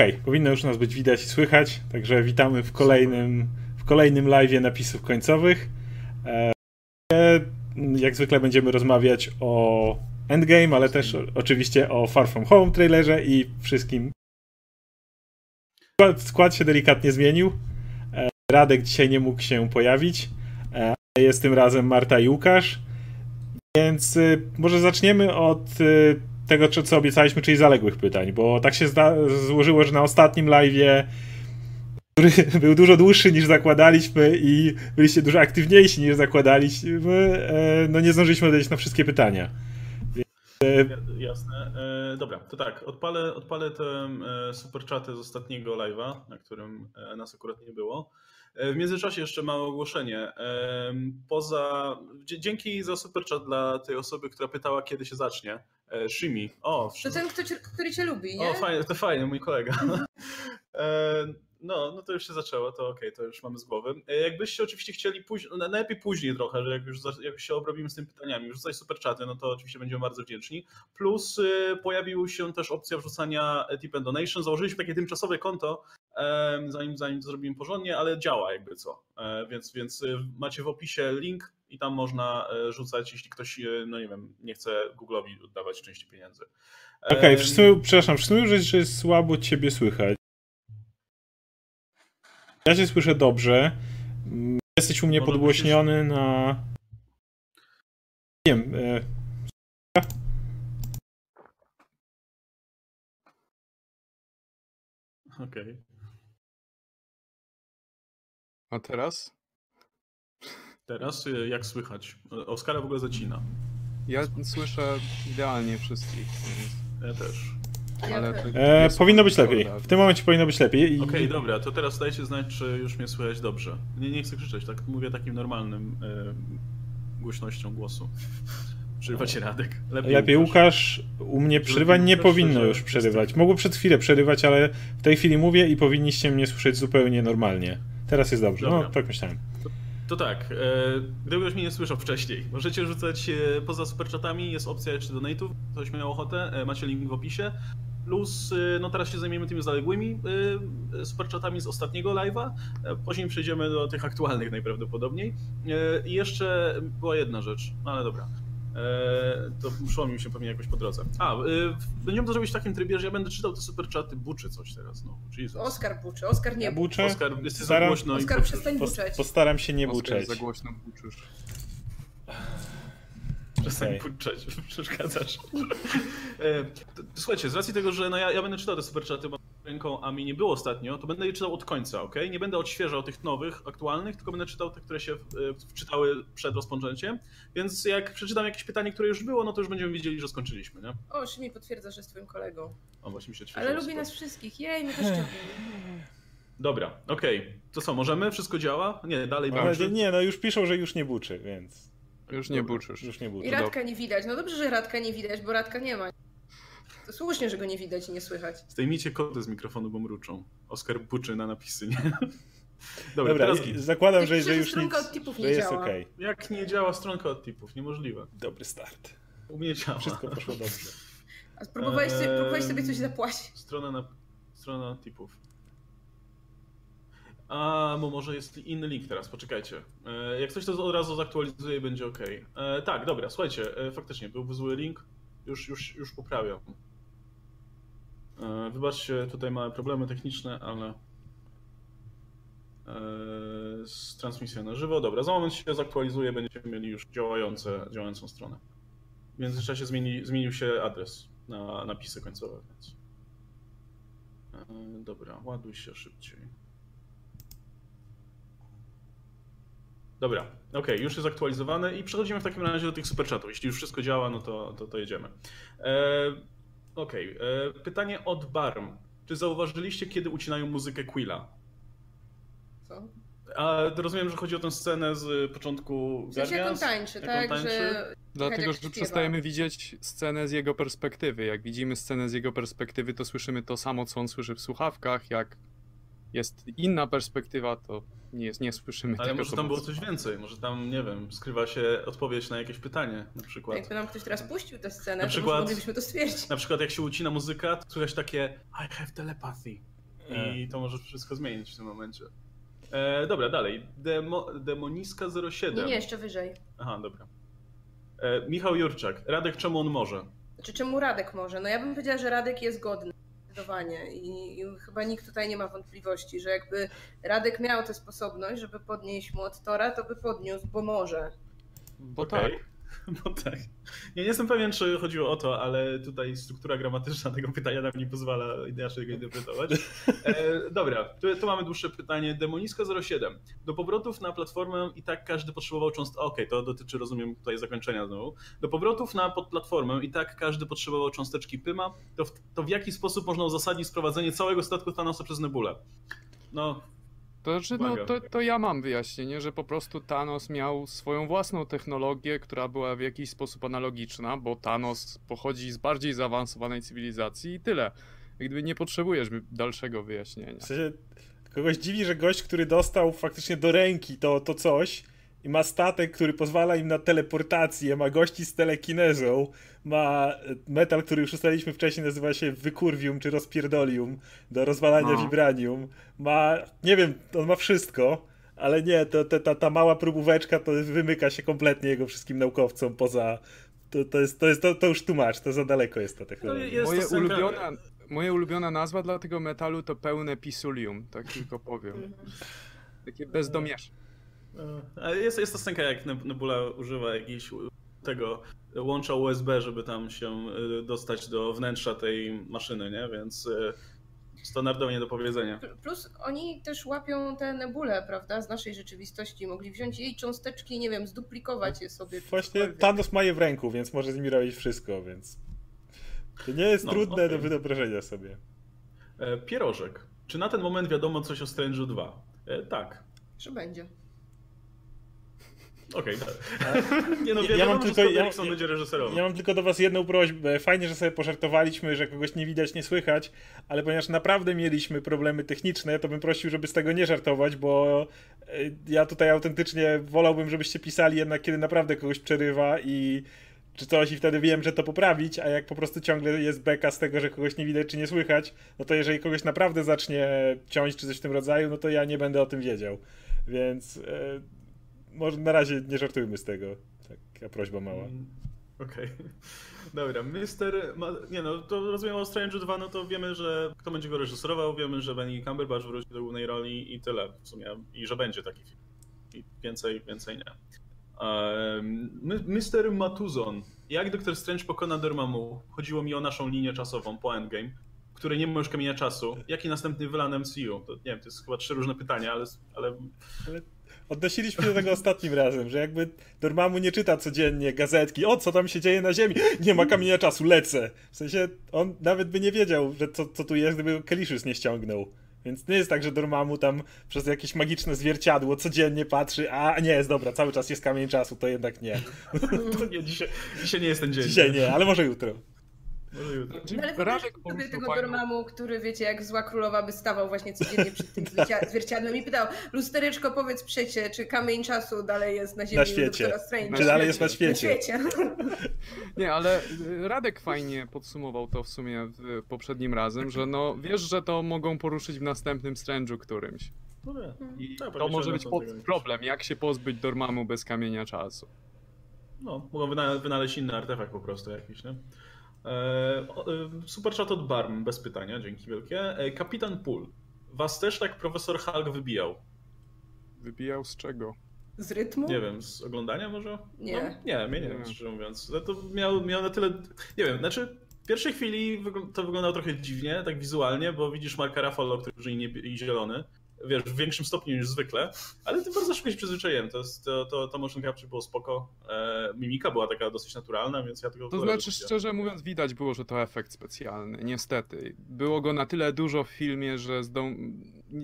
Okej, okay, powinno już nas być widać i słychać, także witamy w kolejnym, w kolejnym live napisów końcowych. E, jak zwykle będziemy rozmawiać o Endgame, ale też oczywiście o Far From Home trailerze i wszystkim. Skład, skład się delikatnie zmienił. E, Radek dzisiaj nie mógł się pojawić. E, jest tym razem Marta i Łukasz. Więc y, może zaczniemy od y, tego, co obiecaliśmy, czyli zaległych pytań, bo tak się złożyło, że na ostatnim live'ie który był dużo dłuższy niż zakładaliśmy i byliście dużo aktywniejsi niż zakładaliśmy, e, no nie zdążyliśmy odpowiedzieć na wszystkie pytania. E, jasne. E, dobra, to tak, odpalę, odpalę te super czaty z ostatniego live'a, na którym nas akurat nie było. W międzyczasie jeszcze małe ogłoszenie. Poza, dzięki za super chat dla tej osoby, która pytała, kiedy się zacznie. E, Shimi. O, to ten, który cię lubi, nie? O, fajnie, to fajnie, mój kolega. E, no, no to już się zaczęło, to okej, okay, to już mamy z głowy. E, jakbyście oczywiście chcieli później, no, najlepiej później trochę, że jak już, jak się obrobimy z tymi pytaniami, rzucać super czaty, no to oczywiście będziemy bardzo wdzięczni. Plus y, pojawiła się też opcja wrzucania tip and donation. Założyliśmy takie tymczasowe konto, zanim, zanim to zrobimy porządnie, ale działa jakby co. E, więc, więc macie w opisie link i tam można e, rzucać, jeśli ktoś, e, no nie wiem, nie chce Google'owi oddawać części pieniędzy. Okej, okay, przepraszam, wszyscy że, że słabo ciebie słychać. Ja cię słyszę dobrze. Jesteś u mnie podgłośniony na... Nie wiem. E... Okej. Okay. A teraz? Teraz y, jak słychać? Oskara w ogóle zacina. Ja słyszę idealnie wszystkich. Ja też. Ale e, powinno być lepiej. W tym momencie powinno być lepiej. I... Okej, okay, dobra, to teraz dajcie znać, czy już mnie słychać dobrze. Nie, nie chcę krzyczeć, tak mówię takim normalnym e, głośnością głosu. Przerywacie Radek. Lepiej, lepiej Łukasz. U mnie przerywań nie powinno już przerywać. Mogło przed chwilę przerywać, ale w tej chwili mówię i powinniście mnie słyszeć zupełnie normalnie. Teraz jest dobrze. No, dobra. No, tak myślałem. To tak, e, gdyby ktoś mnie nie słyszał wcześniej, możecie rzucać e, poza superchatami, jest opcja jeszcze donate'ów, ktoś miał ochotę, e, macie link w opisie. Plus, no teraz się zajmiemy tymi zaległymi superchatami z ostatniego live'a, później przejdziemy do tych aktualnych najprawdopodobniej. I jeszcze była jedna rzecz, no ale dobra. E, to szło mi się pewnie jakoś po drodze. A, e, będziemy to zrobić w takim trybie, że ja będę czytał te super czaty, buczy coś teraz. No, Jesus. Oskar buczy, Oskar nie buczy. Oskar, jesteś za głośno. Oskar, przestań buczeć. Postaram się nie Oskar, buczeć. za głośno buczysz. Przestań okay. buczeć, przeszkadzasz. E, słuchajcie, z racji tego, że no ja, ja będę czytał te super czaty, bo ręką, a mi nie było ostatnio, to będę je czytał od końca, ok? Nie będę odświeżał tych nowych, aktualnych, tylko będę czytał te, które się wczytały przed rozpoczęciem. Więc jak przeczytam jakieś pytanie, które już było, no to już będziemy wiedzieli, że skończyliśmy, nie? O, Szymi potwierdza, że jest twoim kolegą. O, właśnie mi się Ale lubi nas wszystkich, jej, my też ciebie. Dobra, okej. Okay. To co, możemy? Wszystko działa? Nie, dalej buczy. Nie, no już piszą, że już nie buczy, więc... Już nie buczysz. Już nie buczy. I Radka nie widać. No dobrze, że Radka nie widać, bo Radka nie ma. To słusznie, że go nie widać i nie słychać. Zdejmijcie kody z mikrofonu, bo mruczą. Oskar buczy na napisy, nie? Dobra, Dobra teraz... zakładam, że, że już nic, od tipów nie że jest działa. Okay. Jak nie działa stronka od tipów? Niemożliwe. Dobry start. U mnie działa. Wszystko poszło dobrze. A spróbowałeś sobie, próbowałeś sobie coś zapłacić? Strona na, strona tipów. A, bo może jest inny link teraz, poczekajcie. E, jak coś to od razu zaktualizuję i będzie ok. E, tak, dobra, słuchajcie, e, faktycznie był zły link. Już, już, już poprawiam. E, wybaczcie, tutaj małe problemy techniczne, ale e, z transmisją na żywo. Dobra, za moment się zaktualizuje, będziemy mieli już działające, działającą stronę. W międzyczasie zmieni, zmienił się adres na napisy końcowe, więc. E, dobra, ładuj się szybciej. Dobra, ok, już jest aktualizowane i przechodzimy w takim razie do tych superchatów. Jeśli już wszystko działa, no to, to, to jedziemy. Okej, okay. E, pytanie od Barm. Czy zauważyliście, kiedy ucinają muzykę Quilla? Co? A rozumiem, że chodzi o tę scenę z początku sensie jak on tańczy, jak tak? On tańczy? Że... Dlatego, że przestajemy widzieć scenę z jego perspektywy. Jak widzimy scenę z jego perspektywy, to słyszymy to samo, co on słyszy w słuchawkach. Jak jest inna perspektywa, to nie, nie słyszymy Ale tego. Ale może tam było coś więcej, może tam, nie wiem, skrywa się odpowiedź na jakieś pytanie na przykład. Jakby nam ktoś teraz puścił tę scenę, na przykład, to moglibyśmy to stwierdzić. Na przykład jak się ucina muzyka, to słychać takie I have telepathy. i to może wszystko zmienić w tym momencie. E, dobra, dalej. Demo, Demoniska 07. Nie, nie, jeszcze wyżej. Aha, dobra. E, Michał Jurczak. Radek, czemu on może? Znaczy, czemu Radek może? No ja bym powiedziała, że Radek jest godny. Zdecydowanie. I, I chyba nikt tutaj nie ma wątpliwości, że jakby Radek miał tę sposobność, żeby podnieść młot Tora, to by podniósł, bo może. Bo Okej. tak. No tak. Ja nie jestem pewien, czy chodziło o to, ale tutaj struktura gramatyczna tego pytania nam nie pozwala inaczej go interpretować. E, dobra, tu, tu mamy dłuższe pytanie. Demoniska 07. Do powrotów na platformę i tak każdy potrzebował cząsteczki. Okej, to dotyczy, rozumiem, tutaj zakończenia znowu. Do powrotów na podplatformę i tak każdy potrzebował cząsteczki Pyma. To w, to w jaki sposób można uzasadnić sprowadzenie całego statku Thanosa przez Nebulę? No, To znaczy, no to, to ja mam wyjaśnienie, że po prostu Thanos miał swoją własną technologię, która była w jakiś sposób analogiczna, bo Thanos pochodzi z bardziej zaawansowanej cywilizacji i tyle. Gdyby nie potrzebujesz dalszego wyjaśnienia. W sensie, kogoś dziwi, że gość, który dostał faktycznie do ręki to, to coś i ma statek, który pozwala im na teleportację, ma gości z telekinezą, ma e, metal, który już ustaliliśmy wcześniej, nazywa się wykurwium czy rozpierdolium do rozwalania No. vibranium, ma, nie wiem, on ma wszystko, ale nie, to, to, ta, ta mała próbóweczka to wymyka się kompletnie jego wszystkim naukowcom poza... To, to, jest, to, jest, to, to już tłumacz, to za daleko jest ta technologia. jest- Moje ulubiona, moja ulubiona nazwa dla tego metalu to pełne pisulium, tak tylko powiem. Mhm. Takie bezdomieszne. E, Ale jest, jest to scenka, jak Neb- Nebula używa jakiejś u- tego łącza USB, żeby tam się e, dostać do wnętrza tej maszyny, nie? Więc e, standardowo nie do powiedzenia. Pl- Plus oni też łapią te nebule, prawda, z naszej rzeczywistości. Mogli wziąć jej cząsteczki, nie wiem, zduplikować je sobie. Właśnie. Thanos ma je w ręku, więc może z nimi robić wszystko, więc to nie jest No, trudne do okej. wyobrażenia sobie. Pierożek. Czy na ten moment wiadomo coś o Strange'u 2? E, tak. Że będzie. Okej, tak. Nie no, Ja- ja, mam tylko- ja- będzie reżyserował. Ja mam tylko do was jedną prośbę. Fajnie, że sobie pożartowaliśmy, że kogoś nie widać, nie słychać, ale ponieważ naprawdę mieliśmy problemy techniczne, to bym prosił, żeby z tego nie żartować, bo e, ja tutaj autentycznie wolałbym, żebyście pisali jednak, kiedy naprawdę kogoś przerywa i czy coś i wtedy wiem, że to poprawić, a jak po prostu ciągle jest beka z tego, że kogoś nie widać czy nie słychać, no to jeżeli kogoś naprawdę zacznie ciąć czy coś w tym rodzaju, no to ja nie będę o tym wiedział. Więc e, może na razie nie żartujmy z tego. Taka prośba mała. Mm, Okej. Dobra, Mister... Ma... Nie no, to rozumiem o Strange 2, no to wiemy, że kto będzie go reżyserował, wiemy, że Benny Cumberbatch wróci do głównej roli i tyle w sumie. I że będzie taki film. I więcej, więcej nie. Um, Mr. Matuzon. Jak Doktor Strange pokona Dormammu? Chodziło mi o naszą linię czasową po Endgame, której nie ma już kamienia czasu. Jaki następny wylan MCU? To, nie wiem, to jest chyba trzy różne pytania, ale, ale Odnosiliśmy do tego ostatnim razem, że jakby Dormammu nie czyta codziennie gazetki, o co tam się dzieje na ziemi, nie ma kamienia czasu, lecę. W sensie on nawet by nie wiedział, że co, co tu jest, gdyby Kaliszus nie ściągnął. Więc nie jest tak, że Dormammu tam przez jakieś magiczne zwierciadło codziennie patrzy, a nie jest dobra, cały czas jest kamień czasu, to jednak nie. nie, dzisiaj, dzisiaj nie jest ten dzień. Dzisiaj nie, ale może jutro. Może jutro. Znaczy, No ale sobie tego fajną- Dormammu, który wiecie, jak zła królowa by stawał właśnie codziennie przed tym zwiercia- zwierciadłem i pytał, lustereczko powiedz przecie, czy kamień czasu dalej jest na ziemi Na świecie. Czy dalej jest na Na świecie? świecie. Nie, ale y, Radek fajnie podsumował to w sumie w poprzednim razem, że no wiesz, że to mogą poruszyć w następnym Strange'u którymś. No nie. I Tak, to może być problem, jak się pozbyć Dormammu bez kamienia czasu. No, mogą wyna- wynaleźć inny artefakt po prostu jakiś, nie? E, e, super chat od Barm, bez pytania, dzięki wielkie. E, Kapitan Pool. Was też tak profesor Hulk wybijał? Wybijał z czego? Z rytmu? Nie wiem, z oglądania może? Nie. No, nie, mnie nie, Nie. wiem, szczerze mówiąc. No to miał, miał na tyle... Nie wiem, znaczy... W pierwszej chwili to wyglądało trochę dziwnie, tak wizualnie, bo widzisz Marka Ruffalo, który niebie- i zielony, wiesz, w większym stopniu niż zwykle, ale tym bardzo szybko się przyzwyczaiłem. To, to, to, to motion capture było spoko. E, mimika była taka dosyć naturalna, więc ja tego To znaczy, szczerze mówiąc, widać było, że to efekt specjalny, niestety. Było go na tyle dużo w filmie, że zdą...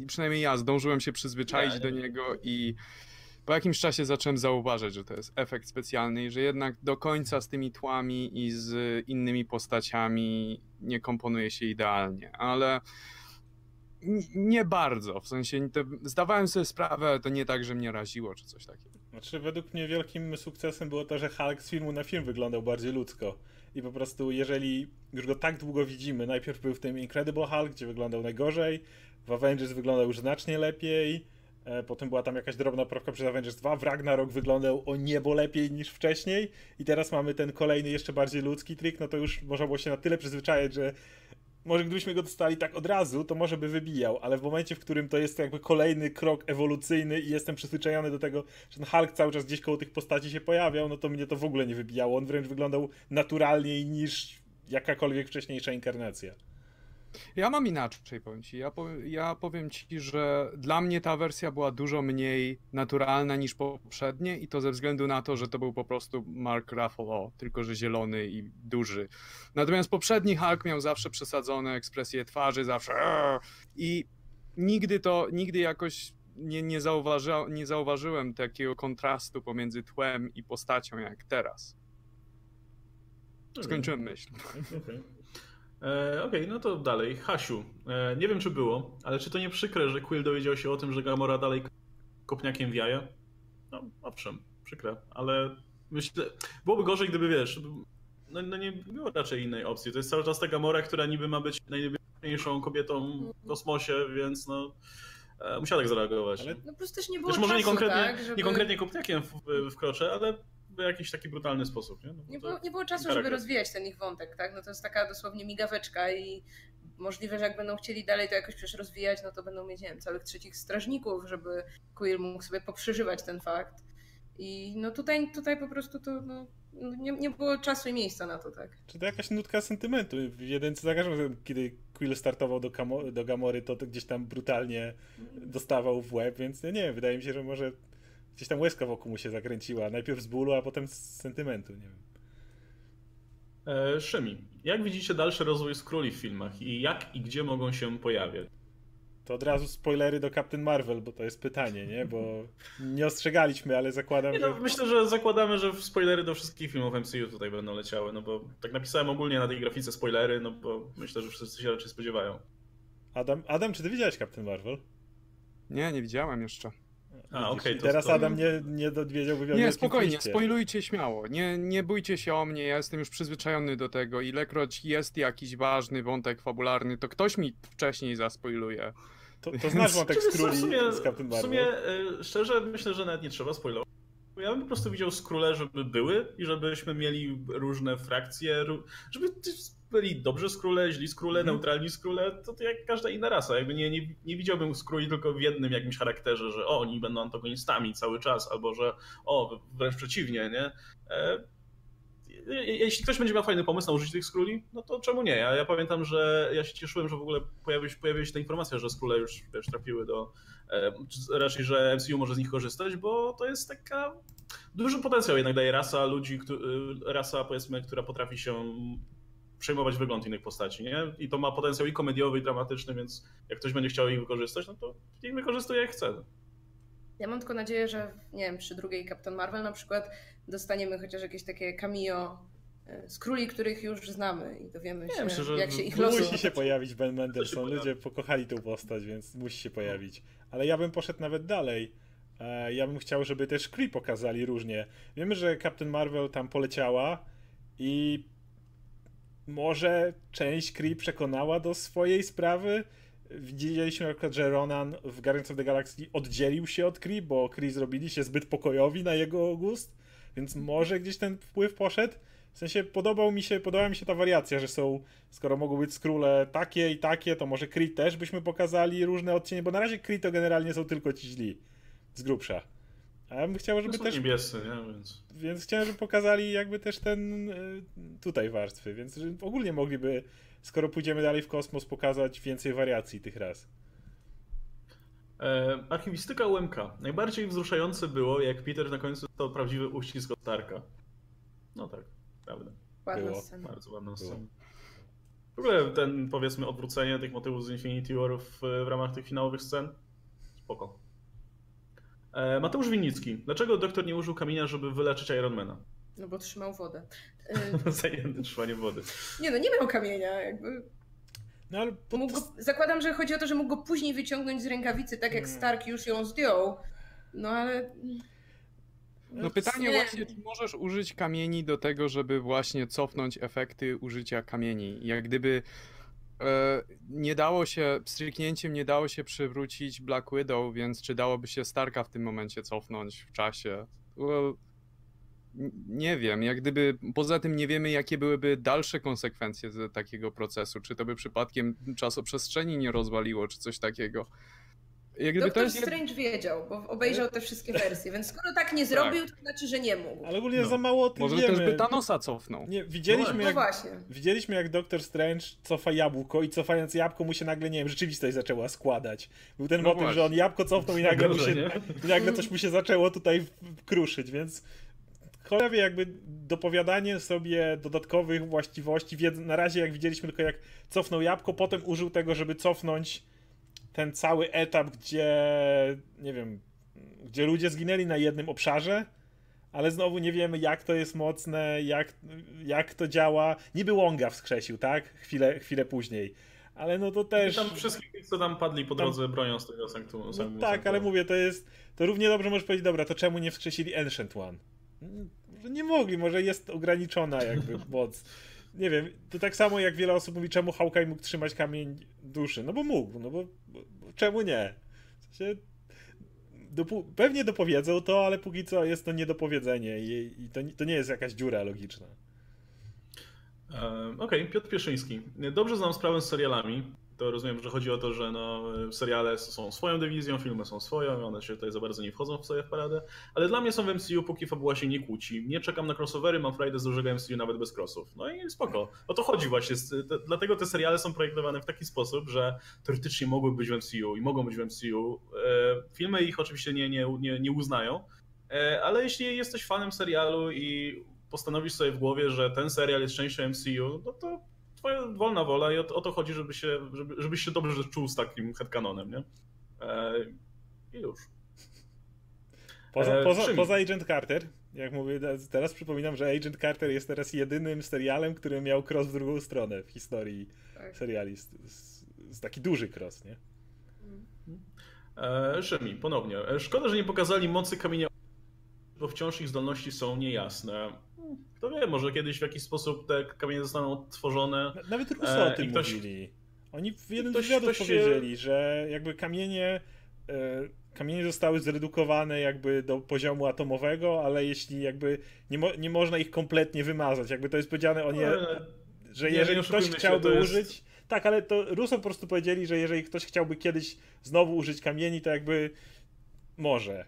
przynajmniej ja zdążyłem się przyzwyczaić Nie, do nie. niego i po jakimś czasie zacząłem zauważać, że to jest efekt specjalny i że jednak do końca z tymi tłami i z innymi postaciami nie komponuje się idealnie, ale nie bardzo, w sensie zdawałem sobie sprawę, to nie tak, że mnie raziło czy coś takiego. Znaczy, według mnie wielkim sukcesem było to, że Hulk z filmu na film wyglądał bardziej ludzko. i po prostu jeżeli już go tak długo widzimy, najpierw był w tym Incredible Hulk, gdzie wyglądał najgorzej, w Avengers wyglądał już znacznie lepiej, e, potem była tam jakaś drobna prawka przez Avengers 2, w Ragnarok wyglądał o niebo lepiej niż wcześniej i teraz mamy ten kolejny jeszcze bardziej ludzki trik, no to już można było się na tyle przyzwyczaić, że może gdybyśmy go dostali tak od razu, to może by wybijał, ale w momencie, w którym to jest jakby kolejny krok ewolucyjny i jestem przyzwyczajony do tego, że ten Hulk cały czas gdzieś koło tych postaci się pojawiał, no to mnie to w ogóle nie wybijało. On wręcz wyglądał naturalniej niż jakakolwiek wcześniejsza inkarnacja. Ja mam inaczej, powiem ci. Ja, po, ja powiem ci, że dla mnie ta wersja była dużo mniej naturalna niż poprzednie i to ze względu na to, że to był po prostu Mark Ruffalo, tylko że zielony i duży. Natomiast poprzedni Hulk miał zawsze przesadzone ekspresje twarzy, zawsze i nigdy to, nigdy jakoś nie, nie, nie zauważyłem takiego kontrastu pomiędzy tłem i postacią jak teraz. Skończyłem myśl. Okay. E, Okej, okay, no to dalej. Hasiu, e, nie wiem czy było, ale czy to nie przykre, że Quill dowiedział się o tym, że Gamora dalej kopniakiem w jaja? No, owszem, przykre, ale myślę, byłoby gorzej, gdyby wiesz, no, no nie było raczej innej opcji. To jest cały czas ta Gamora, która niby ma być najpiękniejszą kobietą w kosmosie, więc no e, musiała tak zareagować. Ale... No po prostu też nie było Wiesz, może nie konkretnie, tak, żeby... nie konkretnie kopniakiem w, wkroczę, ale w jakiś taki brutalny sposób. Nie, no nie, było, nie było czasu, żeby rozwijać ten ich wątek, tak? No to jest taka dosłownie migaweczka i możliwe, że jak będą chcieli dalej to jakoś przecież rozwijać, no to będą mieć, nie wiem, całych trzecich strażników, żeby Quill mógł sobie poprzeżywać ten fakt. I no tutaj, tutaj po prostu to no, nie, nie było czasu i miejsca na to, tak. Czy to jakaś nutka sentymentu? Jeden z zakażeń, kiedy Quill startował do, do Gamory, to, to gdzieś tam brutalnie dostawał w łeb, więc nie wiem, wydaje mi się, że może gdzieś tam łezka wokół mu się zakręciła. Najpierw z bólu, a potem z sentymentu, nie wiem. E, Szymi, jak widzicie dalszy rozwój skróli w filmach i jak i gdzie mogą się pojawiać? To od razu spoilery do Captain Marvel, bo to jest pytanie, nie? Bo nie ostrzegaliśmy, ale zakładam, nie, no, że... Myślę, że zakładamy, że spoilery do wszystkich filmów MCU tutaj będą leciały, no bo tak napisałem ogólnie na tej grafice spoilery, no bo myślę, że wszyscy się raczej spodziewają. Adam, Adam czy ty widziałeś Captain Marvel? Nie, nie widziałem jeszcze. A, okay, to, teraz. Adam nie, nie dowiedział wywiadu. Nie, spokojnie, spoilujcie śmiało. Nie, nie bójcie się o mnie, ja jestem już przyzwyczajony do tego. Ilekroć jest jakiś ważny wątek fabularny, to ktoś mi wcześniej zaspoiluje. To, to znasz wątek skróli z Captain Marvel? W sumie, e, szczerze, myślę, że nawet nie trzeba spoilować. Ja bym po prostu widział skróle, żeby były i żebyśmy mieli różne frakcje, żeby byli dobrzy skróle, źli skróle, mm. neutralni skróle, to, to jak każda inna rasa. Jakby nie, nie, nie widziałbym skróli tylko w jednym jakimś charakterze, że o, oni będą antagonistami cały czas, albo że o, wręcz przeciwnie, nie? E, jeśli ktoś będzie miał fajny pomysł na użycie tych skróli, no to czemu nie? Ja, ja pamiętam, że ja się cieszyłem, że w ogóle pojawiła się, pojawiła się ta informacja, że skróle już wiesz, trafiły do, e, raczej, że MCU może z nich korzystać, bo to jest taka duży potencjał jednak daje rasa ludzi, rasa powiedzmy, która potrafi się przejmować wygląd innych postaci, nie? I to ma potencjał i komediowy, i dramatyczny, więc jak ktoś będzie chciał ich wykorzystać, no to niech wykorzystuje jak chce. Ja mam tylko nadzieję, że nie wiem, przy drugiej Captain Marvel na przykład dostaniemy chociaż jakieś takie cameo e, z króli, których już znamy i dowiemy się, myślę, jak się ich losy... Musi się pojawić Ben Mendelsohn, ludzie pokochali tę postać, więc musi się pojawić. Ale ja bym poszedł nawet dalej. E, ja bym chciał, żeby też Kree pokazali różnie. Wiemy, że Captain Marvel tam poleciała i może część Kree przekonała do swojej sprawy. Widzieliśmy na przykład, że Ronan w Guardians of the Galaxy oddzielił się od Kree, bo Kree zrobili się zbyt pokojowi na jego gust, więc może gdzieś ten wpływ poszedł. W sensie podobał mi się, podobała mi się ta wariacja, że są, skoro mogą być skróle takie i takie, to może Kree też byśmy pokazali różne odcienie, bo na razie Kree to generalnie są tylko ci źli, z grubsza. A ja bym chciał, żeby no też. niebiescy, nie? Więc... więc chciałem, żeby pokazali jakby też ten y, tutaj warstwy, więc ogólnie mogliby, skoro pójdziemy dalej w kosmos, pokazać więcej wariacji tych raz. E, archiwistyka UMK. Najbardziej wzruszające było, jak Peter na końcu to prawdziwy uścisk od Starka. No tak, prawda. Ładna było. scena. Bardzo ładna scena. W ogóle ten, powiedzmy, odwrócenie tych motywów z Infinity War w, w ramach tych finałowych scen. Spoko. E, Mateusz Winnicki. Dlaczego doktor nie użył kamienia, żeby wyleczyć Ironmana? No bo trzymał wodę. Zajęty trzymaniem wody. Nie no, nie miał kamienia, jakby. No, ale po... go, zakładam, że chodzi o to, że mógł go później wyciągnąć z rękawicy, tak jak Stark już ją zdjął. No ale. No pytanie Nie. właśnie, czy możesz użyć kamieni do tego, żeby właśnie cofnąć efekty użycia kamieni? Jak gdyby nie dało się, pstryknięciem nie dało się przywrócić Black Widow, więc czy dałoby się Starka w tym momencie cofnąć w czasie? Well, nie wiem, jak gdyby, poza tym nie wiemy jakie byłyby dalsze konsekwencje takiego procesu, czy to by przypadkiem czasoprzestrzeni nie rozwaliło, czy coś takiego. Jak to Doktor jest... Strange wiedział, bo obejrzał te wszystkie wersje, więc skoro tak nie zrobił, to znaczy, że nie mógł. Ale ogólnie No. za mało o tym Może wiemy. też by Thanosa cofnął. Nie, widzieliśmy, No No jak, właśnie. widzieliśmy jak Doktor Strange cofa jabłko i cofając jabłko mu się nagle, nie wiem, rzeczywistość zaczęła składać. Był ten No motyw, właśnie. że on jabłko cofnął i nagle, mu się, Dobrze, nagle coś mu się zaczęło tutaj kruszyć, więc cholera wie, jakby dopowiadanie sobie dodatkowych właściwości, na razie jak widzieliśmy tylko jak cofnął jabłko, potem użył tego, żeby cofnąć ten cały etap, gdzie nie wiem, gdzie ludzie zginęli na jednym obszarze, ale znowu nie wiemy jak to jest mocne, jak, jak to działa. Niby Wonga wskrzesił, tak? Chwilę, chwilę później. Ale no to też... Tam wszystkich, co tam padli po drodze, bronią z tego sanktum. No tak, ale mówię, to jest. To równie dobrze możesz powiedzieć, dobra, to czemu nie wskrzesili Ancient One? Mm, Może nie mogli, może jest ograniczona jakby moc. Nie wiem, to tak samo jak wiele osób mówi, czemu Hawkeye mógł trzymać kamień duszy. No bo mógł, no bo, bo, bo czemu nie? W sensie, dopu- pewnie dopowiedzą to, ale póki co jest to niedopowiedzenie i, i to, to nie jest jakaś dziura logiczna. E, Okej, Piotr Pieszyński. Dobrze znam sprawę z serialami. To rozumiem, że chodzi o to, że no, seriale są swoją dywizją, filmy są swoją, one się tutaj za bardzo nie wchodzą w sobie w paradę. Ale dla mnie są w MCU, póki fabuła się nie kłóci. Nie czekam na crossovery, mam frajdę z dużego MCU nawet bez crossów. No i spoko. O to chodzi właśnie. Dlatego te seriale są projektowane w taki sposób, że teoretycznie mogłyby być w MCU i mogą być w MCU. E, Filmy ich oczywiście nie, nie, nie, nie uznają. E, Ale jeśli jesteś fanem serialu i postanowisz sobie w głowie, że ten serial jest częścią MCU, no to twoja wolna wola i o, o to chodzi, żeby się, żeby, żebyś się dobrze czuł z takim headcanonem, nie? E, I już. Poza, E, poza, poza Agent Carter, jak mówię, teraz przypominam, że Agent Carter jest teraz jedynym serialem, który miał cross w drugą stronę w historii Tak. seriali. Z, z, z taki duży cross, nie? E, Szymi, ponownie. E, Szkoda, że nie pokazali mocy kamienia, bo wciąż ich zdolności są niejasne. Kto wie, może kiedyś w jakiś sposób te kamienie zostaną odtworzone. Na- Nawet Russo E, o tym ktoś- mówili. Oni w jednym ktoś- ktoś się- powiedzieli, że jakby kamienie e, kamienie zostały zredukowane jakby do poziomu atomowego, ale jeśli jakby nie, mo nie można ich kompletnie wymazać, jakby to jest powiedziane o nie, E, że jeżeli ktoś chciałby jest- użyć. Tak, ale to Russo po prostu powiedzieli, że jeżeli ktoś chciałby kiedyś znowu użyć kamieni, to jakby może.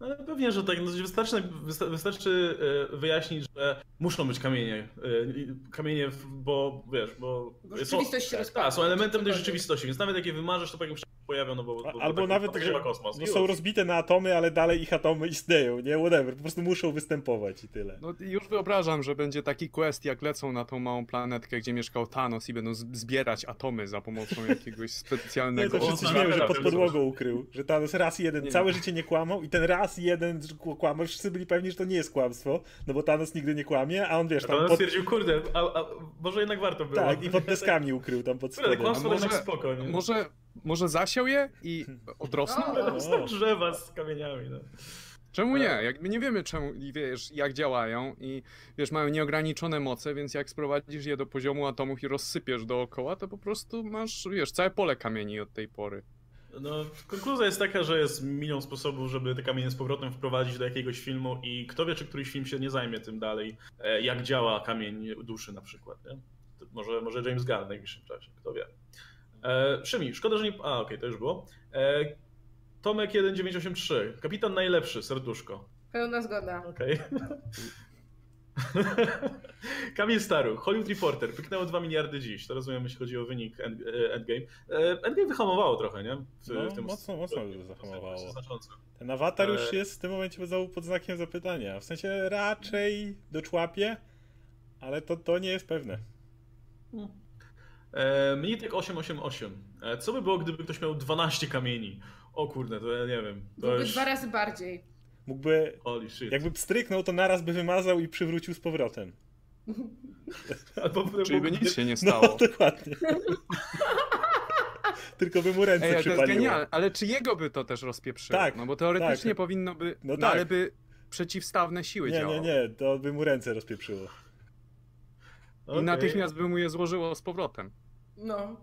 No, ale pewnie, że tak. No, wystarczy, wysta- wystarczy e, wyjaśnić, że muszą być kamienie. e, Kamienie, bo wiesz, bo. Bo rzeczywistość się tak, rozpada, tak, są elementem tej rzeczywistości, więc nawet jak je wymarzysz, to po jakimś pojawią, no bo. bo Albo tak, nawet, tak że kosmos. no, są rozbite na atomy, ale dalej ich atomy istnieją, nie? Whatever, po prostu muszą występować i tyle. No i już wyobrażam, że będzie taki quest, jak lecą na tą małą planetkę, gdzie mieszkał Thanos i będą zbierać atomy za pomocą jakiegoś Nie, specjalnego... to wszyscy śmieją, że pod podłogą ukrył, że Thanos raz jeden, Nie. całe życie nie kłamał i ten raz jeden kłamał, wszyscy byli pewni, że to nie jest kłamstwo, no bo Thanos nigdy nie kłamie, a on wiesz, tam on pod, stwierdził, kurde, a, a może jednak warto było. tak, i pod deskami ukrył tam pod Kurde, spodem. kłamstwo może- spoko, nie? Może, może zasiał je i odrosną? O, Są drzewa z kamieniami, no. Czemu nie? Jakby nie wiemy czemu i wiesz, jak działają i wiesz, mają nieograniczone moce, więc jak sprowadzisz je do poziomu atomów i rozsypiesz dookoła, to po prostu masz, wiesz, całe pole kamieni od tej pory. No, konkluzja jest taka, że jest milion sposobów, żeby te kamienie z powrotem wprowadzić do jakiegoś filmu i kto wie, czy któryś film się nie zajmie tym dalej, e, jak działa kamień duszy na przykład, nie? To może, może James Gunn w najbliższym czasie, kto wie. E, Szymi, szkoda, że nie... A, okej, to już było. E, Tomek 1983, kapitan najlepszy, serduszko. Pełna zgoda. Okej. Kamil Staru, Hollywood Reporter, pyknęło 2 miliardy dziś. To rozumiem, jeśli chodzi o wynik end, e, Endgame. E, Endgame wyhamowało trochę, nie? W, No, w tym mocno, mocno zahamowało. dosyć znacząco. Ten awatar już E- jest w tym momencie znowu pod znakiem zapytania, w sensie raczej doczłapie, ale to, to nie jest pewne. E, Mnitek 888. E, co by było, gdyby ktoś miał 12 kamieni? O kurde, to ja nie wiem. To Byłby już... dwa razy bardziej. Mógłby... Holy shit. Jakby pstryknął, to naraz by wymazał i przywrócił z powrotem. Albo, Czyli by nic się nie No, stało. dokładnie. Tylko by mu ręce Ej, ale to jest przypaliło. genialne, ale czy jego by to też rozpieprzyło? Tak, No bo teoretycznie tak. powinno by, No no, tak. ale by przeciwstawne siły Nie, działały. nie, nie, to by mu ręce rozpieprzyło. I natychmiast by mu je złożyło z powrotem. No.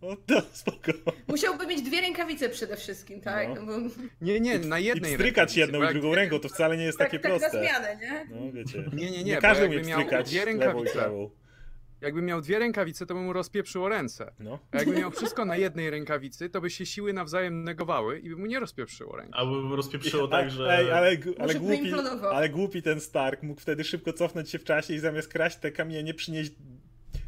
O, to spoko. Musiałby mieć dwie rękawice przede wszystkim, tak? No. No. Bo, Nie, nie, na I jednej pstrykać rękawicy, jedną i jak- drugą ręką, to wcale nie jest tak, takie tak na proste. zmianę, nie? No, wiecie. Nie, nie, nie, Nie każdy umie miał pstrykać dwie lewą i rękawice. prawą. Jakby miał dwie rękawice, to by mu rozpieprzyło ręce. No. A jakby miał wszystko na jednej rękawicy, to by się siły nawzajem negowały i by mu nie rozpieprzyło ręki. Albo rozpieprzyło A- tak, że... Ej, ale, ale, by głupi, ale głupi ten Stark mógł wtedy szybko cofnąć się w czasie i zamiast kraść te kamienie przynieść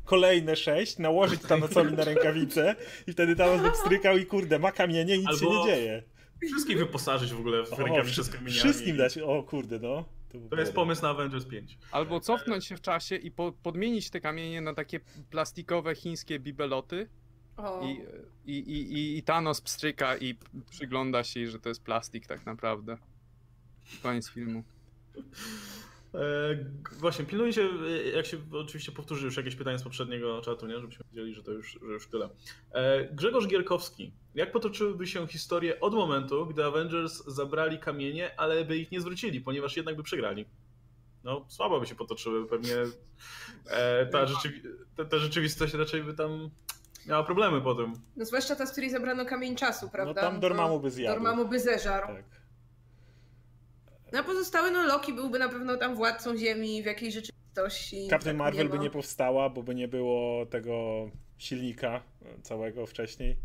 kolejne sześć, nałożyć Thanosowi na rękawicę i wtedy Thanos by pstrykał i kurde, ma kamienie i nic się Albo- nie dzieje. Wszystkich wyposażyć w ogóle w O, rękawice z kamieniami. Wszystkim dać, o kurde, no. To było jest pomysł na Avengers 5. Albo cofnąć się w czasie i po, podmienić te kamienie na takie plastikowe chińskie bibeloty i, i, i, i Thanos pstryka i przygląda się, że to jest plastik tak naprawdę. Koniec filmu. E, właśnie, pilnujcie, e, jak się oczywiście powtórzy już jakieś pytanie z poprzedniego czatu, nie? żebyśmy wiedzieli, że to już, że już tyle. E, Grzegorz Gierkowski. Jak potoczyłyby się historie od momentu, gdy Avengers zabrali kamienie, ale by ich nie zwrócili, ponieważ jednak by przegrali? No, słabo by się potoczyły. Pewnie ta, rzeczywi- ta, ta rzeczywistość raczej by tam miała problemy potem. No zwłaszcza ta, z której zabrano kamień czasu, prawda? No tam Dormammu by zjadł. Dormammu by zeżarł. Tak. No a pozostały, no Loki byłby na pewno tam władcą ziemi w jakiejś rzeczywistości. Captain tak Marvel nie by nie powstała, bo by nie było tego silnika całego wcześniej.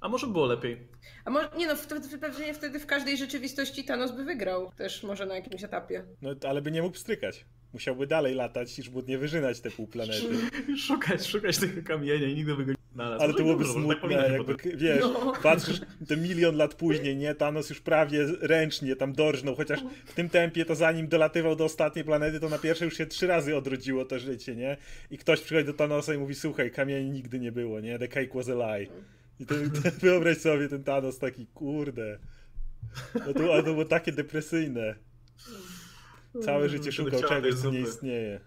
A może było lepiej? A może, nie no, wtedy, pewnie wtedy w każdej rzeczywistości Thanos by wygrał. Też może na jakimś etapie. No, ale by nie mógł pstrykać. Musiałby dalej latać i żmudnie wyżynać te pół planety. Szukać, szukać tego kamienia i nigdy by go nie znalazł. Ale to Może byłoby dobrze, tak smutne, się jakby, potoczyć. wiesz, No. patrzysz te milion lat później, nie? Thanos już prawie ręcznie tam dorżnął, chociaż w tym tempie to zanim dolatywał do ostatniej planety, to na pierwszej już się trzy razy odrodziło to życie, nie? I ktoś przychodzi do Thanosa i mówi, słuchaj, kamieni nigdy nie było, nie? The cake was a lie. I to, to wyobraź sobie ten Thanos taki, kurde. No to, to było takie depresyjne. Całe życie Będę szukał czegoś, co nie istnieje.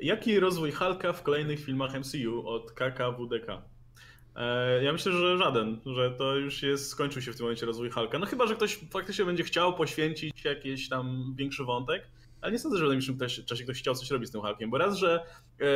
Jaki rozwój Hulka w kolejnych filmach MCU od KKWDK? E, Ja myślę, że żaden, że to już jest, skończył się w tym momencie rozwój Hulka. No chyba, że ktoś faktycznie będzie chciał poświęcić jakiś tam większy wątek, ale nie sądzę, że w najbliższym czasie ktoś chciał coś robić z tym Hulkiem, bo raz, że e,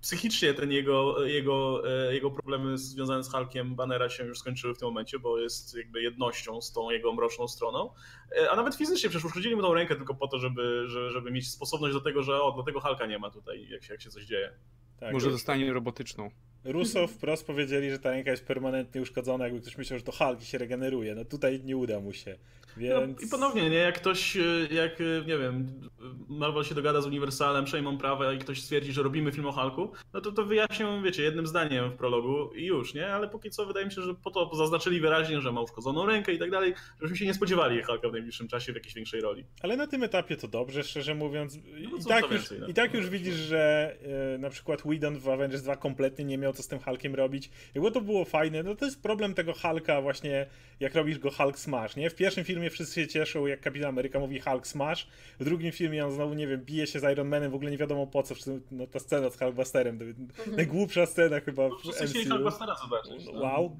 psychicznie ten jego, jego, e, jego problemy związane z Hulkiem Bannera się już skończyły w tym momencie, bo jest jakby jednością z tą jego mroczną stroną, E, a nawet fizycznie przecież uszkodzili mu tą rękę tylko po to, żeby, żeby, żeby mieć sposobność do tego, że o, dlatego Hulka nie ma tutaj, jak się, jak się coś dzieje. Tak, Może dostanie robotyczną. Russo wprost powiedzieli, że ta ręka jest permanentnie uszkodzona, jakby ktoś myślał, że to Hulk i się regeneruje. No tutaj nie uda mu się. Więc... No, I ponownie, nie, jak ktoś, y, jak y, nie wiem, Marvel się dogada z Uniwersalem, przejmą prawa i ktoś stwierdzi, że robimy film o Hulku, no to to wyjaśnią, wiecie, jednym zdaniem w prologu i już, nie? Ale póki co wydaje mi się, że po to zaznaczyli wyraźnie, że ma uszkodzoną rękę i tak dalej, żebyśmy się nie spodziewali Hulka w najbliższym czasie w jakiejś większej roli. Ale na tym etapie to dobrze, szczerze mówiąc. No I, tak, już, no. I tak już widzisz, że e, na przykład Whedon w Avengers 2 kompletnie nie miał co z tym Hulkiem robić. Jakby to było fajne, no to jest problem tego Hulka właśnie, jak robisz go Hulk Smash, nie? W pierwszym filmie wszyscy się cieszą, jak Kapitan Ameryka mówi Hulk Smash, w drugim filmie on znowu, nie wiem, bije się z Iron Manem, w ogóle nie wiadomo po co, no ta scena z Hulkbusterem, to najgłupsza scena chyba No, w wszyscy chcieli MCU. Hulkbustera zobaczyć. no. Wow.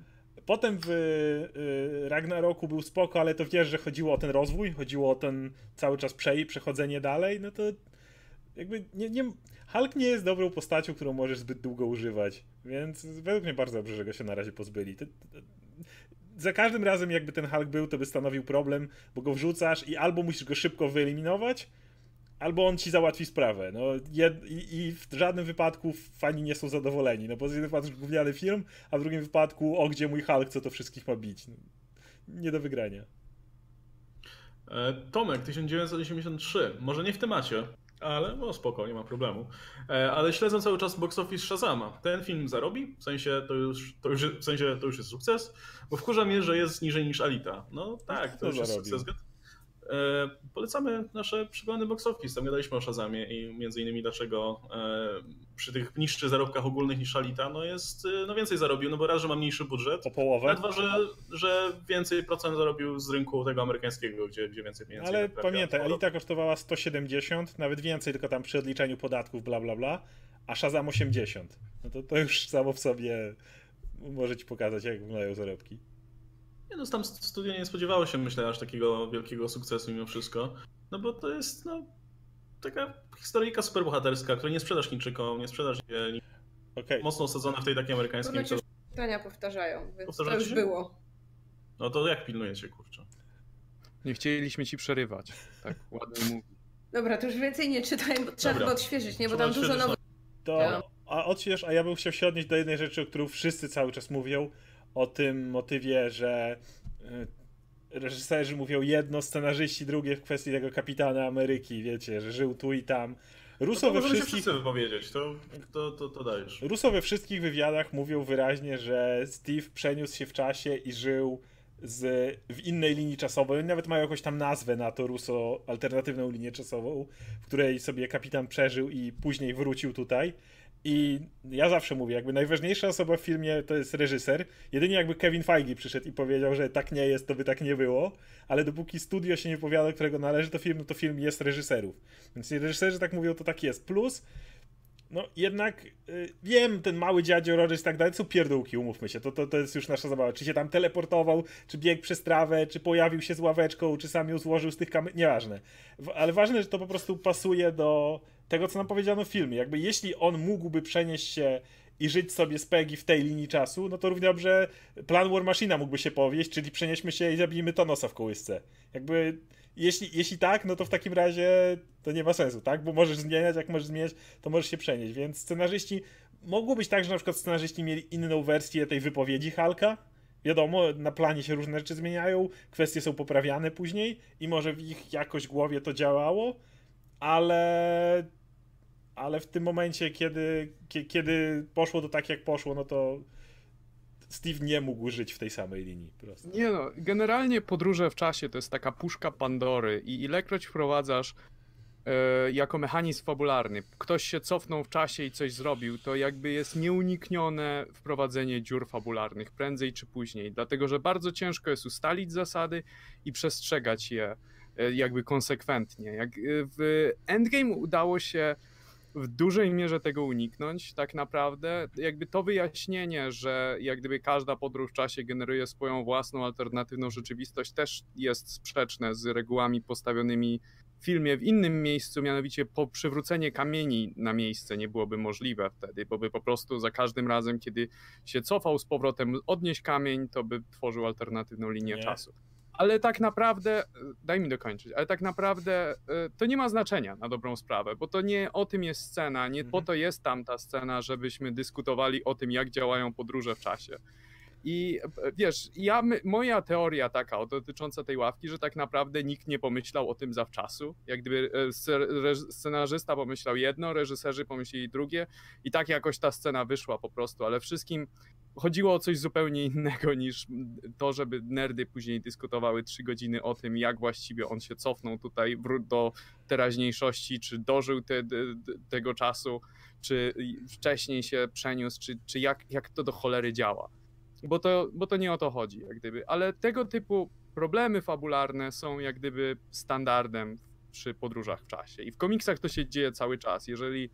Potem w y, Ragnaroku był spoko, ale to wiesz, że chodziło o ten rozwój, chodziło o ten cały czas prze, przechodzenie dalej, no to jakby nie, nie, Hulk nie jest dobrą postacią, którą możesz zbyt długo używać, więc według mnie bardzo dobrze, że go się na razie pozbyli. To, to, za każdym razem jakby ten Hulk był, to by stanowił problem, bo go wrzucasz i albo musisz go szybko wyeliminować, albo on ci załatwi sprawę. No, jed, i, I w żadnym wypadku fani nie są zadowoleni, no bo z jednym wypadku gówniany film, a w drugim wypadku o gdzie mój Hulk, co to wszystkich ma bić. No, nie do wygrania. E, Tomek, 1983. Może nie w temacie, ale no spoko, nie ma problemu. E, Ale śledzę cały czas box office Shazama. Ten film zarobi? W sensie to już, to już, w sensie to już jest sukces? Bo wkurza mnie, że jest niżej niż Alita. No tak, to Kto już jest zarobił? sukces. E, Polecamy nasze przeglądy box office. Tam gadaliśmy o Shazamie i między innymi dlaczego e, przy tych niższych zarobkach ogólnych niż Alita no jest e, no więcej zarobił, no bo raz, że ma mniejszy budżet, O połowę. a dwa, że, że więcej procent zarobił z rynku tego amerykańskiego, gdzie, gdzie więcej pieniędzy. Ale pamiętaj, Alita kosztowała 170, nawet więcej, tylko tam przy odliczeniu podatków, bla bla bla, a Shazam 80. No to, to już samo w sobie może ci pokazać, jak wyglądają zarobki. Nie no, tam studio nie spodziewało się, myślę, aż takiego wielkiego sukcesu mimo wszystko. No bo to jest, no, taka historyjka superbohaterska, której nie sprzedasz Chińczykom, nie sprzedasz je, Okej. mocno osadzona w tej takiej amerykańskiej Ponoć pytania powtarzają, więc to już się? było. No to jak pilnujecie, kurczę? Nie chcieliśmy ci przerywać. Tak ładnie mówi. Dobra, to już więcej nie czytaj, bo trzeba Dobra. chyba odświeżyć, nie? Bo Trzeba tam dużo nowych... To, Ja. a odśwież, a ja bym chciał się odnieść do jednej rzeczy, o którą wszyscy cały czas mówią, o tym motywie, że y, reżyserzy mówią jedno, scenarzyści drugie w kwestii tego kapitana Ameryki, wiecie, że żył tu i tam. No Russo to we się wszystkich... wszyscy wypowiedzieć, to, to, to, to dajesz. Russo we wszystkich wywiadach mówią wyraźnie, że Steve przeniósł się w czasie i żył z, w innej linii czasowej. Oni nawet mają jakąś tam nazwę na to Russo, alternatywną linię czasową, w której sobie kapitan przeżył i później wrócił tutaj. I ja zawsze mówię, jakby najważniejsza osoba w filmie to jest reżyser. Jedynie jakby Kevin Feige przyszedł i powiedział, że tak nie jest, to by tak nie było. Ale dopóki studio się nie powiada, którego należy to film, no to film jest reżyserów. Więc reżyserzy tak mówią, to tak jest. Plus no jednak y, wiem, ten mały dziadzio Rogers i tak dalej, to są pierdółki, umówmy się, to, to, to jest już nasza zabawa. Czy się tam teleportował, czy biegł przez trawę, czy pojawił się z ławeczką, czy sam ją złożył z tych kamer, nieważne. W, ale ważne, że to po prostu pasuje do tego, co nam powiedziano w filmie. Jakby jeśli on mógłby przenieść się i żyć sobie z Peggy w tej linii czasu, no to równie dobrze plan War Machina mógłby się powieść, czyli przenieśmy się i zabijmy Tonosa w kołysce. Jakby jeśli, jeśli tak, no to w takim razie to nie ma sensu, tak? Bo możesz zmieniać, jak możesz zmieniać, to możesz się przenieść. Więc scenarzyści. Mogło być tak, że na przykład scenarzyści mieli inną wersję tej wypowiedzi Halka. Wiadomo, na planie się różne rzeczy zmieniają, kwestie są poprawiane później i może w ich jakoś głowie to działało, ale. Ale w tym momencie, kiedy, kie- kiedy poszło to tak, jak poszło, no to Steve nie mógł żyć w tej samej linii. Po prostu. Nie no, generalnie podróże w czasie to jest taka puszka Pandory i ilekroć wprowadzasz e, jako mechanizm fabularny, ktoś się cofnął w czasie i coś zrobił, to jakby jest nieuniknione wprowadzenie dziur fabularnych prędzej czy później, dlatego że bardzo ciężko jest ustalić zasady i przestrzegać je e, jakby konsekwentnie. Jak e, w Endgame udało się w dużej mierze tego uniknąć, tak naprawdę. Jakby to wyjaśnienie, że jak gdyby każda podróż w czasie generuje swoją własną alternatywną rzeczywistość, też jest sprzeczne z regułami postawionymi w filmie w innym miejscu, mianowicie po przywrócenie kamieni na miejsce nie byłoby możliwe wtedy, bo by po prostu za każdym razem, kiedy się cofał z powrotem odnieść kamień, to by tworzył alternatywną linię Nie. czasu. Ale tak naprawdę, daj mi dokończyć, ale tak naprawdę y, to nie ma znaczenia na dobrą sprawę, bo to nie o tym jest scena, nie po Mhm. to jest tam ta scena, żebyśmy dyskutowali o tym, jak działają podróże w czasie. I e, wiesz, ja, moja teoria taka dotycząca tej ławki, że tak naprawdę nikt nie pomyślał o tym zawczasu. Jak gdyby e, scenarzysta pomyślał jedno, reżyserzy pomyśleli drugie i tak jakoś ta scena wyszła po prostu, ale wszystkim chodziło o coś zupełnie innego niż to, żeby nerdy później dyskutowały trzy godziny o tym, jak właściwie on się cofnął tutaj do teraźniejszości, czy dożył te, de, tego czasu, czy wcześniej się przeniósł, czy, czy jak, jak to do cholery działa. Bo to, bo to nie o to chodzi, jak gdyby. Ale tego typu problemy fabularne są jak gdyby standardem przy podróżach w czasie. I w komiksach to się dzieje cały czas. Jeżeli,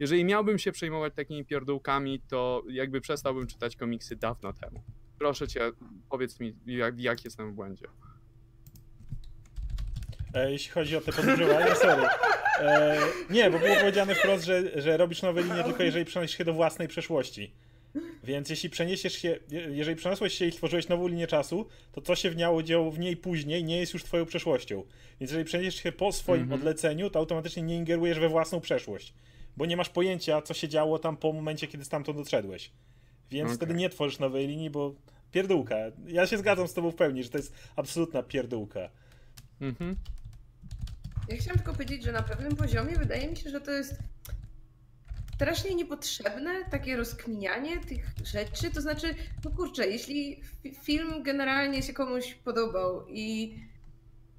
jeżeli miałbym się przejmować takimi pierdółkami, to jakby przestałbym czytać komiksy dawno temu. Proszę cię, powiedz mi, jak, jak jestem w błędzie. E, jeśli chodzi o te podróżowanie, sorry. E, nie, bo było powiedziane wprost, że, że robisz nowe linie tylko jeżeli przenosisz się do własnej przeszłości. Więc jeśli przeniesiesz się, je- jeżeli przeniosłeś się i stworzyłeś nową linię czasu, to co się w niało działo w niej później nie jest już twoją przeszłością. Więc jeżeli przeniesiesz się po swoim Mhm. odleceniu, to automatycznie nie ingerujesz we własną przeszłość. Bo nie masz pojęcia, co się działo tam po momencie, kiedy stamtąd doszedłeś. Więc Okej. wtedy nie tworzysz nowej linii, bo pierdółka. Ja się zgadzam z tobą w pełni, że to jest absolutna pierdółka. Mhm. Ja chciałam tylko powiedzieć, że na pewnym poziomie wydaje mi się, że to jest strasznie niepotrzebne takie rozkminianie tych rzeczy. To znaczy, no kurczę, jeśli fi- film generalnie się komuś podobał i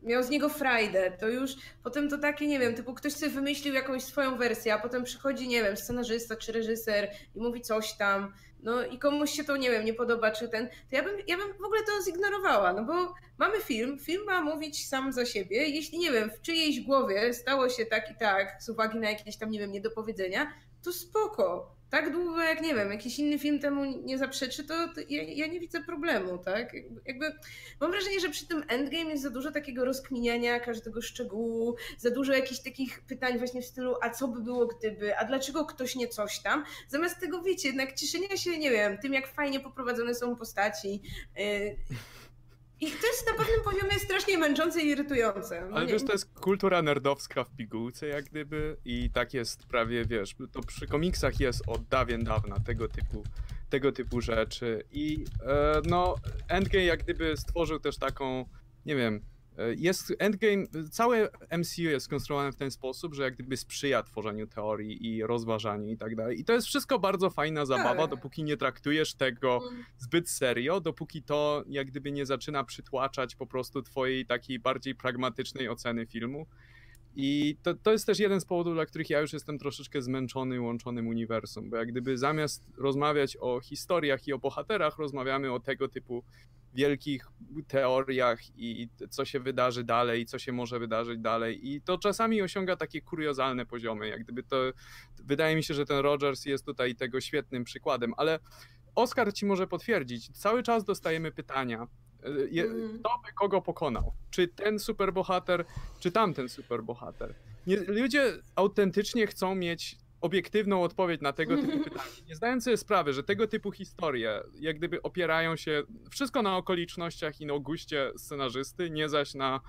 miał z niego frajdę, to już potem to takie, nie wiem, typu ktoś sobie wymyślił jakąś swoją wersję, a potem przychodzi, nie wiem, scenarzysta czy reżyser i mówi coś tam, no i komuś się to, nie wiem, nie podoba, czy ten, to ja bym, ja bym w ogóle to zignorowała, no bo mamy film, film ma mówić sam za siebie, jeśli, nie wiem, w czyjejś głowie stało się tak i tak, z uwagi na jakieś tam, nie wiem, niedopowiedzenia, to spoko. Tak długo jak, nie wiem, jakiś inny film temu nie zaprzeczy, to, to ja, ja, nie widzę problemu, tak? Jakby, mam wrażenie, że przy tym Endgame jest za dużo takiego rozkminiania każdego szczegółu, za dużo jakichś takich pytań właśnie w stylu, a co by było gdyby, a dlaczego ktoś nie coś tam, zamiast tego, wiecie, jednak cieszenia się, nie wiem, tym jak fajnie poprowadzone są postaci, yy, i to jest na pewnym poziomie strasznie męczące i irytujące. No Ale wiesz, to jest kultura nerdowska w pigułce jak gdyby i tak jest prawie, wiesz, to przy komiksach jest od dawien dawna tego typu, tego typu rzeczy i e, no Endgame jak gdyby stworzył też taką, nie wiem, jest Endgame, całe MCU jest skonstruowane w ten sposób, że jak gdyby sprzyja tworzeniu teorii i rozważaniu i tak dalej. I to jest wszystko bardzo fajna zabawa, tak. dopóki nie traktujesz tego mm. zbyt serio, dopóki to jak gdyby nie zaczyna przytłaczać po prostu twojej takiej bardziej pragmatycznej oceny filmu. I to, to jest też jeden z powodów, dla których ja już jestem troszeczkę zmęczony łączonym uniwersum, bo jak gdyby zamiast rozmawiać o historiach i o bohaterach, rozmawiamy o tego typu wielkich teoriach i co się wydarzy dalej, co się może wydarzyć dalej. I to czasami osiąga takie kuriozalne poziomy. Jak gdyby to, wydaje mi się, że ten Rogers jest tutaj tego świetnym przykładem, ale Oscar ci może potwierdzić. Cały czas dostajemy pytania. E, mhm. Kto by kogo pokonał? Czy ten superbohater, czy tamten superbohater? Nie, ludzie autentycznie chcą mieć obiektywną odpowiedź na tego typu pytania, nie zdając sobie sprawy, że tego typu historie jak gdyby opierają się wszystko na okolicznościach i na guście scenarzysty, nie zaś na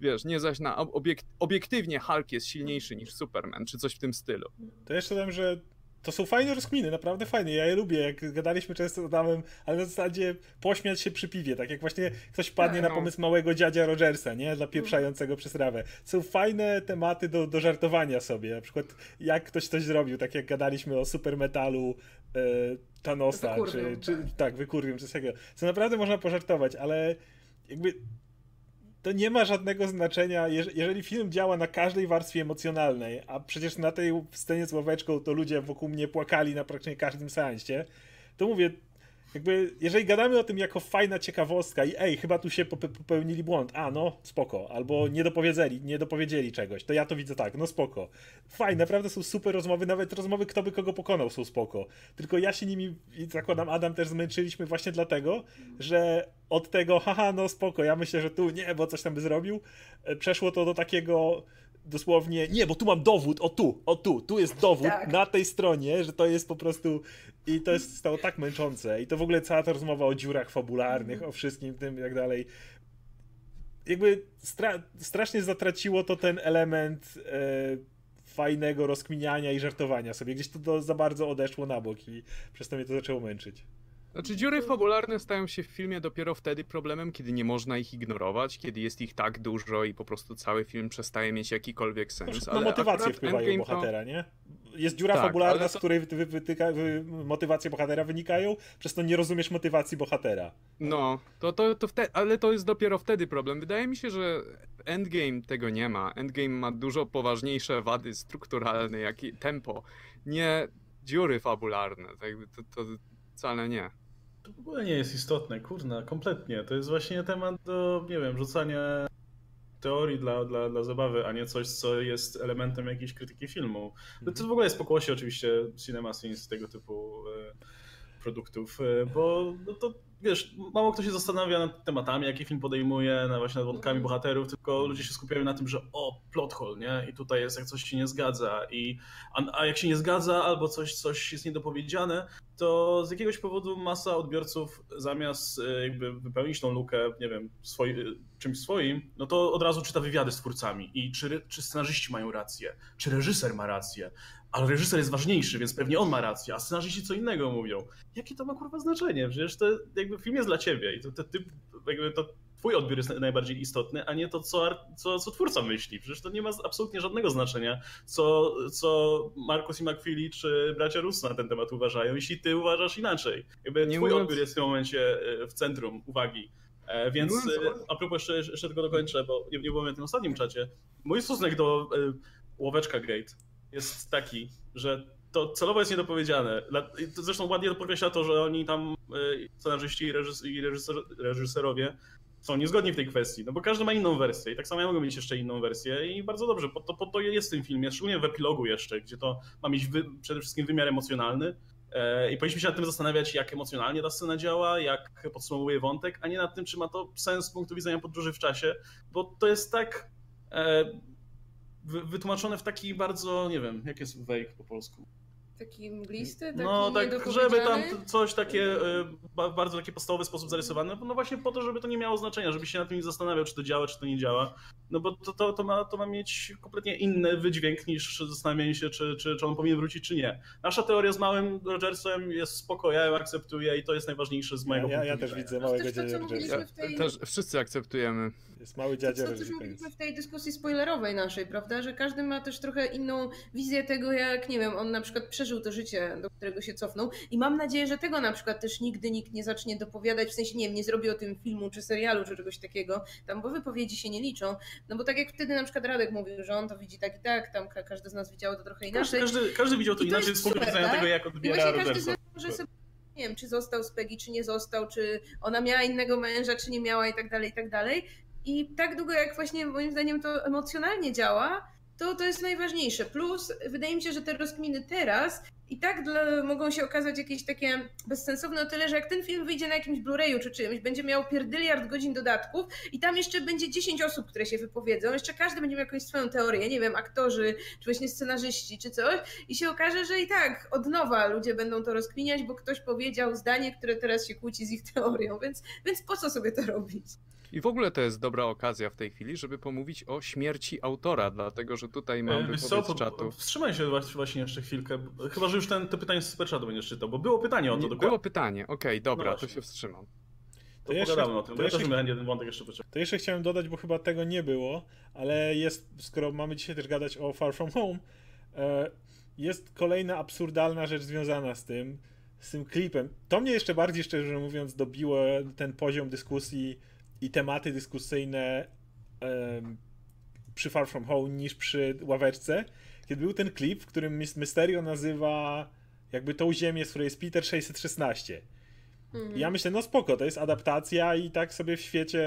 wiesz, nie zaś na obiekt, obiektywnie Hulk jest silniejszy niż Superman, czy coś w tym stylu. To jeszcze dodam, że to są fajne rozkminy, naprawdę fajne. Ja je lubię, jak gadaliśmy często z Adamem, ale na zasadzie pośmiać się przy piwie, tak jak właśnie ktoś padnie no. na pomysł małego dziadzia Rogersa, nie? Dla pieprzającego przez rawę. Są fajne tematy do, do żartowania sobie, na przykład jak ktoś coś zrobił, tak jak gadaliśmy o supermetalu e, Thanosa, czy, czy tak, tak wykurwium, czy coś takiego. Co naprawdę można pożartować, ale jakby to nie ma żadnego znaczenia, jeżeli film działa na każdej warstwie emocjonalnej, a przecież na tej scenie z ławeczką to ludzie wokół mnie płakali na praktycznie każdym seansie, to mówię, jakby, jeżeli gadamy o tym jako fajna ciekawostka i ej, chyba tu się popełnili błąd, a no, spoko, albo nie dopowiedzieli, nie dopowiedzieli czegoś, to ja to widzę tak, no spoko. Fajne, naprawdę są super rozmowy, nawet rozmowy kto by kogo pokonał są spoko. Tylko ja się nimi, i zakładam Adam też zmęczyliśmy właśnie dlatego, że od tego, haha, no spoko, ja myślę, że tu nie, bo coś tam by zrobił, e, przeszło to do takiego dosłownie, nie, bo tu mam dowód, o tu, o tu, tu jest dowód tak. na tej stronie, że to jest po prostu i to jest stało tak męczące i to w ogóle cała ta rozmowa o dziurach fabularnych, o wszystkim tym i tak dalej jakby stra strasznie zatraciło to ten element e, fajnego rozkminiania i żartowania sobie. Gdzieś to do, za bardzo odeszło na bok i przez to mnie to zaczęło męczyć. Znaczy dziury fabularne stają się w filmie dopiero wtedy problemem, kiedy nie można ich ignorować, kiedy jest ich tak dużo i po prostu cały film przestaje mieć jakikolwiek sens. No, ale motywacje wpływają bohatera, to... nie? Jest dziura tak, fabularna, z której wy, wytyka, wy, motywacje bohatera wynikają, przez to nie rozumiesz motywacji bohatera. No, to, to, to wtedy, ale to jest dopiero wtedy problem. Wydaje mi się, że Endgame tego nie ma. Endgame ma dużo poważniejsze wady strukturalne, jak i tempo. Nie dziury fabularne. Tak to, to wcale nie. To w ogóle nie jest istotne, kurna, kompletnie. To jest właśnie temat do, nie wiem, rzucania teorii dla, dla, dla zabawy, a nie coś, co jest elementem jakiejś krytyki filmu. To, to w ogóle jest pokłosie oczywiście Cinema Sins, tego typu e, produktów, e, bo no to wiesz, mało kto się zastanawia nad tematami, jakie film podejmuje, na właśnie nad wątkami bohaterów, tylko ludzie się skupiają na tym, że o, plot hole, nie? I tutaj jest, jak coś się nie zgadza. I, a, a jak się nie zgadza, albo coś, coś jest niedopowiedziane, to z jakiegoś powodu masa odbiorców zamiast e, jakby wypełnić tą lukę, nie wiem, swoi, czymś swoim, no to od razu czyta wywiady z twórcami i czy, czy scenarzyści mają rację, czy reżyser ma rację, ale reżyser jest ważniejszy, więc pewnie on ma rację, a scenarzyści co innego mówią. Jakie to ma kurwa znaczenie? Przecież to jakby film jest dla ciebie i to, to, ty, jakby to twój odbiór jest najbardziej istotny, a nie to, co, co, co twórca myśli. Przecież to nie ma absolutnie żadnego znaczenia, co, co Markus i McFeely czy bracia Russo na ten temat uważają, jeśli ty uważasz inaczej. Jakby nie twój mówiąc... odbiór jest w tym momencie e, w centrum uwagi. E, więc e, a propos jeszcze, jeszcze tylko dokończę, bo nie, nie byłem na tym ostatnim czacie. Mój stosunek do Łoweczka Gate jest taki, że to celowo jest niedopowiedziane. Zresztą ładnie podkreśla to, że oni tam, scenarzyści i, reżyser, reżyserowie, są niezgodni w tej kwestii, no bo każdy ma inną wersję i tak samo ja mogę mieć jeszcze inną wersję i bardzo dobrze, po to, po to jest w tym filmie, szczególnie w epilogu jeszcze, gdzie to ma mieć wy, przede wszystkim wymiar emocjonalny e, i powinniśmy się nad tym zastanawiać, jak emocjonalnie ta scena działa, jak podsumowuje wątek, a nie nad tym, czy ma to sens z punktu widzenia podróży w czasie, bo to jest tak e, wytłumaczone w taki bardzo, nie wiem, jak jest wake po polsku? Taki mglisty, taki No tak, żeby tam coś takie, e, ba- bardzo taki podstawowy sposób zarysowane, no właśnie po to, żeby to nie miało znaczenia, żeby się nad tym nie zastanawiał, czy to działa, czy to nie działa, no bo to, to, to, ma, to ma mieć kompletnie inny wydźwięk niż zastanawianie się, czy, czy, czy on powinien wrócić, czy nie. Nasza teoria z małym Rogersem jest spoko, ja ją akceptuję i to jest najważniejsze z mojego Ja, ja, ja punktu też widzę No małego to, dziadzia Rogersa. tej- Też wszyscy akceptujemy. Jest mały To, dziadzia co też mówiliśmy w tej dyskusji spoilerowej naszej, prawda? Że każdy ma też trochę inną wizję tego, jak, nie wiem, on na przykład przeżył to życie, do którego się cofnął. I mam nadzieję, że tego na przykład też nigdy nikt nie zacznie dopowiadać, w sensie, nie wiem, nie zrobi o tym filmu czy serialu, czy czegoś takiego, tam, bo wypowiedzi się nie liczą. No bo tak jak wtedy na przykład Radek mówił, że on to widzi tak i tak, tam ka- każdy z nas widziało to trochę Każdy, inaczej. każdy, każdy widział to to inaczej z punktu widzenia tak? tego, jak odbiera każdy może sobie, nie wiem, czy został z Peggy, czy nie został, czy ona miała innego męża, czy nie miała i tak dalej, i tak dalej. I tak długo jak właśnie moim zdaniem to emocjonalnie działa, to to jest najważniejsze. Plus wydaje mi się, że te rozkminy teraz i tak dla, mogą się okazać jakieś takie bezsensowne o tyle, że jak ten film wyjdzie na jakimś Blu-rayu czy czymś, będzie miał pierdyliard godzin dodatków i tam jeszcze będzie 10 osób, które się wypowiedzą, jeszcze każdy będzie miał jakąś swoją teorię, nie wiem, aktorzy, czy właśnie scenarzyści, czy coś i się okaże, że i tak od nowa ludzie będą to rozkminiać, bo ktoś powiedział zdanie, które teraz się kłóci z ich teorią, więc, więc po co sobie to robić? I w ogóle to jest dobra okazja w tej chwili, żeby pomówić o śmierci autora, dlatego że tutaj mam E, co, wypowiedź po- z czatu. wstrzymaj się właśnie- jeszcze chwilkę, bo- chyba, że już ten, to pytanie z Superchatu będziesz czytał, bo było pytanie o to Nie, dokładnie. Było pytanie, okej, dobra, No to się wstrzymam. To To jeszcze- pogadamy o tym, to ja jeszcze- też jeden wątek jeszcze. To jeszcze chciałem dodać, bo chyba tego nie było, ale jest, skoro mamy dzisiaj też gadać o Far From Home, e, jest kolejna absurdalna rzecz związana z tym, z tym klipem. To mnie jeszcze bardziej, szczerze mówiąc, dobiło ten poziom dyskusji i tematy dyskusyjne em, przy Far From Home niż przy ławeczce, kiedy był ten klip, w którym Mys- Mysterio nazywa jakby tą ziemię, z której jest Peter 616. Mhm. I Ja myślę, no spoko, to jest adaptacja i tak sobie w świecie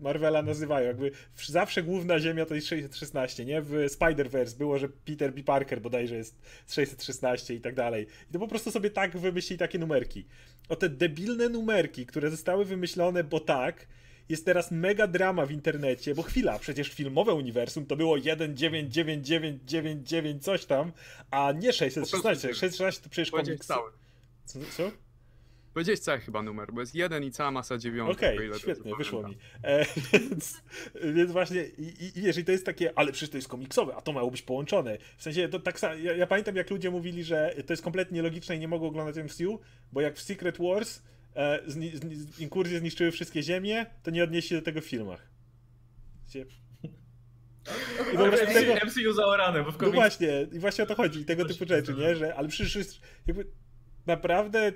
Marvela nazywają. Jakby zawsze główna ziemia to jest 616, nie? W Spider-Verse było, że Peter B. Parker bodajże jest z 616 i tak dalej. I to po prostu sobie tak wymyślili takie numerki. O te debilne numerki, które zostały wymyślone, bo tak, jest teraz mega drama w internecie, bo chwila, przecież filmowe uniwersum to było 199999 coś tam, a nie 616. 616 to przecież komiks. cały. Co? co? Powiedziałeś cały chyba numer, bo jest jeden i cała masa dziewiątek. Okej, o ile dobrze świetnie, wyszło mi. E, więc, więc właśnie, i, i, i wiesz, i to jest takie, ale przecież to jest komiksowe, a to miało być połączone. W sensie, to tak samo, ja, ja pamiętam jak ludzie mówili, że to jest kompletnie nielogiczne i nie mogą oglądać MCU, bo jak w Secret Wars e, zni, zni, inkurzje zniszczyły wszystkie ziemie, to nie odnieśli do tego w filmach. Wiecie, I po prostu tego, MCU zaorane, bo w no komiks... właśnie, i właśnie o to chodzi, i tego typu rzeczy, nie? Że, ale przecież jest jakby naprawdę,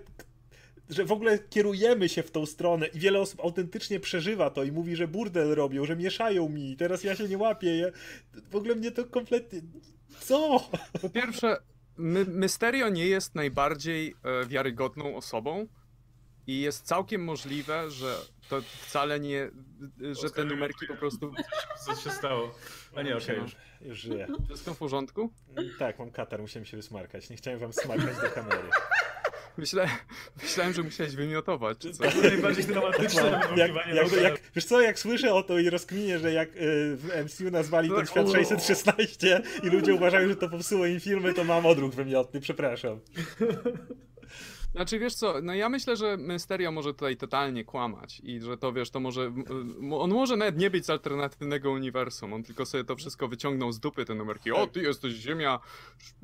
że w ogóle kierujemy się w tą stronę i wiele osób autentycznie przeżywa to i mówi, że burdel robią, że mieszają mi, teraz ja się nie łapię, ja, w ogóle mnie to kompletnie, co? Po pierwsze, My Mysterio nie jest najbardziej e, wiarygodną osobą i jest całkiem możliwe, że to wcale nie, że te numerki po prostu... Co się stało? A nie, okej już. Już żyję. Wszystko w porządku? Tak, mam katar, musiałem się wysmarkać, nie chciałem wam smarkać do kamery. Myślę, myślałem, że musiałeś wymiotować czy coś. To najbardziej dramatyczne Jak, wymąkiwanie jak, na jak, wiesz co, jak słyszę o to i rozkminię, że jak y, w MCU nazwali ten świat 616 i ludzie uważają, że to popsuło im filmy, to mam odruch wymiotny, przepraszam. Znaczy wiesz co, no ja myślę, że Mysterio może tutaj totalnie kłamać i że to wiesz, to może, on może nawet nie być z alternatywnego uniwersum, on tylko sobie to wszystko wyciągnął z dupy te numerki. O, ty jesteś Ziemia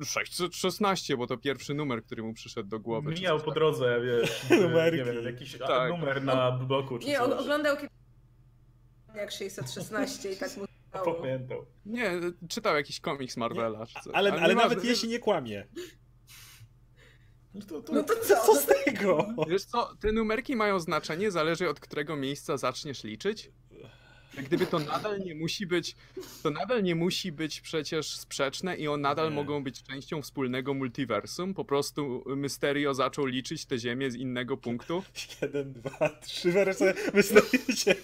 616, bo to pierwszy numer, który mu przyszedł do głowy. Mijał po tak. drodze, wiesz, Numerki. nie wiem, jakiś Tak. numer na bloku czy Nie, coś. oglądał kiedyś jak 616 i tak mu. Pamiętał. Nie, czytał jakiś komiks Marvela czy coś. Ale, ale nieważne, nawet jeśli nie kłamie. No to, to, No to co? Co z tego? Wiesz co, te numerki mają znaczenie, zależy od którego miejsca zaczniesz liczyć. Jak Gdyby to nadal nie musi być, to nadal nie musi być przecież sprzeczne i on nadal Nie. mogą być częścią wspólnego multiversum. Po prostu Mysterio zaczął liczyć te ziemię z innego punktu. Jeden, dwa, trzy, wreszcie wystarczy.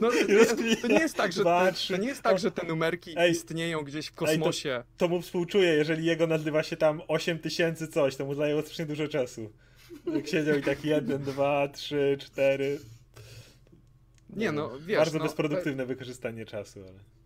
No, to, to nie jest tak, że te, to nie jest tak, że te numerki Ej. istnieją gdzieś w kosmosie. To mu współczuję, jeżeli jego nazywa się tam 8 tysięcy coś, to mu zajęło strasznie dużo czasu. Jak siedział i tak 1, 2, 3, 4. Nie no, wiesz, Bardzo no, bezproduktywne wykorzystanie czasu, ale.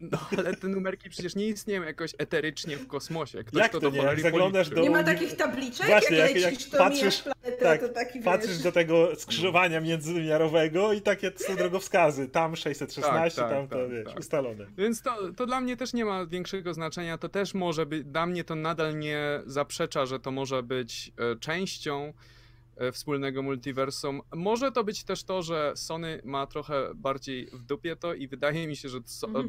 No ale te numerki przecież nie istnieją jakoś eterycznie w kosmosie. Ktoś Jak to, to nie? Jak zaglądasz do- Nie ma takich tabliczek, Właśnie, jak, jak- jak lecisz, to patrzysz- planetę, tak, to taki Patrzysz wiesz. do tego skrzyżowania międzywymiarowego i takie są drogowskazy. Tam 616, Tak, tak, tam to tak, wiesz, tak. ustalone. Więc to, to dla mnie też nie ma większego znaczenia. To też może być, dla mnie to nadal nie zaprzecza, że to może być e, częścią wspólnego multiversum. Może to być też to, że Sony ma trochę bardziej w dupie to i wydaje mi się, że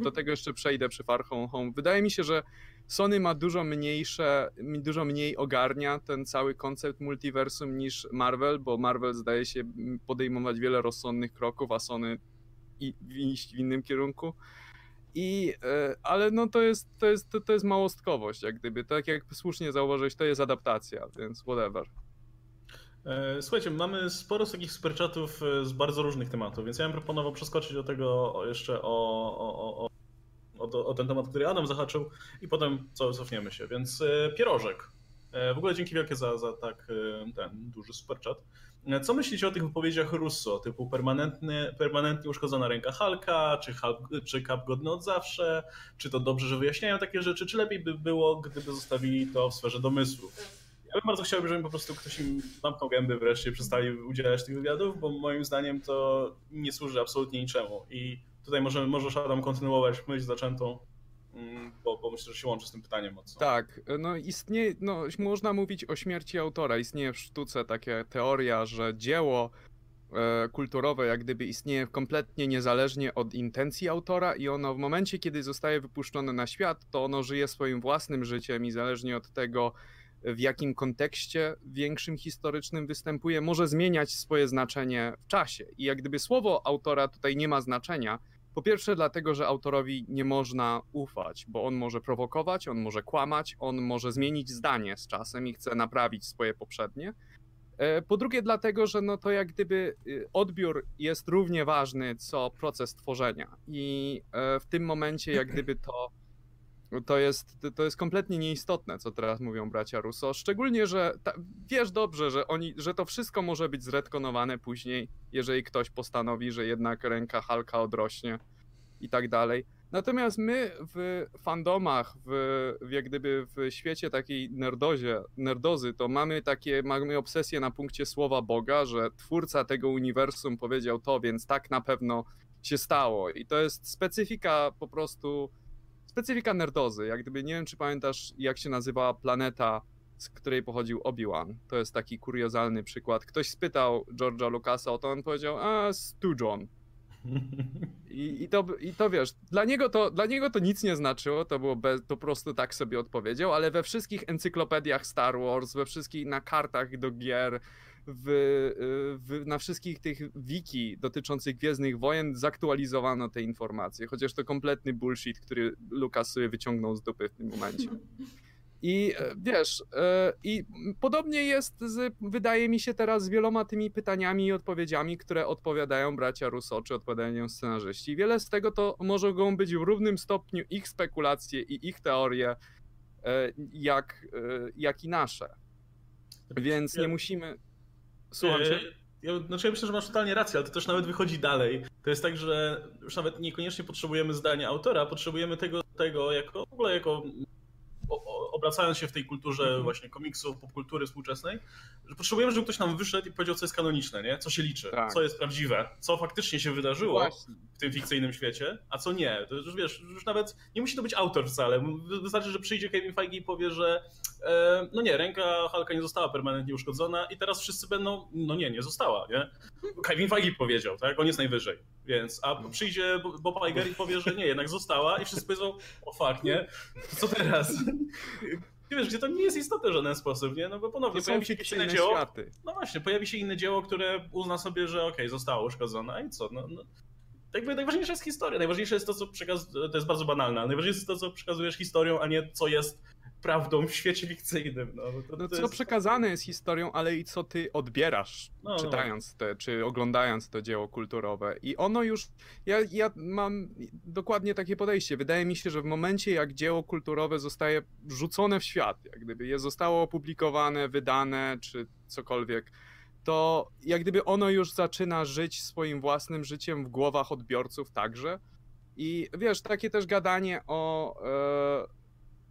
do tego jeszcze przejdę przy Far Home. Wydaje mi się, że Sony ma dużo mniejsze, dużo mniej ogarnia ten cały koncept multiversum niż Marvel, bo Marvel zdaje się podejmować wiele rozsądnych kroków, a Sony iść w innym kierunku. I, e, ale no to jest, to, jest, to jest małostkowość, jak gdyby. Tak jak słusznie zauważyłeś, to jest adaptacja, więc whatever. E, Słuchajcie, mamy sporo z takich superchatów e, z bardzo różnych tematów, więc ja bym proponował przeskoczyć do tego jeszcze o, o, o, o, ten temat, który Adam zahaczył i potem co, cofniemy się. Więc e, pierożek. W ogóle dzięki wielkie za, za tak ten duży superchat. Co myślicie o tych wypowiedziach Russo, typu permanentny, permanentnie uszkodzona ręka Halka, czy, Hulk, czy Cap godny od zawsze, czy to dobrze, że wyjaśniają takie rzeczy, czy lepiej by było, gdyby zostawili to w sferze domysłów? Ja bym bardzo chciał, żeby po prostu ktoś im zamknął gęby wreszcie, przestali udzielać tych wywiadów, bo moim zdaniem to nie służy absolutnie niczemu. I tutaj może, możesz Adam kontynuować myśl zaczętą, mm, bo, bo myślę, że się łączy z tym pytaniem mocno. Tak, no istnieje, no można mówić o śmierci autora. Istnieje w sztuce taka teoria, że dzieło e, kulturowe jak gdyby istnieje kompletnie niezależnie od intencji autora i ono w momencie, kiedy zostaje wypuszczone na świat, to ono żyje swoim własnym życiem i zależnie od tego, w jakim kontekście większym historycznym występuje, może zmieniać swoje znaczenie w czasie. I jak gdyby słowo autora tutaj nie ma znaczenia, po pierwsze, dlatego, że autorowi nie można ufać, bo on może prowokować, on może kłamać, on może zmienić zdanie z czasem i chce naprawić swoje poprzednie. E, Po drugie, dlatego, że no to jak gdyby y, odbiór jest równie ważny co proces tworzenia. I e, w tym momencie, jak gdyby to, to, jest, to jest kompletnie nieistotne, co teraz mówią bracia Russo. Szczególnie, że ta, wiesz dobrze, że, oni, że to wszystko może być zretkonowane później, jeżeli ktoś postanowi, że jednak ręka Halka odrośnie i tak dalej. Natomiast my w fandomach, w, w jak gdyby w świecie takiej nerdozie, nerdozy, to mamy takie, mamy obsesję na punkcie słowa Boga, że twórca tego uniwersum powiedział to, więc tak na pewno się stało. I to jest specyfika po prostu, specyfika nerdozy. Jak gdyby, nie wiem czy pamiętasz, jak się nazywała planeta, z której pochodził Obi-Wan. To jest taki kuriozalny przykład. Ktoś spytał George'a Lucasa o to, on powiedział, a Stujon. I, i, to, I to wiesz, dla niego to, dla niego to nic nie znaczyło, to było bez, po prostu tak sobie odpowiedział, ale we wszystkich encyklopediach Star Wars, we wszystkich na kartach do gier, w, w, na wszystkich tych wiki dotyczących Gwiezdnych Wojen zaktualizowano te informacje, chociaż to kompletny bullshit, który Lucas sobie wyciągnął z dupy w tym momencie. I e, wiesz, e, i podobnie jest, z, wydaje mi się teraz, z wieloma tymi pytaniami i odpowiedziami, które odpowiadają bracia Russo, czy odpowiadają scenarzyści. Wiele z tego to mogą być w równym stopniu ich spekulacje i ich teorie, e, jak, jak i nasze. Więc nie musimy. Słucham cię. E, Ja, znaczy ja myślę, że masz totalnie rację, ale to też nawet wychodzi dalej. To jest tak, że już nawet niekoniecznie potrzebujemy zdania autora, potrzebujemy tego, tego jako w ogóle jako obracając się w tej kulturze Mhm. właśnie komiksów, popkultury współczesnej, że potrzebujemy, żeby ktoś nam wyszedł i powiedział, co jest kanoniczne, nie? Co się liczy, Tak. co jest prawdziwe, co faktycznie się wydarzyło Właśnie. w tym fikcyjnym świecie, a co nie. To już wiesz, już nawet nie musi to być autor wcale. Wy- Wystarczy, że przyjdzie Kevin Feige i powie, że no nie, ręka Halka nie została permanentnie uszkodzona i teraz wszyscy będą, no nie, nie została, nie? Kevin Feige powiedział, tak? On jest najwyżej. Więc, a przyjdzie Bob Iger i powie, że nie, jednak została i wszyscy powiedzą, o fuck, nie? Co teraz? Ty wiesz, gdzie to nie jest istotne w żaden sposób, nie? No bo ponownie To pojawi się jakieś inne dzieło, światy. no właśnie, pojawi się inne dzieło, które uzna sobie, że okej, zostało uszkodzone i co? No, no. Jakby najważniejsza jest historia, najważniejsze jest to, co przekaz... to jest bardzo banalne, ale najważniejsze jest to, co przekazujesz historią, a nie co jest prawdą w świecie fikcyjnym. No, to, No to co jest- przekazane jest historią, ale i co ty odbierasz, No, no. czytając te, czy oglądając to dzieło kulturowe. I ono już, ja, ja mam dokładnie takie podejście. Wydaje mi się, że w momencie jak dzieło kulturowe zostaje rzucone w świat, jak gdyby je zostało opublikowane, wydane, czy cokolwiek, to jak gdyby ono już zaczyna żyć swoim własnym życiem w głowach odbiorców także. I wiesz, takie też gadanie o, e,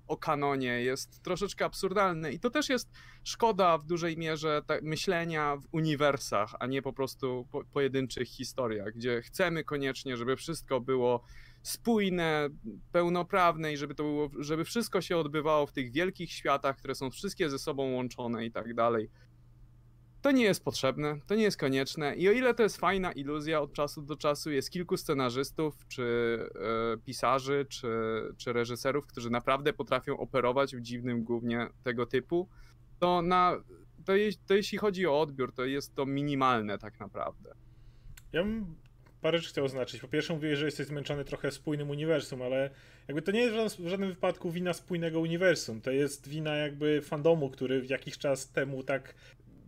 o kanonie jest troszeczkę absurdalne i to też jest szkoda w dużej mierze myślenia w uniwersach, a nie po prostu po, pojedynczych historiach, gdzie chcemy koniecznie, żeby wszystko było spójne, pełnoprawne i żeby to było, żeby wszystko się odbywało w tych wielkich światach, które są wszystkie ze sobą łączone i tak dalej. To nie jest potrzebne, to nie jest konieczne i o ile to jest fajna iluzja od czasu do czasu, jest kilku scenarzystów, czy e, pisarzy, czy, czy reżyserów, którzy naprawdę potrafią operować w dziwnym głównie tego typu, to, na, to, je, to jeśli chodzi o odbiór, to jest to minimalne tak naprawdę. Ja bym parę rzeczy chciał oznaczyć. Po pierwsze mówię, że jesteś zmęczony trochę spójnym uniwersum, ale jakby to nie jest w żadnym, wypadku wina spójnego uniwersum. To jest wina jakby fandomu, który jakiś czas temu tak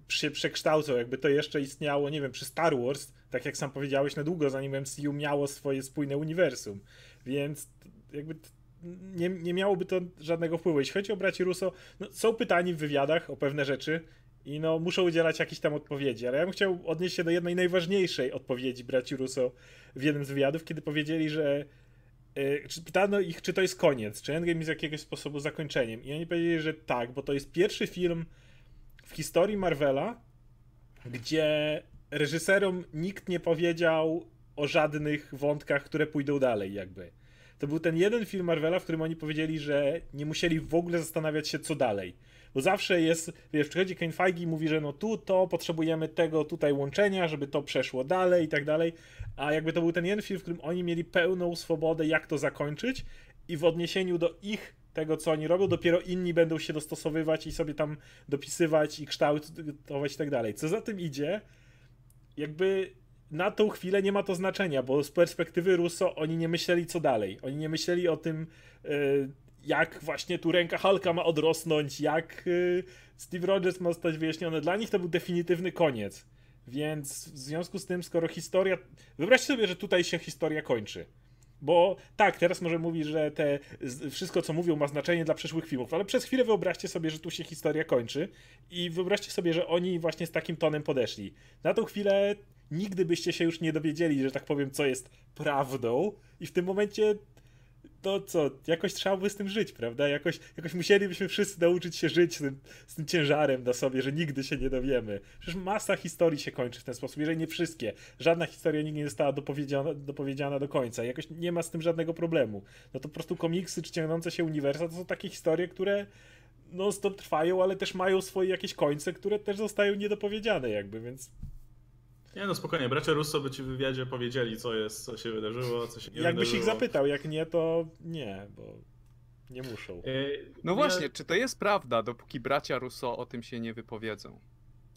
się przekształcał, jakby to jeszcze istniało, nie wiem, przy Star Wars, tak jak sam powiedziałeś, na długo zanim MCU miało swoje spójne uniwersum. Więc jakby nie, nie miałoby to żadnego wpływu. Jeśli chodzi o braci Russo, no, są pytani w wywiadach o pewne rzeczy i no, muszą udzielać jakichś tam odpowiedzi, ale ja bym chciał odnieść się do jednej najważniejszej odpowiedzi braci Russo w jednym z wywiadów, kiedy powiedzieli, że e, pytano ich, czy to jest koniec, czy Endgame jest jakiegoś sposobu zakończeniem. I oni powiedzieli, że tak, bo to jest pierwszy film w historii Marvela, gdzie reżyserom nikt nie powiedział o żadnych wątkach, które pójdą dalej, jakby. To był ten jeden film Marvela, w którym oni powiedzieli, że nie musieli w ogóle zastanawiać się, co dalej. Bo zawsze jest, wiesz, przychodzi Kane Feige i mówi, że no tu to potrzebujemy tego tutaj łączenia, żeby to przeszło dalej i tak dalej. A jakby to był ten jeden film, w którym oni mieli pełną swobodę, jak to zakończyć i w odniesieniu do ich tego, co oni robią, dopiero inni będą się dostosowywać i sobie tam dopisywać i kształtować i tak dalej. Co za tym idzie, jakby na tą chwilę nie ma to znaczenia, bo z perspektywy Russo oni nie myśleli co dalej. Oni nie myśleli o tym, y, jak właśnie tu ręka Hulka ma odrosnąć, jak y, Steve Rogers ma zostać wyjaśniony. Dla nich to był definitywny koniec. Więc w związku z tym, skoro historia. Wyobraźcie sobie, że tutaj się historia kończy. Bo tak, teraz może mówić, że te, wszystko co mówią ma znaczenie dla przyszłych filmów, ale przez chwilę wyobraźcie sobie, że tu się historia kończy i wyobraźcie sobie, że oni właśnie z takim tonem podeszli. Na tą chwilę nigdy byście się już nie dowiedzieli, że tak powiem, co jest prawdą i w tym momencie to co, jakoś trzeba by z tym żyć, prawda? Jakoś, jakoś musielibyśmy wszyscy nauczyć się żyć z tym, z tym ciężarem na sobie, że nigdy się nie dowiemy. Przecież masa historii się kończy w ten sposób, jeżeli nie wszystkie. Żadna historia nigdy nie została dopowiedziana, dopowiedziana do końca. Jakoś nie ma z tym żadnego problemu. No to po prostu komiksy czy ciągnące się uniwersa to są takie historie, które no stop trwają, ale też mają swoje jakieś końce, które też zostają niedopowiedziane jakby, więc Nie no spokojnie, bracia Russo by ci w wywiadzie powiedzieli, co jest, co się wydarzyło, co się nie jakbyś ich wydarzyło. zapytał, jak nie, to nie, bo nie muszą. E, No właśnie, czy to jest prawda, dopóki bracia Rousseau o tym się nie wypowiedzą?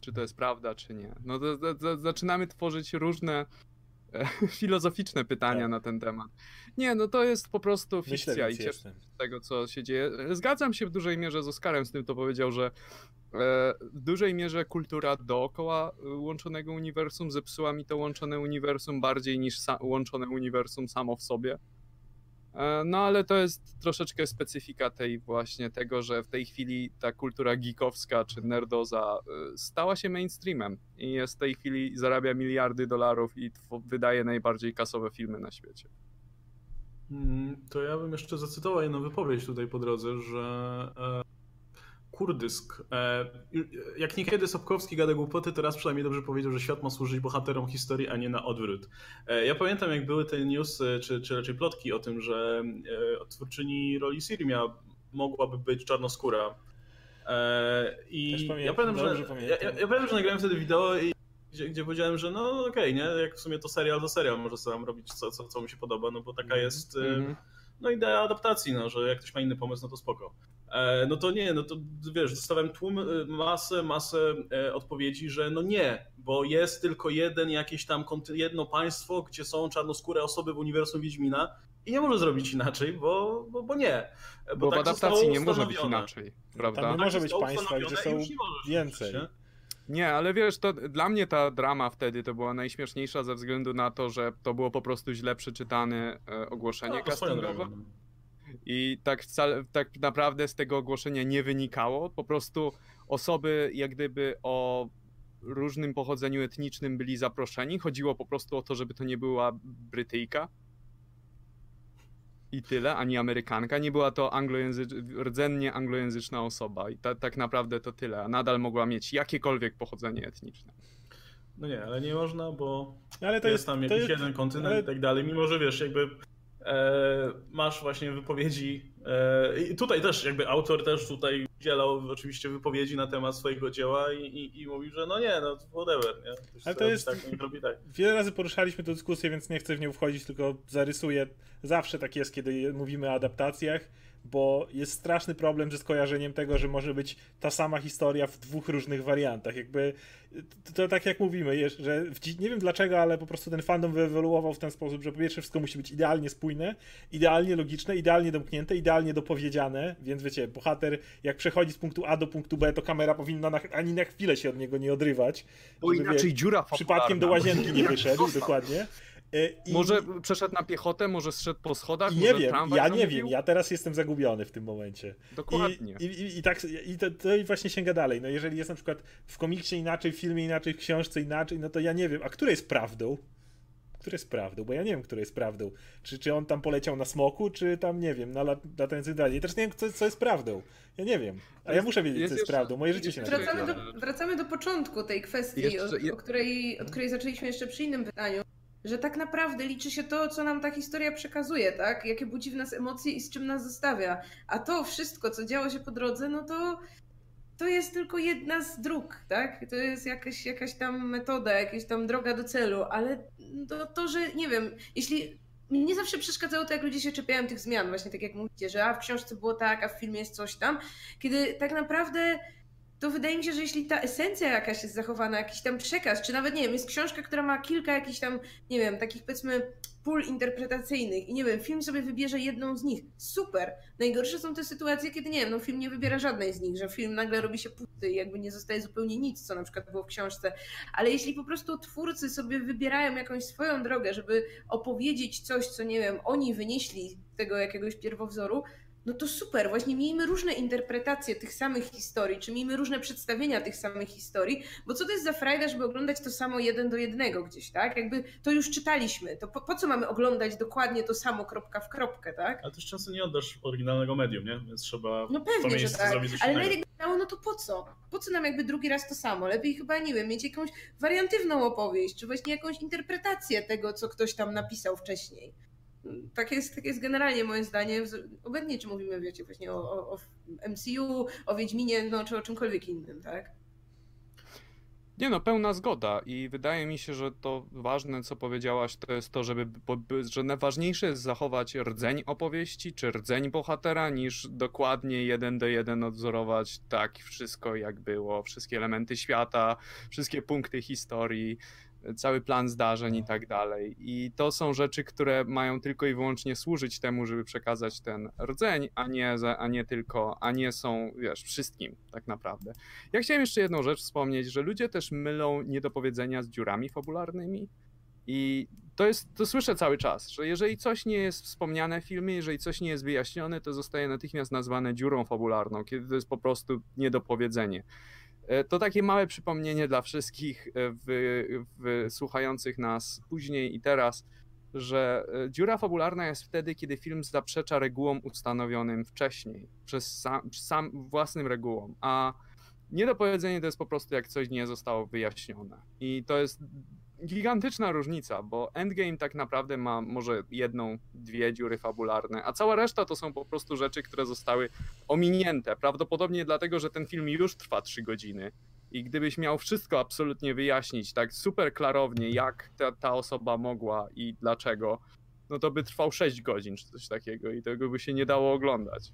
Czy to jest prawda, czy nie? No to, to, to zaczynamy tworzyć różne filozoficzne pytania Tak. na ten temat. Nie, no to jest po prostu Myślę, fikcja i więc cieszę jestem. z tego, co się dzieje. Zgadzam się w dużej mierze z Oskarem z tym, to powiedział, że e, w dużej mierze kultura dookoła e, łączonego uniwersum zepsuła mi to łączone uniwersum bardziej niż łączone uniwersum samo w sobie. E, No ale to jest troszeczkę specyfika tej właśnie tego, że w tej chwili ta kultura geekowska czy nerdoza e, stała się mainstreamem i jest w tej chwili zarabia miliardy dolarów i wydaje najbardziej kasowe filmy na świecie. Mm, To ja bym jeszcze zacytował jedną wypowiedź tutaj po drodze, że e, kurdysk. E, jak niekiedy Sapkowski gada głupoty, teraz przynajmniej dobrze powiedział, że świat ma służyć bohaterom historii, a nie na odwrót. E, ja pamiętam, jak były te newsy, czy, czy raczej plotki o tym, że e, twórczyni roli Siri miała, mogłaby być czarnoskóra. E, I pamiętam, ja pamiętam, że, pamiętam. Ja, ja, pamiętam, że nagrałem wtedy wideo i gdzie, gdzie powiedziałem, że no okej, nie, jak w sumie to serial, to serial, może sobie tam robić co, co, co mi się podoba, no bo taka Mhm. jest y, Mhm. no idea adaptacji, no, że jak ktoś ma inny pomysł, no to spoko. E, no to nie, no to wiesz, dostałem tłum, e, masę, masę e, odpowiedzi, że no nie, bo jest tylko jeden jakieś tam, jedno państwo, gdzie są czarnoskóre osoby w uniwersum Wiedźmina i nie może zrobić inaczej, bo, bo, bo nie. Bo, bo tak w adaptacji nie może być inaczej, prawda? Tam nie może być państwa, gdzie są więcej. Nie, ale wiesz, to dla mnie ta drama wtedy to była najśmieszniejsza ze względu na to, że to było po prostu źle przeczytane ogłoszenie no, castingowe. No. I tak, wcale, tak naprawdę z tego ogłoszenia nie wynikało. Po prostu osoby, jak gdyby o różnym pochodzeniu etnicznym byli zaproszeni. Chodziło po prostu o to, żeby to nie była Brytyjka. I tyle, ani Amerykanka. Nie była to anglojęzycz... rdzennie anglojęzyczna osoba. I ta, tak naprawdę to tyle. A nadal mogła mieć jakiekolwiek pochodzenie etniczne. No nie, ale nie można, bo ale to jest, jest tam jakiś jest, jeden kontynent ale... i tak dalej. Mimo, że wiesz, jakby masz właśnie wypowiedzi. E, I tutaj też jakby autor też tutaj udzielał oczywiście wypowiedzi na temat swojego dzieła i, i, i mówił, że no nie, no whatever, nie? Ale to jest... Tak, tak. Wiele razy poruszaliśmy tę dyskusję, więc nie chcę w nią wchodzić, tylko zarysuję. Zawsze tak jest, kiedy mówimy o adaptacjach bo jest straszny problem ze skojarzeniem tego, że może być ta sama historia w dwóch różnych wariantach. Jakby to, to tak jak mówimy, że w, nie wiem dlaczego, ale po prostu ten fandom wyewoluował w ten sposób, że po pierwsze wszystko musi być idealnie spójne, idealnie logiczne, idealnie domknięte, idealnie dopowiedziane, więc wiecie, bohater jak przechodzi z punktu A do punktu B, to kamera powinna na, ani na chwilę się od niego nie odrywać. Bo żeby, inaczej wie, dziura Przypadkiem do łazienki nie wyszedł, dokładnie. E, I... Może przeszedł na piechotę, może zszedł po schodach, nie wiem, ja nie wiem, ja teraz jestem zagubiony w tym momencie. Dokładnie. I, i, i tak, i to, to właśnie sięga dalej. No jeżeli jest na przykład w komiksie inaczej, w filmie inaczej, w książce inaczej, no to ja nie wiem, a które jest prawdą? Które jest prawdą? Bo ja nie wiem, które jest prawdą. Czy, czy on tam poleciał na smoku, czy tam, nie wiem, na latających dalej. I też nie wiem, co, co jest prawdą. Ja nie wiem. A ja muszę wiedzieć, jest co jest jeszcze, prawdą. Moje życie się wracamy do, wracamy do początku tej kwestii, jeszcze, o, o, której, od której zaczęliśmy jeszcze przy innym pytaniu że tak naprawdę liczy się to, co nam ta historia przekazuje, tak? Jakie budzi w nas emocje i z czym nas zostawia. A to wszystko, co działo się po drodze, no to to jest tylko jedna z dróg, tak? To jest jakaś, jakaś tam metoda, jakaś tam droga do celu, ale to, to że nie wiem, jeśli mnie zawsze przeszkadzało to, jak ludzie się czepiają tych zmian, właśnie tak jak mówicie, że a w książce było tak, a w filmie jest coś tam, kiedy tak naprawdę to wydaje mi się, że jeśli ta esencja jakaś jest zachowana, jakiś tam przekaz, czy nawet, nie wiem, jest książka, która ma kilka jakichś tam, nie wiem, takich powiedzmy pól interpretacyjnych i nie wiem, film sobie wybierze jedną z nich. Super! Najgorsze są te sytuacje, kiedy nie wiem, no film nie wybiera żadnej z nich, że film nagle robi się pusty i jakby nie zostaje zupełnie nic, co na przykład było w książce. Ale jeśli po prostu twórcy sobie wybierają jakąś swoją drogę, żeby opowiedzieć coś, co nie wiem, oni wynieśli z tego jakiegoś pierwowzoru, no to super, właśnie miejmy różne interpretacje tych samych historii, czy miejmy różne przedstawienia tych samych historii, bo co to jest za frajda, żeby oglądać to samo jeden do jednego gdzieś, tak? Jakby to już czytaliśmy, to po, po co mamy oglądać dokładnie to samo kropka w kropkę, tak? Ale też często nie oddasz oryginalnego medium, nie? Więc trzeba no pewnie, że tak. zrobić Ale nawet dało, no to po co? Po co nam jakby drugi raz to samo? Lepiej chyba, nie wiem, mieć jakąś wariantywną opowieść, czy właśnie jakąś interpretację tego, co ktoś tam napisał wcześniej tak jest, tak jest generalnie moje zdanie. Obecnie czy mówimy, wiecie, właśnie o, o, o MCU, o Wiedźminie, no, czy o czymkolwiek innym, tak? Nie no, pełna zgoda i wydaje mi się, że to ważne, co powiedziałaś, to jest to, żeby, że najważniejsze jest zachować rdzeń opowieści, czy rdzeń bohatera, niż dokładnie jeden do jeden odwzorować tak wszystko, jak było, wszystkie elementy świata, wszystkie punkty historii, cały plan zdarzeń i tak dalej. I to są rzeczy, które mają tylko i wyłącznie służyć temu, żeby przekazać ten rdzeń, a nie, a nie tylko, a nie są, wiesz, wszystkim tak naprawdę. Ja chciałem jeszcze jedną rzecz wspomnieć, że ludzie też mylą niedopowiedzenia z dziurami fabularnymi. I to jest, to słyszę cały czas, że jeżeli coś nie jest wspomniane w filmie, jeżeli coś nie jest wyjaśnione, to zostaje natychmiast nazwane dziurą fabularną, kiedy to jest po prostu niedopowiedzenie. E, to takie małe przypomnienie dla wszystkich e, w, w, słuchających nas później i teraz, że e, dziura fabularna jest wtedy, kiedy film zaprzecza regułom ustanowionym wcześniej, przez sam, sam własnym regułom, a niedopowiedzenie to jest po prostu jak coś nie zostało wyjaśnione. I to jest gigantyczna różnica, bo Endgame tak naprawdę ma może jedną, dwie dziury fabularne, a cała reszta to są po prostu rzeczy, które zostały ominięte. Prawdopodobnie dlatego, że ten film już trwa trzy godziny. I gdybyś miał wszystko absolutnie wyjaśnić, tak super klarownie, jak ta, ta osoba mogła i dlaczego, no to by trwał 6 godzin czy coś takiego i tego by się nie dało oglądać.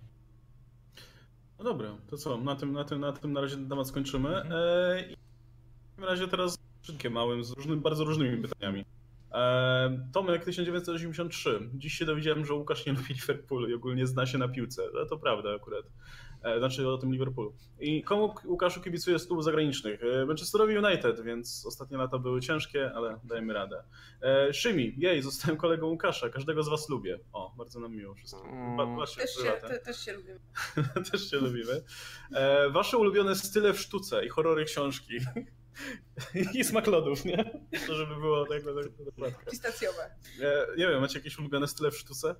No dobra, to co? Na tym, na tym, na tym na razie temat skończymy. Mhm. E, I w takim razie teraz szybkie małym, z różnymi, bardzo różnymi pytaniami. E, Tomek 1983. Dziś się dowiedziałem, że Łukasz nie lubi Liverpoolu i ogólnie zna się na piłce. No, to prawda akurat. E, znaczy o tym Liverpoolu. I komu Łukaszu kibicuje z klubów zagranicznych? E, Manchesterowi United, więc ostatnie lata były ciężkie, ale dajemy radę. E, Szymi, jej, zostałem kolegą Łukasza. Każdego z was lubię. O, bardzo nam miło wszystkim. Ba- Wasze Też się, te, też się lubimy. Też się lubimy. E, wasze ulubione style w sztuce i horrory książki. I smak lodów, nie? To żeby było tak, tak, tak dokładnie. Pistacjowe. E, nie wiem, macie jakieś ulubione style w sztuce?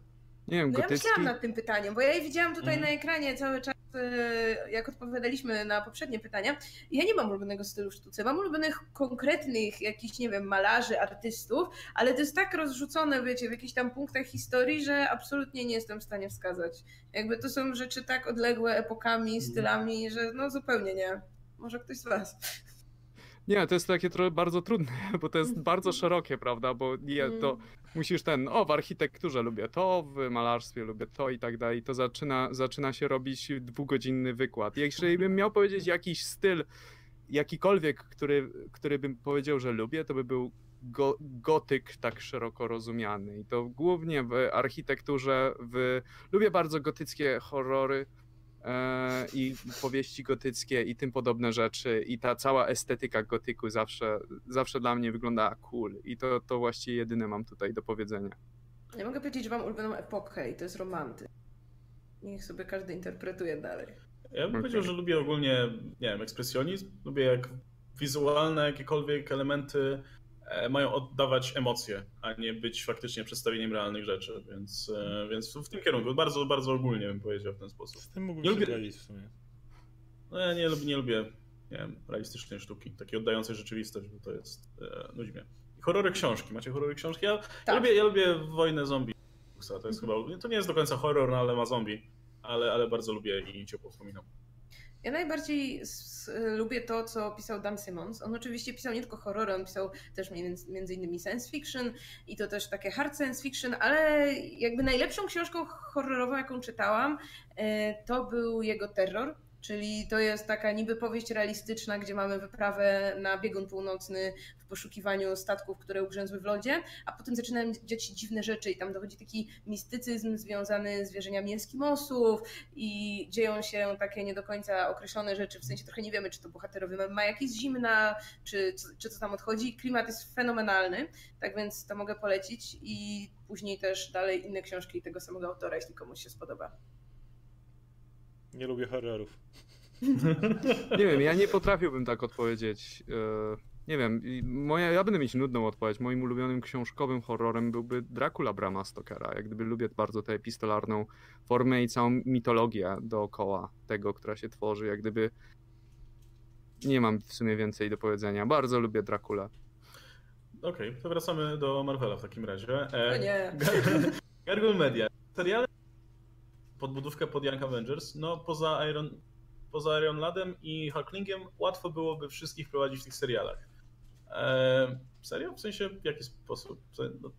Nie wiem, No ja gotycki? myślałam nad tym pytaniem, bo ja je widziałam tutaj Mhm. na ekranie cały czas, e, jak odpowiadaliśmy na poprzednie pytania. Ja nie mam ulubionego stylu w sztuce. Mam ulubionych konkretnych jakichś, nie wiem, malarzy, artystów, ale to jest tak rozrzucone, wiecie, w jakichś tam punktach historii, że absolutnie nie jestem w stanie wskazać. Jakby to są rzeczy tak odległe epokami, stylami, że no zupełnie nie. Może ktoś z was. Nie, to jest takie trochę bardzo trudne, bo to jest bardzo szerokie, prawda? Bo nie, to musisz ten, o w architekturze lubię to, w malarstwie lubię to i tak dalej. To zaczyna, zaczyna się robić dwugodzinny wykład. Jeżeli bym miał powiedzieć jakiś styl, jakikolwiek, który, który bym powiedział, że lubię, to by był go, gotyk tak szeroko rozumiany. I to głównie w architekturze, w... lubię bardzo gotyckie horrory, i powieści gotyckie i tym podobne rzeczy i ta cała estetyka gotyku zawsze, zawsze dla mnie wyglądała cool i to, to właściwie jedyne mam tutaj do powiedzenia. Ja mogę powiedzieć, że mam ulubioną epokę i to jest romantyzm. Niech sobie każdy interpretuje dalej. Ja bym Okej. powiedział, że lubię ogólnie, nie wiem, ekspresjonizm. Lubię jak wizualne jakiekolwiek elementy e, mają oddawać emocje, a nie być faktycznie przedstawieniem realnych rzeczy, więc, e, więc w tym kierunku, bardzo, bardzo ogólnie bym powiedział w ten sposób. Z tym mógłbym Nie lubię- w sumie. No ja nie, lubię- nie lubię nie wiem, realistycznej sztuki, takiej oddającej rzeczywistość, bo to jest, e, nudzi mnie. Horrory książki, macie horrory książki? Ja, ja, Tak. lubię, ja lubię Wojnę Zombie, to jest chyba, to nie jest do końca horror, no, ale ma zombie, ale, ale bardzo lubię i ciepło wspominam. Ja najbardziej s- lubię to, co pisał Dan Simmons. On oczywiście pisał nie tylko horrory, on pisał też między, między innymi science fiction i to też takie hard science fiction, ale jakby najlepszą książką horrorową, jaką czytałam, e, to był jego Terror. Czyli to jest taka niby powieść realistyczna, gdzie mamy wyprawę na biegun północny w poszukiwaniu statków, które ugrzęzły w lodzie, a potem zaczynają dziać się dziwne rzeczy i tam dochodzi taki mistycyzm związany z wierzeniami Eskimosów i dzieją się takie nie do końca określone rzeczy, w sensie trochę nie wiemy, czy to bohaterowie ma- ma jakieś zimna, czy, czy, czy co tam odchodzi. Klimat jest fenomenalny, tak więc to mogę polecić i później też dalej inne książki tego samego autora, jeśli komuś się spodoba. Nie lubię horrorów. Nie wiem, ja nie potrafiłbym tak odpowiedzieć. Nie wiem, moja, ja będę mieć nudną odpowiedź. Moim ulubionym książkowym horrorem byłby Dracula Brama Stokera. Jak gdyby lubię bardzo tę epistolarną formę i całą mitologię dookoła tego, która się tworzy. Jak gdyby nie mam w sumie więcej do powiedzenia. Bardzo lubię Dracula. Okej, to wracamy do Marvela w takim razie. E, nie. Gar- Gargoyle Media. Seriale podbudówkę pod Young Avengers, no poza Iron, poza Iron Ladem i Hulklingiem łatwo byłoby wszystkich wprowadzić w tych serialach. E, serio? W sensie w jaki sposób? No,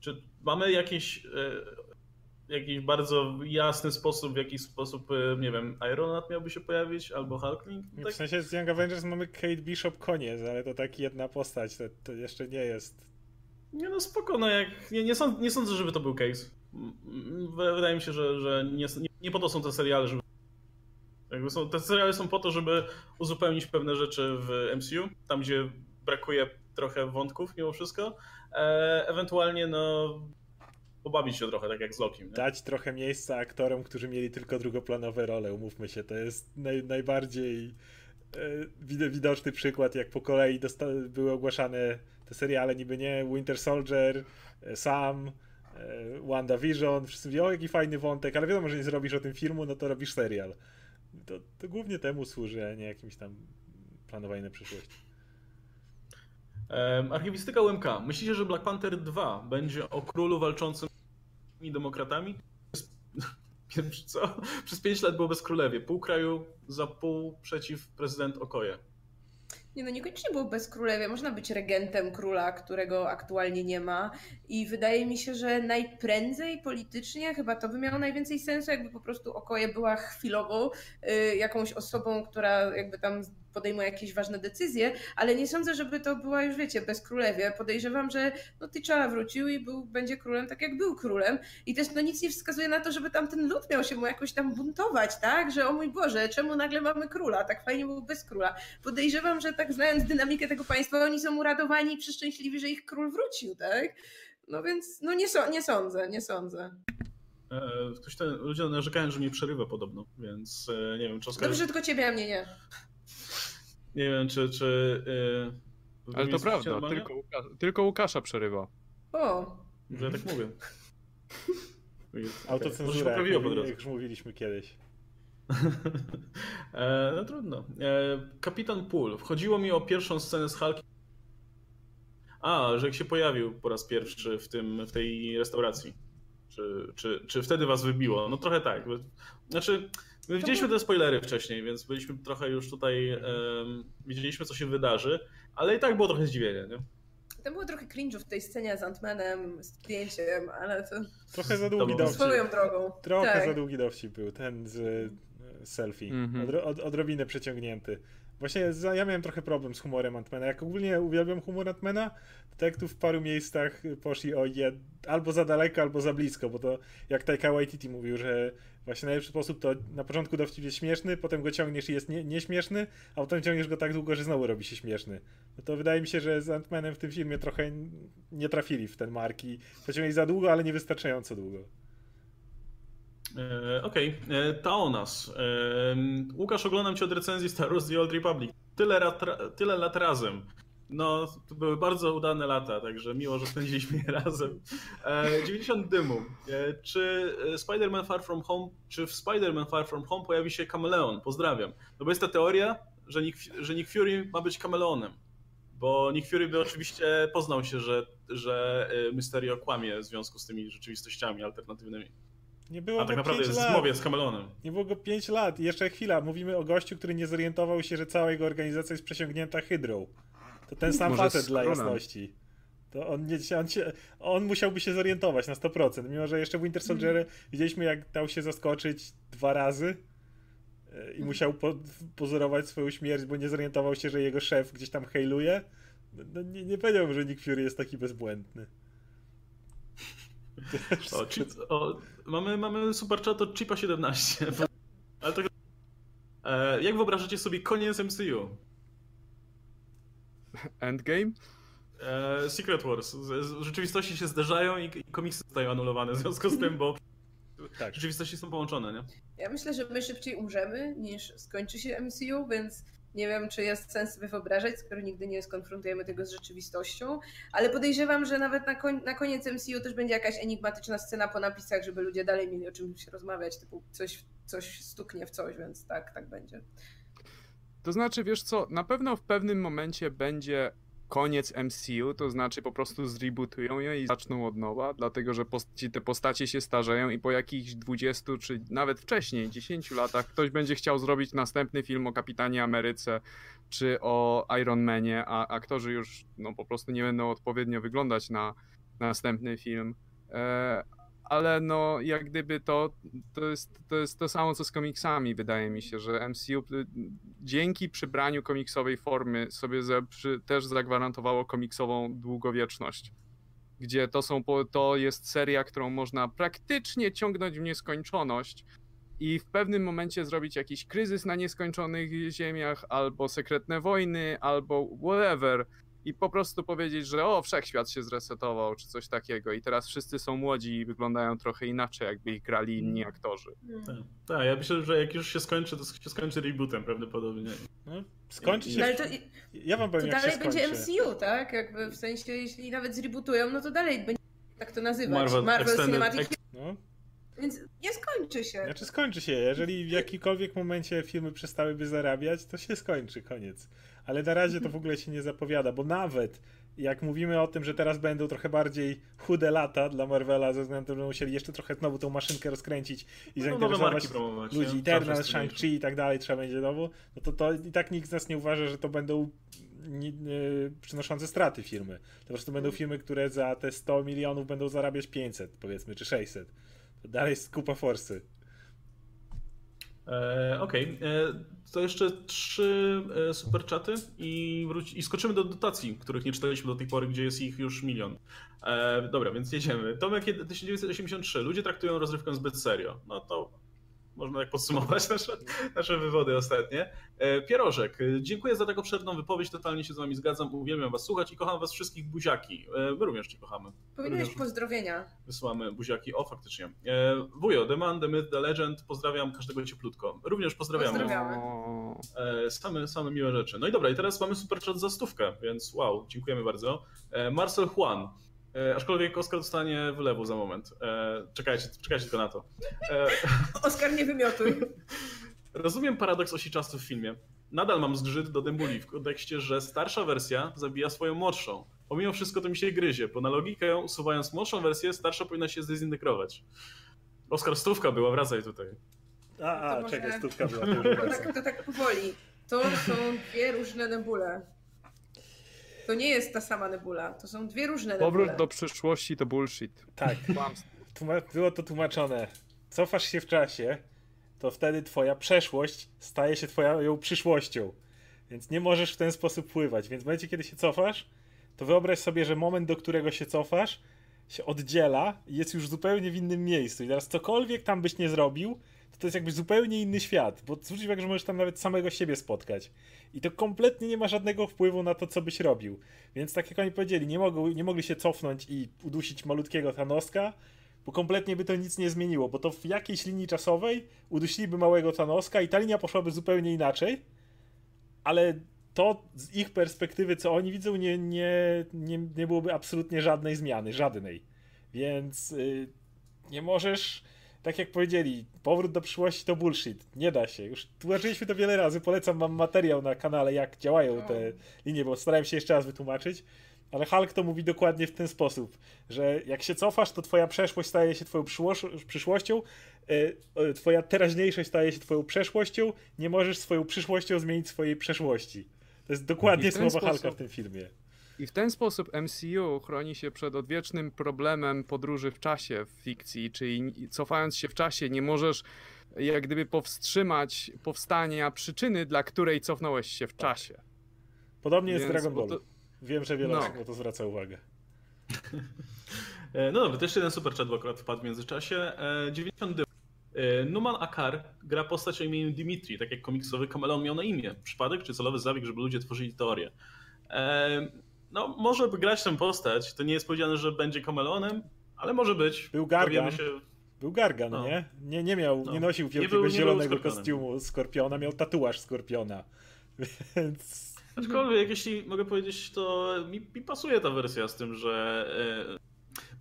czy mamy jakiś, e, jakiś bardzo jasny sposób, w jaki sposób, e, nie wiem, Iron Lad miałby się pojawić, albo Hulkling? Tak, W sensie z Young Avengers mamy Kate Bishop koniec, ale to tak jedna postać, to, to jeszcze nie jest. Nie no spoko, no jak, nie, nie, sąd, nie sądzę, żeby to był case. Wydaje mi się, że, że nie, nie, po to są te seriale, żeby... Są, te seriale są po to, żeby uzupełnić pewne rzeczy w MCU, tam gdzie brakuje trochę wątków mimo wszystko. E, ewentualnie no pobawić się trochę, tak jak z Lokim. Nie? Dać trochę miejsca aktorom, którzy mieli tylko drugoplanowe role, umówmy się. To jest naj, najbardziej e, wid- widoczny przykład, jak po kolei dosta- były ogłaszane te seriale, niby nie, Winter Soldier, e, Sam, e, WandaVision, wszyscy mówią, o jaki fajny wątek, ale wiadomo, że nie zrobisz o tym filmu, no to robisz serial. To, to głównie temu służy, a nie jakimś tam planowaniu na przyszłość. Archiwistyka UMK. Myślicie, że Black Panther 2 będzie o królu walczącym z demokratami? Pierwszy co? Przez 5 lat było bez królewie. Pół kraju za pół przeciw prezydent Okoje. Nie no, niekoniecznie było bez królewia. Można być regentem króla, którego aktualnie nie ma. I wydaje mi się, że najprędzej politycznie chyba to by miało najwięcej sensu, jakby po prostu Okoje była chwilowo y, jakąś osobą, która jakby tam podejmuje jakieś ważne decyzje, ale nie sądzę, żeby to była już, wiecie, bez królewie. Podejrzewam, że no T'Challa wrócił i był, będzie królem tak jak był królem i też no nic nie wskazuje na to, żeby tam ten lud miał się mu jakoś tam buntować, tak? Że o mój Boże, czemu nagle mamy króla? Tak fajnie było bez króla. Podejrzewam, że tak znając dynamikę tego państwa, oni są uradowani i przeszczęśliwi, że ich król wrócił, tak? No więc, no nie, so, nie sądzę, nie sądzę. E, Ktoś ten, ludzie narzekają, że mnie przerywa podobno, więc e, nie wiem, czy. Dobrze, że tylko ciebie, a mnie nie. Nie wiem, czy... czy wy Ale to prawda, tylko, Łuka, tylko Łukasza przerywa. O, Że ja tak mówię. Może się Autocenzura, poprawiło jak, drodze. jak już mówiliśmy kiedyś. e, no trudno. E, Kapitan Pool. Wchodziło mi o pierwszą scenę z Hulkiem. A, że jak się pojawił po raz pierwszy w, tym, w tej restauracji. Czy, czy, czy wtedy was wybiło? No trochę tak. Znaczy, my widzieliśmy te spoilery wcześniej, więc byliśmy trochę już tutaj, em, widzieliśmy co się wydarzy, ale i tak było trochę zdziwienie, nie? to było trochę cringe'u w tej scenie z Antmanem, z zdjęciem, ale to Trochę za długi dowcip. swoją drogą. Trochę tak. za długi dowcip był, ten z e, selfie. Mhm. Odro, od, odrobinę przeciągnięty. Właśnie ja miałem trochę problem z humorem Antmana. Jak ogólnie uwielbiam humor Antmana, to tak tu w paru miejscach poszli o jed... albo za daleko, albo za blisko, bo to jak Taika Waititi mówił, że właśnie najlepszy sposób to na początku dowcip jest śmieszny, potem go ciągniesz i jest nie, nieśmieszny, a potem ciągniesz go tak długo, że znowu robi się śmieszny. No to wydaje mi się, że z Antmanem w tym filmie trochę nie trafili w ten mark i pociągnęli za długo, ale nie wystarczająco długo. E, Okej, okay. ta o nas. E, Łukasz, oglądam cię od recenzji Star Wars The Old Republic. Tyle, lat, tyle lat razem. No, to były bardzo udane lata, także miło, że spędziliśmy je razem. E, 90 dymu. E, czy e, Spider-Man Far From Home, czy w Spider-Man Far From Home pojawi się kameleon? Pozdrawiam. No bo jest ta teoria, że Nick, że Nick Fury ma być kameleonem. Bo Nick Fury by oczywiście poznał się, że, że e, Mysterio kłamie w związku z tymi rzeczywistościami alternatywnymi. Nie było A tak go naprawdę pięć jest w lat. zmowie z kameleonem. Nie było go 5 lat. I jeszcze chwila, mówimy o gościu, który nie zorientował się, że cała jego organizacja jest przesiągnięta hydrą. To ten sam Może facet dla jasności. To on, nie, on, się, on musiałby się zorientować na 100%. Mimo, że jeszcze w Winter Soldier widzieliśmy, jak dał się zaskoczyć dwa razy e, i musiał po, pozorować swoją śmierć, bo nie zorientował się, że jego szef gdzieś tam hejluje. No, no, nie, nie powiedziałbym, że Nick Fury jest taki bezbłędny. O, chip, o, mamy, mamy super chat od Chipa17. Ale to... E, jak wyobrażacie sobie koniec MCU? Endgame? E, Secret Wars. Rzeczywistości się zderzają i, i komiksy zostają anulowane w związku z tym, bo Tak. rzeczywistości są połączone, nie? Ja myślę, że my szybciej umrzemy niż skończy się MCU, więc nie wiem, czy jest sens sobie wyobrażać, skoro nigdy nie skonfrontujemy tego z rzeczywistością, ale podejrzewam, że nawet na, koń, na koniec MCU też będzie jakaś enigmatyczna scena po napisach, żeby ludzie dalej mieli o czymś rozmawiać, typu coś, coś stuknie w coś, więc tak, tak będzie. To znaczy, wiesz co, na pewno w pewnym momencie będzie koniec MCU, to znaczy po prostu zrebootują je i zaczną od nowa, dlatego że post- te postacie się starzeją i po jakichś 20 czy nawet wcześniej, 10 latach ktoś będzie chciał zrobić następny film o Kapitanie Ameryce czy o Iron Manie, a aktorzy już no, po prostu nie będą odpowiednio wyglądać na następny film. E, ale no, jak gdyby to, to, jest, to jest to samo co z komiksami, wydaje mi się, że MCU y, dzięki przybraniu komiksowej formy sobie przy, też zagwarantowało komiksową długowieczność. Gdzie to, są, to jest seria, którą można praktycznie ciągnąć w nieskończoność i w pewnym momencie zrobić jakiś kryzys na nieskończonych ziemiach, albo sekretne wojny, albo whatever. I po prostu powiedzieć, że o, wszechświat się zresetował, czy coś takiego. I teraz wszyscy są młodzi i wyglądają trochę inaczej, jakby ich grali inni aktorzy. Tak, tak, ja myślę, że jak już się skończy, to się skończy rebootem prawdopodobnie. No, skończy się. Ale to, Ja wam to powiem, jak się dalej będzie. MCU, tak? Jakby w sensie, jeśli nawet zrebootują, no to dalej będzie tak to nazywać. Marvel Marvel, Extended Cinematic Ex- No, Więc nie skończy się. Znaczy skończy się, jeżeli w jakikolwiek momencie filmy przestałyby zarabiać, to się skończy, koniec. Ale na razie to w ogóle się nie zapowiada, bo nawet jak mówimy o tym, że teraz będą trochę bardziej chude lata dla Marvela, ze względu na to, że musieli jeszcze trochę znowu tą maszynkę rozkręcić i No, zainteresować ludzi? Eternal, Shang-Chi i tak dalej, trzeba będzie znowu, no to, to i tak nikt z nas nie uważa, że to będą nie, przynoszące straty firmy. To po prostu będą firmy, które za te 100 milionów będą zarabiać 500 powiedzmy, czy 600. To dalej jest kupa forsy. E, Okej, e, to jeszcze trzy e, super czaty i, wróci, i skoczymy do dotacji, których nie czytaliśmy do tej pory, gdzie jest ich już milion. E, dobra, więc jedziemy. Tomek 1983. Ludzie traktują rozrywkę zbyt serio. No to można tak podsumować nasze, nasze wywody ostatnie. E, Pierożek, dziękuję za tak obszerną wypowiedź, totalnie się z wami zgadzam, uwielbiam was słuchać i kocham was wszystkich buziaki. E, My również cię kochamy. Powinieneś Również pozdrowienia. wysyłamy buziaki. O, faktycznie. E, Wujo, The Man, The Myth, The Legend, pozdrawiam każdego cieplutko. Również pozdrawiamy. Pozdrawiamy. Same, same miłe rzeczy. No i dobra, i teraz mamy super chat za stówkę, więc wow, dziękujemy bardzo. Marcel Juan. E, aczkolwiek Oskar dostanie wylewu za moment. E, czekajcie, czekajcie tylko na to. E, Oskar, nie wymiotuj. rozumiem paradoks osi czasu w filmie. Nadal mam zgrzyt do dębuli w kontekście, że starsza wersja zabija swoją młodszą. Pomimo wszystko to mi się gryzie, bo na logikę usuwając młodszą wersję, starsza powinna się zdezintegrować. Oskar, stówka była, wracaj tutaj. A, a czekaj, stówka była. To tak, to tak powoli. To są dwie różne nebule. To nie jest ta sama nebula. To są dwie różne nebule. Powrót do przyszłości to bullshit. Tak, było to tłumaczone. Cofasz się w czasie, to wtedy twoja przeszłość staje się twoją przyszłością. Więc nie możesz w ten sposób pływać. Więc w momencie, kiedy się cofasz, to wyobraź sobie, że moment, do którego się cofasz, się oddziela i jest już zupełnie w innym miejscu. I teraz cokolwiek tam byś nie zrobił, to jest jakby zupełnie inny świat. Bo zwróć uwagę, że możesz tam nawet samego siebie spotkać. I to kompletnie nie ma żadnego wpływu na to, co byś robił. Więc tak jak oni powiedzieli, nie, mogą, nie mogli się cofnąć i udusić malutkiego Thanoska, bo kompletnie by to nic nie zmieniło, bo to w jakiejś linii czasowej udusiliby małego Thanoska i ta linia poszłaby zupełnie inaczej, ale to z ich perspektywy, co oni widzą, nie, nie, nie, nie byłoby absolutnie żadnej zmiany, żadnej. Więc y, nie możesz, tak jak powiedzieli, powrót do przyszłości to bullshit. Nie da się. Już tłumaczyliśmy to wiele razy. Polecam, mam materiał na kanale, jak działają te linie, bo starałem się jeszcze raz wytłumaczyć. Ale Hulk to mówi dokładnie w ten sposób, że jak się cofasz, to twoja przeszłość staje się twoją przyszłoś- przyszłością, e, e, twoja teraźniejszość staje się twoją przeszłością, nie możesz swoją przyszłością zmienić swojej przeszłości. To jest dokładnie w ten słowa Hulka sposób- w tym filmie. I w ten sposób MCU chroni się przed odwiecznym problemem podróży w czasie w fikcji, czyli cofając się w czasie nie możesz jak gdyby powstrzymać powstania przyczyny, dla której cofnąłeś się w czasie. Podobnie jest Więc, Dragon bo Ballu. to- Wiem, że wiele No. osób na to zwraca uwagę. E, No dobra, to jeszcze jeden super chat akurat wpadł w międzyczasie. E, 90 dy- e, Numan Akar gra postać o imieniu Dimitri, tak jak komiksowy kameleon miał na imię. Przypadek czy celowy zabieg, żeby ludzie tworzyli teorię? No, może by grać tę postać. To nie jest powiedziane, że będzie kameleonem, ale może być. Był Gargan. Się. Był Gargan, No. nie? nie? Nie miał, No. nie nosił wielkiego nie był zielonego kostiumu Skorpiona, miał tatuaż Skorpiona. Więc Aczkolwiek, jeśli mogę powiedzieć, to mi, mi pasuje ta wersja z tym, że. e,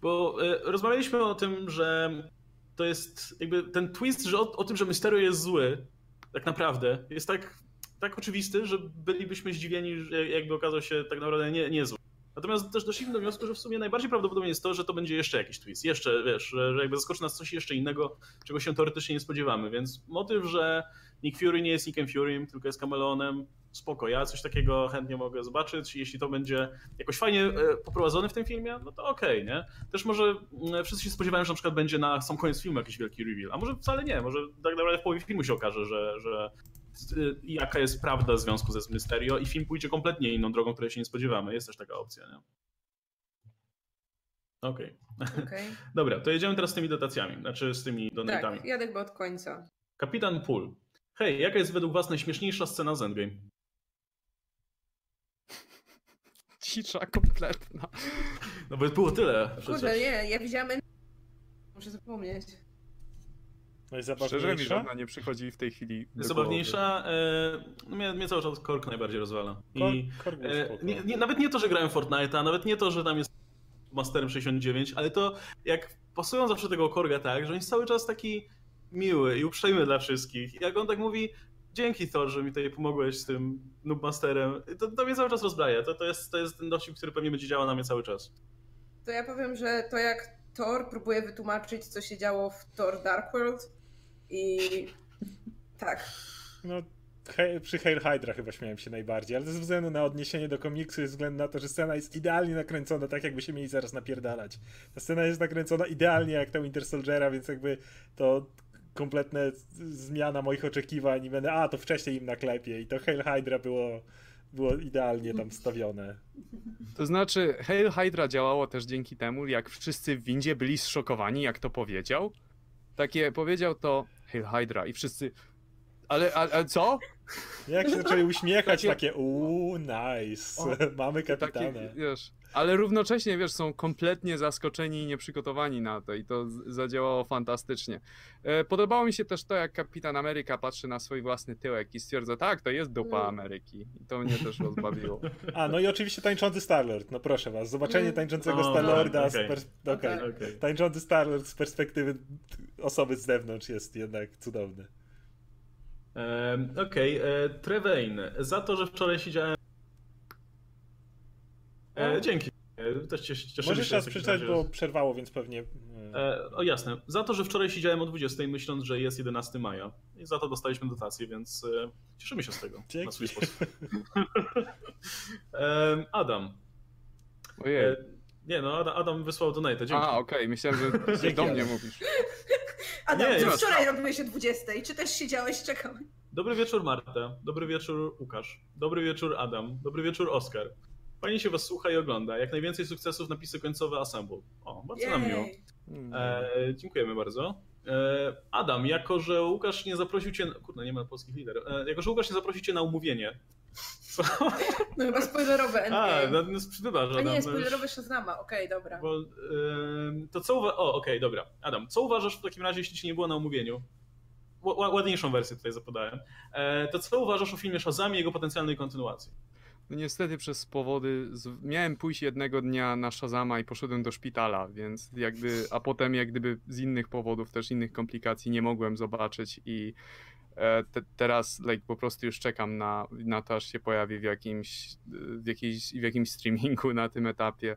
Bo e, rozmawialiśmy o tym, że to jest jakby ten twist, że o, o tym, że Mysterio jest zły, tak naprawdę, jest tak, tak oczywisty, że bylibyśmy zdziwieni, jakby okazał się tak naprawdę nie, nie zły. Natomiast też doszliśmy do wniosku, że w sumie najbardziej prawdopodobne jest to, że to będzie jeszcze jakiś twist. Jeszcze, wiesz, że, jakby zaskoczy nas coś jeszcze innego, czego się teoretycznie nie spodziewamy. Więc motyw, że Nick Fury nie jest Nickiem Furym, tylko jest kameleonem, spoko, ja coś takiego chętnie mogę zobaczyć. Jeśli to będzie jakoś fajnie e, poprowadzone w tym filmie, no to okej, nie? Też może mm, wszyscy się spodziewają, że na przykład będzie na sam koniec filmu jakiś wielki reveal, a może wcale nie, może tak naprawdę w połowie filmu się okaże, że, że jaka jest prawda w związku ze Mysterio i film pójdzie kompletnie inną drogą, której się nie spodziewamy. Jest też taka opcja, nie? Okej. Okej. Dobra, to jedziemy teraz z tymi dotacjami, znaczy z tymi donatami. Tak, jadę chyba od końca. Kapitan Pool. Hej, jaka jest według was najśmieszniejsza scena z Endgame? Cisza kompletna. No bo było tyle Kurde, przecież. nie, ja widziałam... Muszę zapomnieć. No i Szczerze mi zabawniejsza. żadna nie przychodzi w tej chwili. do Zabawniejsza, e, no mnie, mnie cały czas Kork najbardziej rozwala. I Kork- Kork e, spoko. nie, nie, nawet nie to, że grałem w Fortnite'a, nawet nie to, że tam jest Masterem 69, ale to jak pasują zawsze tego Korga tak, że on jest cały czas taki miły i uprzejmy dla wszystkich. I jak on tak mówi, dzięki Thor, że mi tutaj pomogłeś z tym Noobmasterem. To, to mnie cały czas rozbraja. To, to, jest, to jest ten dowcip, który pewnie będzie działał na mnie cały czas. To ja powiem, że to jak Thor próbuje wytłumaczyć, co się działo w Thor Dark World i tak. No, przy Hail Hydra chyba śmiałem się najbardziej, ale ze względu na odniesienie do komiksu, ze względu na to, że scena jest idealnie nakręcona, tak jakby się mieli zaraz napierdalać. Ta scena jest nakręcona idealnie jak ta Winter Soldiera, więc jakby to kompletna zmiana moich oczekiwań i będę, a to wcześniej im naklepie i to Hail Hydra było, było idealnie tam stawione. To znaczy, Hail Hydra działało też dzięki temu, jak wszyscy w windzie byli zszokowani, jak to powiedział. Takie powiedział to Hail Hydra i wszyscy. Ale, ale, ale co? Jak się zaczęli uśmiechać, Takie- takie uuu, nice, O, mamy Takie, kapitana. wiesz, ale równocześnie, wiesz, są kompletnie zaskoczeni i nieprzygotowani na to i to z- zadziałało fantastycznie. E, Podobało mi się też to, jak Kapitan Ameryka patrzy na swój własny tyłek i stwierdza, tak, to jest dupa Mm. Ameryki. I to mnie też rozbawiło. A, no i oczywiście tańczący Starlord, no proszę was, zobaczenie Mm. tańczącego Starlorda z okej. pers- okej. Okej. Okej. Tańczący Starlord z perspektywy osoby z zewnątrz jest jednak cudowny. Em, Okej, e, Trevein, za to, że wczoraj siedziałem. E, O. dzięki. E, Też Możesz się raz w takim przeczytać, bo przerwało, więc pewnie... e, E, o jasne. Za to, że wczoraj siedziałem o 20 myśląc, że jest 11 maja. I za to dostaliśmy dotację, więc e, cieszymy się z tego Dzięki. na swój sposób. Em, Adam. Ojej. E, nie no, Adam, Adam wysłał donate, dzięki. A, okej, myślałem, że Dzięki, do mnie mówisz. Adam, Nie, co wczoraj robiłeś o 20? Czy też siedziałeś, czekałeś? Dobry wieczór Marta, dobry wieczór Łukasz, dobry wieczór Adam, dobry wieczór Oskar. Fajnie się was słucha i ogląda. Jak najwięcej sukcesów, napisy końcowe Assemble. O, bardzo nam miło. Jej. Mm. E, dziękujemy bardzo. E, Adam, jako że Łukasz nie zaprosił cię. Kurde, nie ma polskich lider. E, jako że Łukasz nie zaprosił cię na umówienie. Co? No chyba spoilerowe A, endgame. no, no, wybacz, A Adam. nie, no już- spoilerowe Shazama, okej, dobra. Bo, to co uwa- O, okej, dobra. Adam, co uważasz w takim razie, jeśli ci nie było na umówieniu? Ła- ła- Ładniejszą wersję tutaj zapodałem. E, to co uważasz o filmie Shazam i jego potencjalnej kontynuacji? No niestety przez powody. Z... Miałem pójść jednego dnia na Shazama i poszedłem do szpitala, więc jakby. A potem, jak gdyby z innych powodów, też innych komplikacji, nie mogłem zobaczyć i e, te, teraz like, po prostu już czekam na, na to, aż się pojawi w jakimś, w, jakiejś, w jakimś streamingu na tym etapie.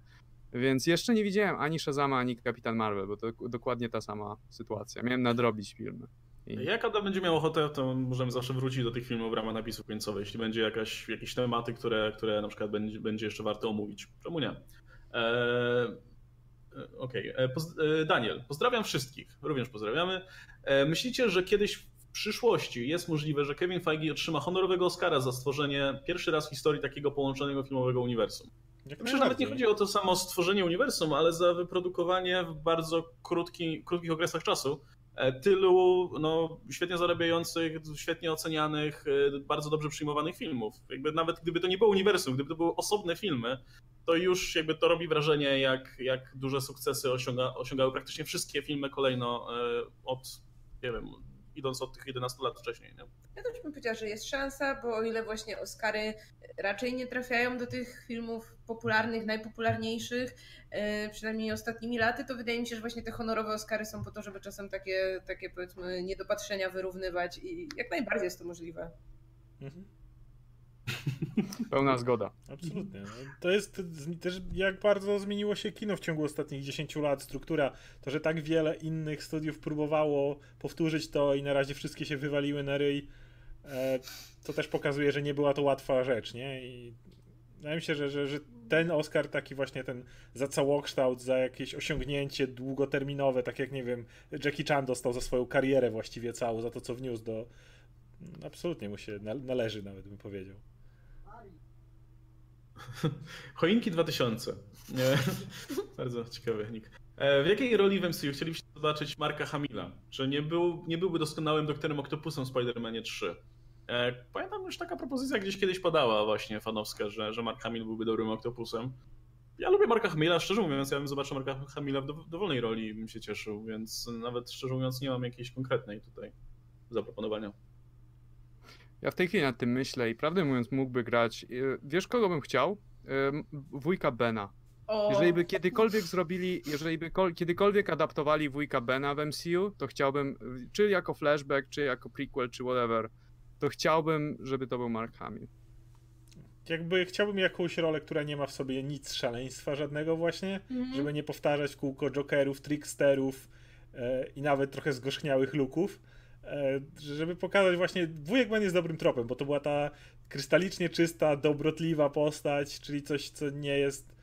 Więc jeszcze nie widziałem ani Shazama, ani Kapitan Marvel, bo to dokładnie ta sama sytuacja. Miałem nadrobić filmy. I... Jak Adam będzie miał ochotę, to możemy zawsze wrócić do tych filmów w ramach napisów końcowych, jeśli będzie jakaś, jakieś tematy, które, które na przykład będzie, będzie jeszcze warto omówić. Czemu nie? Eee, Okej. E, poz- e, Daniel, pozdrawiam wszystkich. Również pozdrawiamy. E, myślicie, że kiedyś w przyszłości jest możliwe, że Kevin Feige otrzyma honorowego Oscara za stworzenie pierwszy raz w historii takiego połączonego filmowego uniwersum? jak Myślę, że nawet nie chodzi o to samo stworzenie uniwersum, ale za wyprodukowanie w bardzo krótki, krótkich okresach czasu tylu no, świetnie zarabiających, świetnie ocenianych, e, bardzo dobrze przyjmowanych filmów. Jakby nawet gdyby to nie było uniwersum, gdyby to były osobne filmy, to już jakby to robi wrażenie, jak, jak duże sukcesy osiąga, osiągały praktycznie wszystkie filmy kolejno e, od, nie wiem, idąc od tych 11 lat wcześniej. Nie? Ja też bym powiedziała, że jest szansa, bo o ile właśnie Oscary raczej nie trafiają do tych filmów popularnych, najpopularniejszych, e, przynajmniej ostatnimi laty, to wydaje mi się, że właśnie te honorowe Oscary są po to, żeby czasem takie, takie powiedzmy niedopatrzenia wyrównywać i jak najbardziej jest to możliwe. Mhm. Pełna zgoda. Absolutnie. No, To jest też jak bardzo zmieniło się kino w ciągu ostatnich 10 lat, struktura. To, że tak wiele innych studiów próbowało powtórzyć to i na razie wszystkie się wywaliły na ryj, e, to też pokazuje, że nie była to łatwa rzecz, nie? I wydaje mi się, że, że, że ten Oscar, taki właśnie ten za całokształt, za jakieś osiągnięcie długoterminowe, tak jak, nie wiem, Jackie Chan dostał za swoją karierę właściwie całą, za to, co wniósł do... Absolutnie mu się nal- należy, nawet bym powiedział. Choinki 2000. Nie. Bardzo ciekawy nick. E, W jakiej roli w MCU chcielibyście zobaczyć Marka Hamila? Czy nie, był, nie byłby doskonałym doktorem Octopusem w Spider-Manie 3? E, Pamiętam już taka propozycja gdzieś kiedyś padała właśnie fanowska, że, że Mark Hamill byłby dobrym Octopusem. Ja lubię Marka Hamila, szczerze mówiąc, ja bym zobaczył Marka Hamila w dow- dowolnej roli bym się cieszył, więc nawet szczerze mówiąc nie mam jakiejś konkretnej tutaj zaproponowania. Ja w tej chwili nad tym myślę i prawdę mówiąc mógłby grać. y, Wiesz, kogo bym chciał? Wujka Bena. O, Jeżeli by kiedykolwiek zrobili, jeżeli by kol, kiedykolwiek adaptowali wujka Bena w MCU, to chciałbym, y, czy jako flashback, czy jako prequel, czy whatever, to chciałbym, żeby to był Mark Hamill. Jakby chciałbym jakąś rolę, która nie ma w sobie nic szaleństwa żadnego właśnie, Mhm. żeby nie powtarzać kółko jokerów, tricksterów e, i nawet trochę zgorzchniałych luków, żeby pokazać właśnie, wujek Ben jest dobrym tropem, bo to była ta krystalicznie czysta, dobrotliwa postać, czyli coś, co nie jest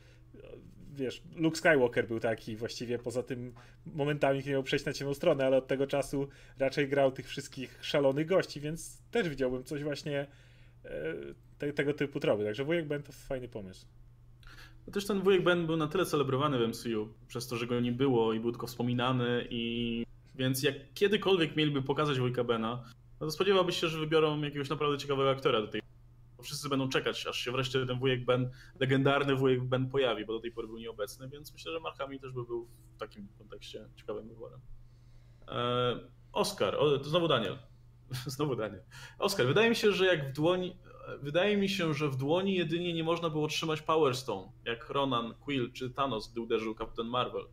wiesz, Luke Skywalker był taki właściwie, poza tym momentami, kiedy miał przejść na ciemną stronę, ale od tego czasu raczej grał tych wszystkich szalonych gości, więc też widziałbym coś właśnie e, te, tego typu tropy, także wujek Ben to fajny pomysł. No też ten wujek Ben był na tyle celebrowany w MCU, przez to, że go nie było i był tylko wspominany i więc jak kiedykolwiek mieliby pokazać wujka Bena, no to spodziewałbyś się, że wybiorą jakiegoś naprawdę ciekawego aktora do tej wszyscy będą czekać, aż się wreszcie ten wujek Ben, legendarny wujek Ben pojawi, bo do tej pory był nieobecny, więc myślę, że Mark Hamill też by był w takim kontekście ciekawym wyborem. Eee, Oscar, o, to znowu Daniel. Znowu Daniel. Oscar, wydaje mi się, że jak w dłoni, wydaje mi się, że w dłoni jedynie nie można było trzymać Power Stone, jak Ronan, Quill czy Thanos, gdy uderzył Captain Marvel.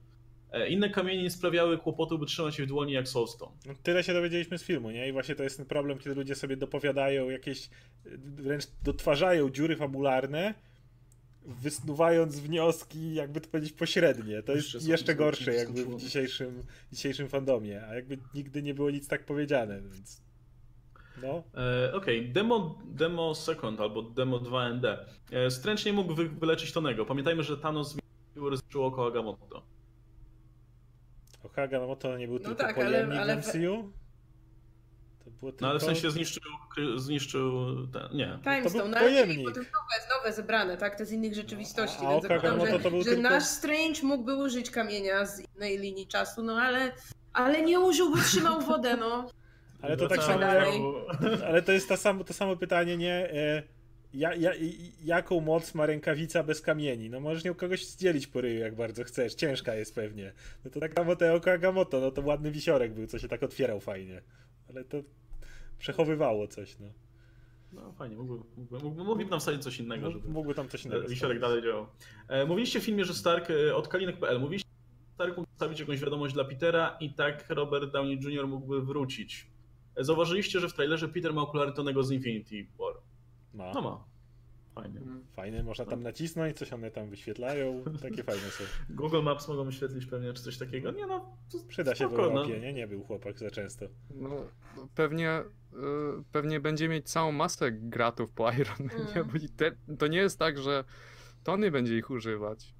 E, Inne kamienie nie sprawiały kłopotu, by trzymać je w dłoni jak Soulstone. No, tyle się dowiedzieliśmy z filmu, nie? I właśnie to jest ten problem, kiedy ludzie sobie dopowiadają jakieś, wręcz dotwarzają dziury fabularne, wysnuwając wnioski, jakby to powiedzieć, pośrednie. To jest Jeszcze są- jeszcze gorsze jakby w dzisiejszym, dzisiejszym fandomie, a jakby nigdy nie było nic tak powiedziane, więc... No, E, Okej, demo, demo Second albo Demo 2ND. E, Strange nie mógł wy, wyleczyć Tonego. Pamiętajmy, że Thanos rozliczył oko Agamotto. No to nie był No tylko tak, pojemnik ale- ale w MCU? To było tylko... No ale w sensie zniszczył, zniszczył ten, nie. Time To był Stone, no, ale pojemnik. potem nowe, nowe zebrane, tak? To z innych rzeczywistości. A więc zakładam, Gamoto że, to był że tylko- nasz Strange mógłby użyć kamienia z innej linii czasu, no ale, ale nie użył, bo trzymał wodę, no. Ale to tak samo. Ale to jest ta sam, to samo pytanie, nie? Ja, ja, jaką moc ma rękawica bez kamieni? No możesz nią kogoś zdzielić po ryju, jak bardzo chcesz. Ciężka jest pewnie. No to tak samo te oko Agamotto, no to ładny wisiorek był, co się tak otwierał fajnie. Ale to przechowywało coś, no. No fajnie, mógłby, mógłby, mógłby, nam wsadzić coś innego, żeby Mógłby tam coś innego Wisiorek dalej działał. E, Mówiliście w filmie, że Stark e, od kalinek.pl. Mówiliście, że Stark mógł zostawić jakąś wiadomość dla Petera i tak Robert Downey Jr. mógłby wrócić. E, Zauważyliście, że w trailerze Peter ma okulary Tonego z Infinity War. Ma. No ma. Fajnie. Fajne, można tam nacisnąć, coś one tam wyświetlają. Takie fajne są. Google Maps mogą wyświetlić pewnie, czy coś takiego. Nie no, to Przyda się w spoko, no. Europie, nie? Nie był chłopak za często. No, pewnie, y, pewnie będzie mieć całą masę gratów po Iron Mm. bo i te, to nie jest tak, że Tony będzie ich używać.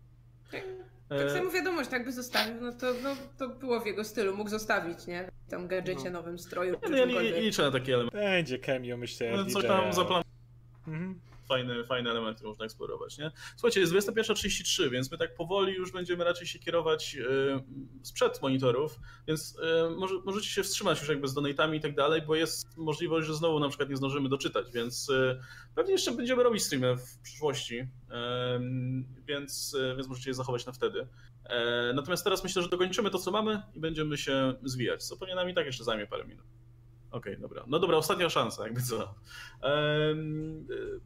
Tak E, samo wiadomość, tak by zostawił, no to, no to było w jego stylu, mógł zostawić, nie? Tam gadżecie, No. nowym stroju, nie, czy no, ja liczę na takie elementy. Będzie cameo, myślę. No, coś tam zaplan Mhm. fajne, fajne elementy można eksplorować, nie? Słuchajcie, jest 21.33, więc my tak powoli już będziemy raczej się kierować yy, sprzed monitorów, więc yy, może, możecie się wstrzymać już jakby z donatami i tak dalej, bo jest możliwość, że znowu na przykład nie zdążymy doczytać, więc yy, pewnie jeszcze będziemy robić streamy w przyszłości, więc, yy, więc możecie je zachować na wtedy. Yy, natomiast teraz myślę, że dokończymy to, co mamy i będziemy się zwijać, co pewnie nam i tak jeszcze zajmie parę minut. Okej, dobra. No dobra, ostatnia szansa, jakby co. Y,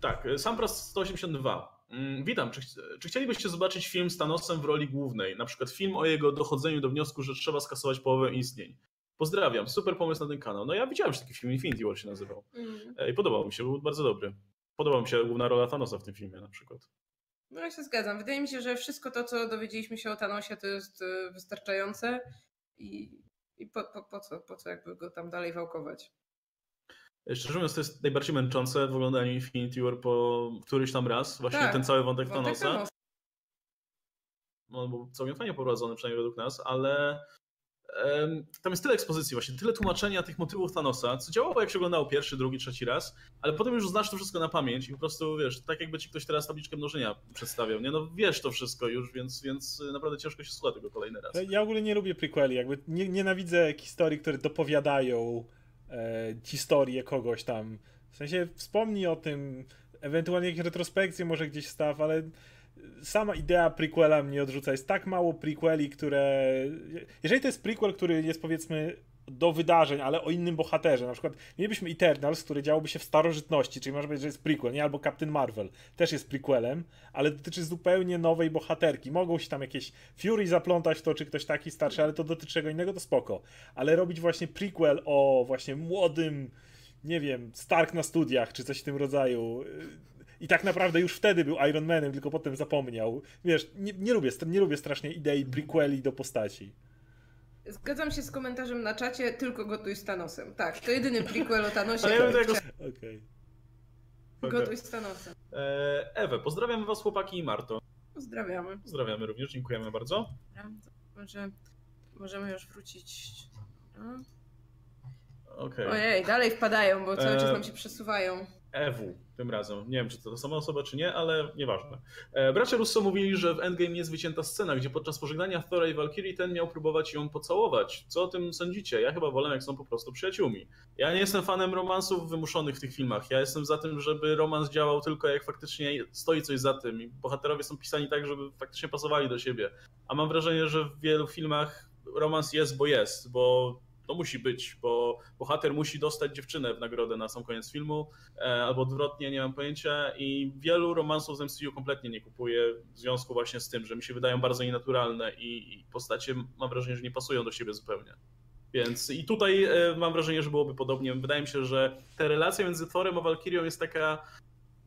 tak, Sampras 182. Mm, Witam. Czy, czy chcielibyście zobaczyć film z Thanosem w roli głównej? Na przykład film o jego dochodzeniu do wniosku, że trzeba skasować połowę istnień. Pozdrawiam, super pomysł na ten kanał. No ja widziałem już taki film, Infinity War się nazywał. Mm. E, I podobał mi się, był bardzo dobry. Podoba mi się główna rola Thanosa w tym filmie na przykład. No ja się zgadzam. Wydaje mi się, że wszystko to, co dowiedzieliśmy się o Thanosie, to jest y, wystarczające i, i po, po, po, co, po co jakby go tam dalej wałkować. Szczerze mówiąc, to jest najbardziej męczące w oglądaniu Infinity War po któryś tam raz. Właśnie Tak, ten cały wątek Wątek Thanosa. No, on był całkiem fajnie poprowadzony, przynajmniej według nas, ale tam jest tyle ekspozycji, właśnie tyle tłumaczenia tych motywów Thanosa, co działało jak się oglądało pierwszy, drugi, trzeci raz, ale potem już znasz to wszystko na pamięć i po prostu wiesz, tak jakby ci ktoś teraz tabliczkę mnożenia przedstawiał, nie? No wiesz to wszystko już, więc, więc naprawdę ciężko się słucha tego kolejny raz. Ja w ogóle nie lubię prequeli, jakby nie, nienawidzę historii, które dopowiadają e, historię kogoś tam. W sensie wspomnij o tym, ewentualnie jakieś retrospekcje może gdzieś staw, ale sama idea prequela mnie odrzuca. Jest tak mało prequeli, które... Jeżeli to jest prequel, który jest powiedzmy do wydarzeń, ale o innym bohaterze. Na przykład mielibyśmy Eternals, który działoby się w starożytności, czyli może powiedzieć, że jest prequel, nie? Albo Captain Marvel też jest prequelem, ale dotyczy zupełnie nowej bohaterki. Mogą się tam jakieś Fury zaplątać w to, czy ktoś taki starszy, ale to dotyczy czego innego, to spoko. Ale robić właśnie prequel o właśnie młodym nie wiem, Stark na studiach, czy coś w tym rodzaju. I tak naprawdę już wtedy był Iron Manem, tylko potem zapomniał. Wiesz, nie, nie lubię, nie lubię strasznie idei prequeli do postaci. Zgadzam się z komentarzem na czacie, tylko gotuj z Thanosem. Tak, to jedyny prequel o Thanosie. Ale ja bym tego... Okej. Gotuj z Thanosem. E, Ewe, pozdrawiam was chłopaki i Marto. Pozdrawiamy. Pozdrawiamy również, dziękujemy bardzo. Może możemy już wrócić. No. Okej. Ojej, dalej wpadają, bo cały E, czas nam się przesuwają. EW tym razem. Nie wiem, czy to ta sama osoba, czy nie, ale nieważne. E, bracia Russo mówili, że w Endgame jest wycięta scena, gdzie podczas pożegnania Thora i Valkyrie ten miał próbować ją pocałować. Co o tym sądzicie? Ja chyba wolę, jak są po prostu przyjaciółmi. Ja nie jestem fanem romansów wymuszonych w tych filmach. Ja jestem za tym, żeby romans działał tylko jak faktycznie stoi coś za tym. I bohaterowie są pisani tak, żeby faktycznie pasowali do siebie. A mam wrażenie, że w wielu filmach romans jest, bo jest, bo to musi być, bo bohater musi dostać dziewczynę w nagrodę na sam koniec filmu, e, albo odwrotnie, nie mam pojęcia. I wielu romansów z MCU kompletnie nie kupuję w związku właśnie z tym, że mi się wydają bardzo nienaturalne i, postacie mam wrażenie, że nie pasują do siebie zupełnie. Więc i tutaj e, mam wrażenie, że byłoby podobnie. Wydaje mi się, że ta relacja między Thorem a Valkyrią jest taka.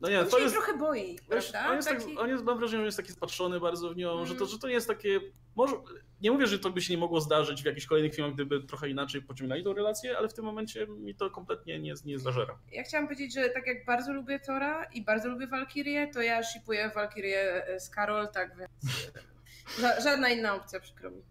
No nie, On to się jest. trochę boi, prawda? on jest, tak, Taki- on jest, mam wrażenie, że jest taki spatrzony bardzo w nią, Mm. że, to, że to nie jest takie. Może, nie mówię, że to by się nie mogło zdarzyć w jakichś kolejnych filmach, gdyby trochę inaczej pociągnęli tą relację, ale w tym momencie mi to kompletnie nie, nie zażera. Ja chciałam powiedzieć, że tak jak bardzo lubię Tora i bardzo lubię Valkyrię, to ja shipuję Valkyrię z Karol, tak więc ża- żadna inna opcja, przykro mi.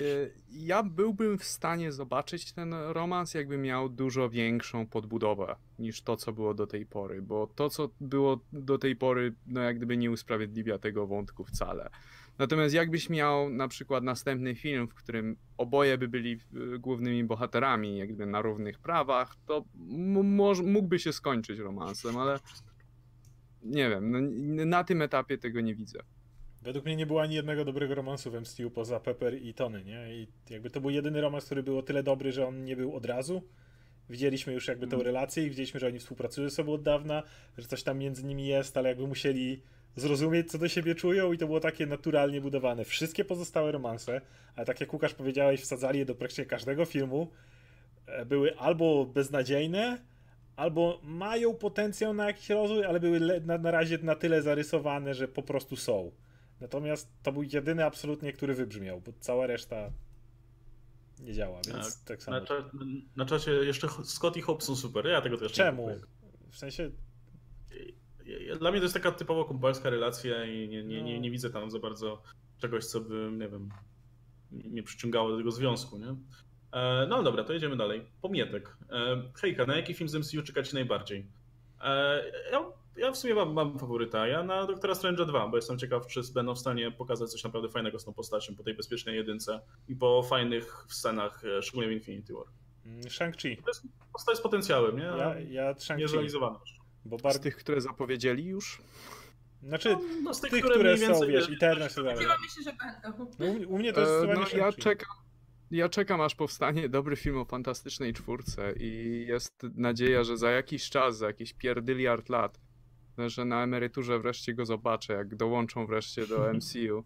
E, Ja byłbym w stanie zobaczyć ten romans, jakby miał dużo większą podbudowę niż to, co było do tej pory, bo to, co było do tej pory, no jak gdyby nie usprawiedliwia tego wątku wcale. Natomiast jakbyś miał na przykład następny film, w którym oboje by byli e, głównymi bohaterami, jakby na równych prawach, to mógłby się skończyć romansem, ale nie wiem, no, na tym etapie tego nie widzę. Według mnie nie było ani jednego dobrego romansu w MCU poza Pepper i Tony, nie? I jakby to był jedyny romans, który był o tyle dobry, że on nie był od razu. Widzieliśmy już jakby tą relację i widzieliśmy, że oni współpracują ze sobą od dawna, że coś tam między nimi jest, ale jakby musieli zrozumieć, co do siebie czują i to było takie naturalnie budowane. Wszystkie pozostałe romanse, ale tak jak Łukasz powiedziałeś, wsadzali je do praktycznie każdego filmu, e, były albo beznadziejne, albo mają potencjał na jakiś rozwój, ale były na, na razie na tyle zarysowane, że po prostu są. Natomiast to był jedyny absolutnie, który wybrzmiał, bo cała reszta nie działa, więc tak, samo. Na, cza- na czacie jeszcze Scott i Hope są super, ja tego też Czemu? nie kupuję. W sensie, Dla mnie to jest taka typowo kumpelska relacja i nie, nie, nie, No. nie widzę tam za bardzo czegoś, co by, nie wiem, nie przyciągało do tego związku, nie? E, No dobra, to jedziemy dalej. Pomietek. E, Hejka, na jaki film z MCU czekacie najbardziej? E, Ja, ja w sumie mam, mam faworyta. Ja na Doktora Strange'a 2, bo jestem ciekaw, czy będą w stanie pokazać coś naprawdę fajnego z tą postacią po tej bezpiecznej jedynce i po fajnych scenach, e, szczególnie w Infinity War. mm, Shang-Chi. To jest postać z potencjałem, nie? Ja, ja nie Shang-Chi, bo Z bardzo... tych, które zapowiedzieli już? Znaczy, No, z tych, tych, które, które mniej są, więcej, wiesz, Eternals i tak dalej. Się, że będą. No, u- u mnie to jest E, no, ja czekam. Ja czekam, aż powstanie dobry film o fantastycznej czwórce i jest nadzieja, że za jakiś czas, za jakieś pierdyliard lat, że na emeryturze wreszcie go zobaczę, jak dołączą wreszcie do MCU.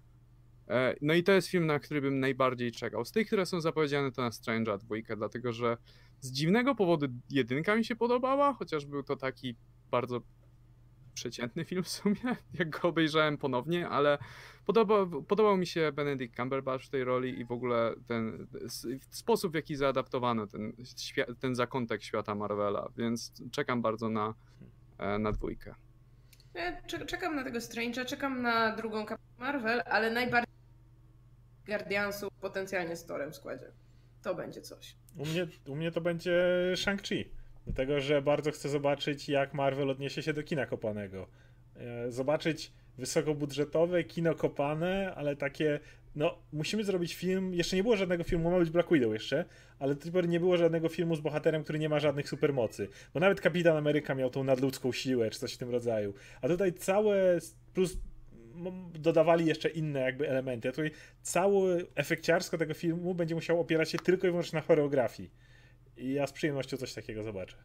E, No i to jest film, na który bym najbardziej czekał. Z tych, które są zapowiedziane, to na Strange'a dwójkę, dlatego że z dziwnego powodu jedynka mi się podobała, chociaż był to taki bardzo przeciętny film w sumie, jak go obejrzałem ponownie, ale podoba, podobał mi się Benedict Cumberbatch w tej roli i w ogóle ten sposób, w jaki zaadaptowano ten, ten zakątek świata Marvela, więc czekam bardzo na, e, na dwójkę. Ja cze- czekam na tego Strange'a, czekam na drugą Marvel, ale najbardziej Guardiansów potencjalnie z Torem w składzie. To będzie coś. U mnie, u mnie to będzie Shang-Chi. Dlatego, że bardzo chcę zobaczyć, jak Marvel odniesie się do kina kopanego. E, Zobaczyć wysokobudżetowe kino kopane, ale takie. No, musimy zrobić film. Jeszcze nie było żadnego filmu, ma być Black Widow jeszcze, ale do tej pory nie było żadnego filmu z bohaterem, który nie ma żadnych supermocy. Bo nawet Kapitan Ameryka miał tą nadludzką siłę, czy coś w tym rodzaju. A tutaj całe. Plus dodawali jeszcze inne jakby elementy. A tutaj cały efekciarsko tego filmu będzie musiał opierać się tylko i wyłącznie na choreografii. I ja z przyjemnością coś takiego zobaczę.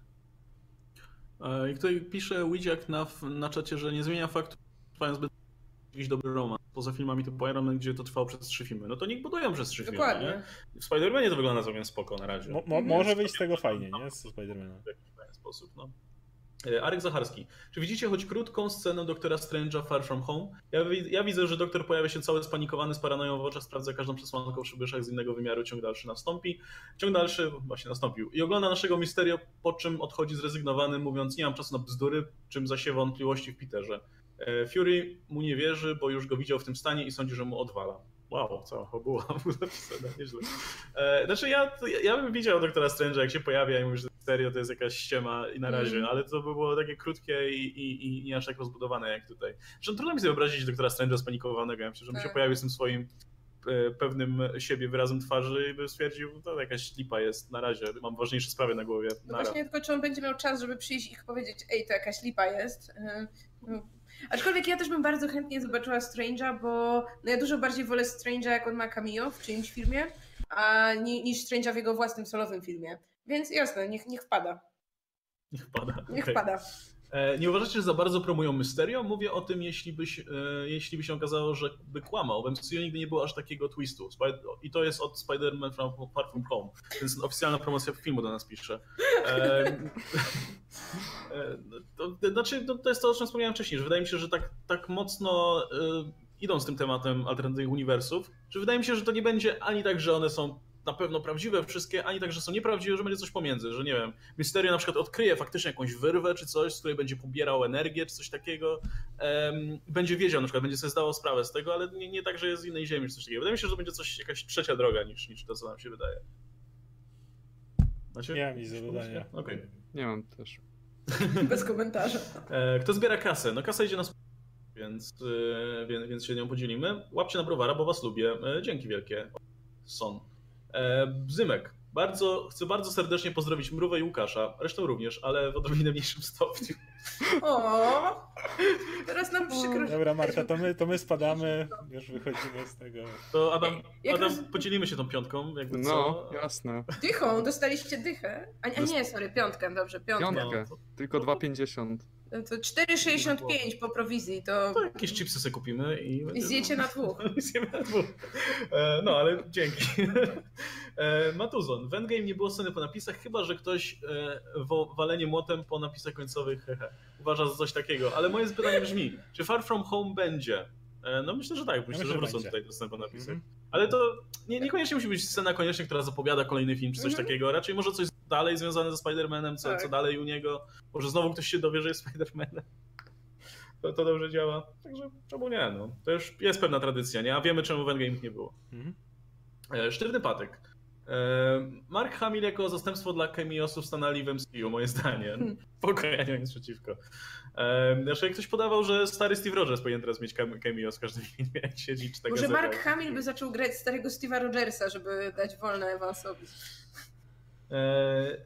E, I tutaj pisze Widziak na, na czacie, że nie zmienia faktu, trwają zbyt jakiś dobry romans. Poza filmami typu Iron Man, gdzie to trwało przez trzy filmy. No to niech budują przez trzy filmy, Dokładnie. nie? W Spider-Manie to wygląda całkiem spoko na razie. Mo, mo, może wyjść z tego fajnie, nie? Z Spidermana. W jakiś fajny sposób. sposób. No. E, Arek Zacharski. Czy widzicie choć krótką scenę doktora Strange'a Far From Home? Ja, ja, widzę, że doktor pojawia się cały spanikowany, z paranoją w oczach, sprawdza każdą przesłankę w przybyszach z innego wymiaru, ciąg dalszy nastąpi. Ciąg dalszy właśnie nastąpił. I ogląda naszego Misterio, po czym odchodzi zrezygnowany, mówiąc nie mam czasu na bzdury, czym zasiewa wątpliwości w Peterze. E, Fury mu nie wierzy, bo już go widział w tym stanie i sądzi, że mu odwala. Wow, cała fabuła była napisana, nieźle. E, znaczy ja, ja bym widział doktora Strange'a, jak się pojawia i mówi, że serio to jest jakaś ściema i na razie, mm. ale to by było takie krótkie i, i, i nie aż tak rozbudowane jak tutaj. Zresztą trudno mi sobie wyobrazić doktora Strange'a spanikowanego, ja myślę, że on się tak. pojawił z tym swoim e, pewnym siebie wyrazem twarzy i by stwierdził, to jakaś lipa jest na razie, mam ważniejsze sprawy na głowie. No właśnie, tylko czy on będzie miał czas, żeby przyjść i powiedzieć, ej, to jakaś lipa jest. No, Aczkolwiek ja też bym bardzo chętnie zobaczyła Strange'a, bo no ja dużo bardziej wolę Strange'a, jak on ma cameo w czyimś filmie, a niż Strange'a w jego własnym solowym filmie. Więc jasne, niech, niech wpada. Niech wpada. Niech okay. wpada. E, nie uważacie, że za bardzo promują Mysterio? Mówię o tym, jeśli, byś, e, jeśli by się okazało, że by kłamał. W MCU nigdy nie było aż takiego twistu. I to jest od Spider-Man Far From Home. Więc oficjalna promocja filmu do nas pisze. E, to, znaczy, to, to jest to, o czym wspomniałem wcześniej, że wydaje mi się, że tak, tak mocno idą z tym tematem alternatywnych uniwersów, że wydaje mi się, że to nie będzie ani tak, że one są na pewno prawdziwe wszystkie, ani także są nieprawdziwe, że będzie coś pomiędzy, że nie wiem, Mysterio na przykład odkryje faktycznie jakąś wyrwę czy coś, z której będzie pobierał energię czy coś takiego, um, będzie wiedział na przykład, będzie sobie zdawał sprawę z tego, ale nie, nie tak, że jest z innej ziemi czy coś takiego. Wydaje mi się, że to będzie coś, jakaś trzecia droga niż, niż to, co nam się wydaje. Znaczy? Nie mam nic do dodania. Okay. Nie mam też. Bez komentarza. E, kto zbiera kasę? No kasa idzie na więc, e, więc, więc się nią podzielimy. Łapcie na browara, bo was lubię. E, dzięki wielkie. Son. E, Bzymek. Bardzo, chcę bardzo serdecznie pozdrowić Mrówę i Łukasza, resztą również, ale w odrobinę mniejszym stopniu. O, teraz nam przykro. Dobra, Marta, to my, to my spadamy, już wychodzimy z tego. To Adam, Adam roz... podzielimy się tą piątką, jakby no, co. jasne. Dychą, dostaliście dychę? A, a nie, sorry, piątkę, dobrze, piątkę. Piątkę, no, tylko 2,50. No to 4,65 po prowizji, to... to... jakieś chipsy sobie kupimy i... I zjecie na dwóch. Zjemy na dwóch. E, no, ale dzięki. E, Matuzon, w Endgame nie było sceny po napisach, chyba, że ktoś e, walenie młotem po napisach końcowych uważa za coś takiego. Ale moje pytanie brzmi, czy Far From Home będzie? No myślę, że tak, myślę, ja że wrócą tutaj do sceny po napisach. Mm -hmm. Ale to nie, niekoniecznie musi być scena koniecznie, która zapowiada kolejny film czy coś mm -hmm. takiego. Raczej może coś dalej związane ze Spider-Manem, co, tak. co dalej u niego. Może znowu ktoś się dowie, że jest Spider-Manem. To, to dobrze działa. Także czemu nie? No. To już jest pewna tradycja, nie? A wiemy, czemu w Endgame nie było. Mhm. E, sztywny patek. E, Mark Hamill jako zastępstwo dla Kemiosów stanęli w MCU, moje zdanie. Hmm. Spokojnie, nie nic przeciwko. E, znaczy, jak ktoś podawał, że stary Steve Rogers powinien teraz mieć cameo w każdym filmie, jak siedzi czy tak Może Mark Hamill by zaczął grać starego Steve'a Rogersa, żeby dać wolne Evansowi. E,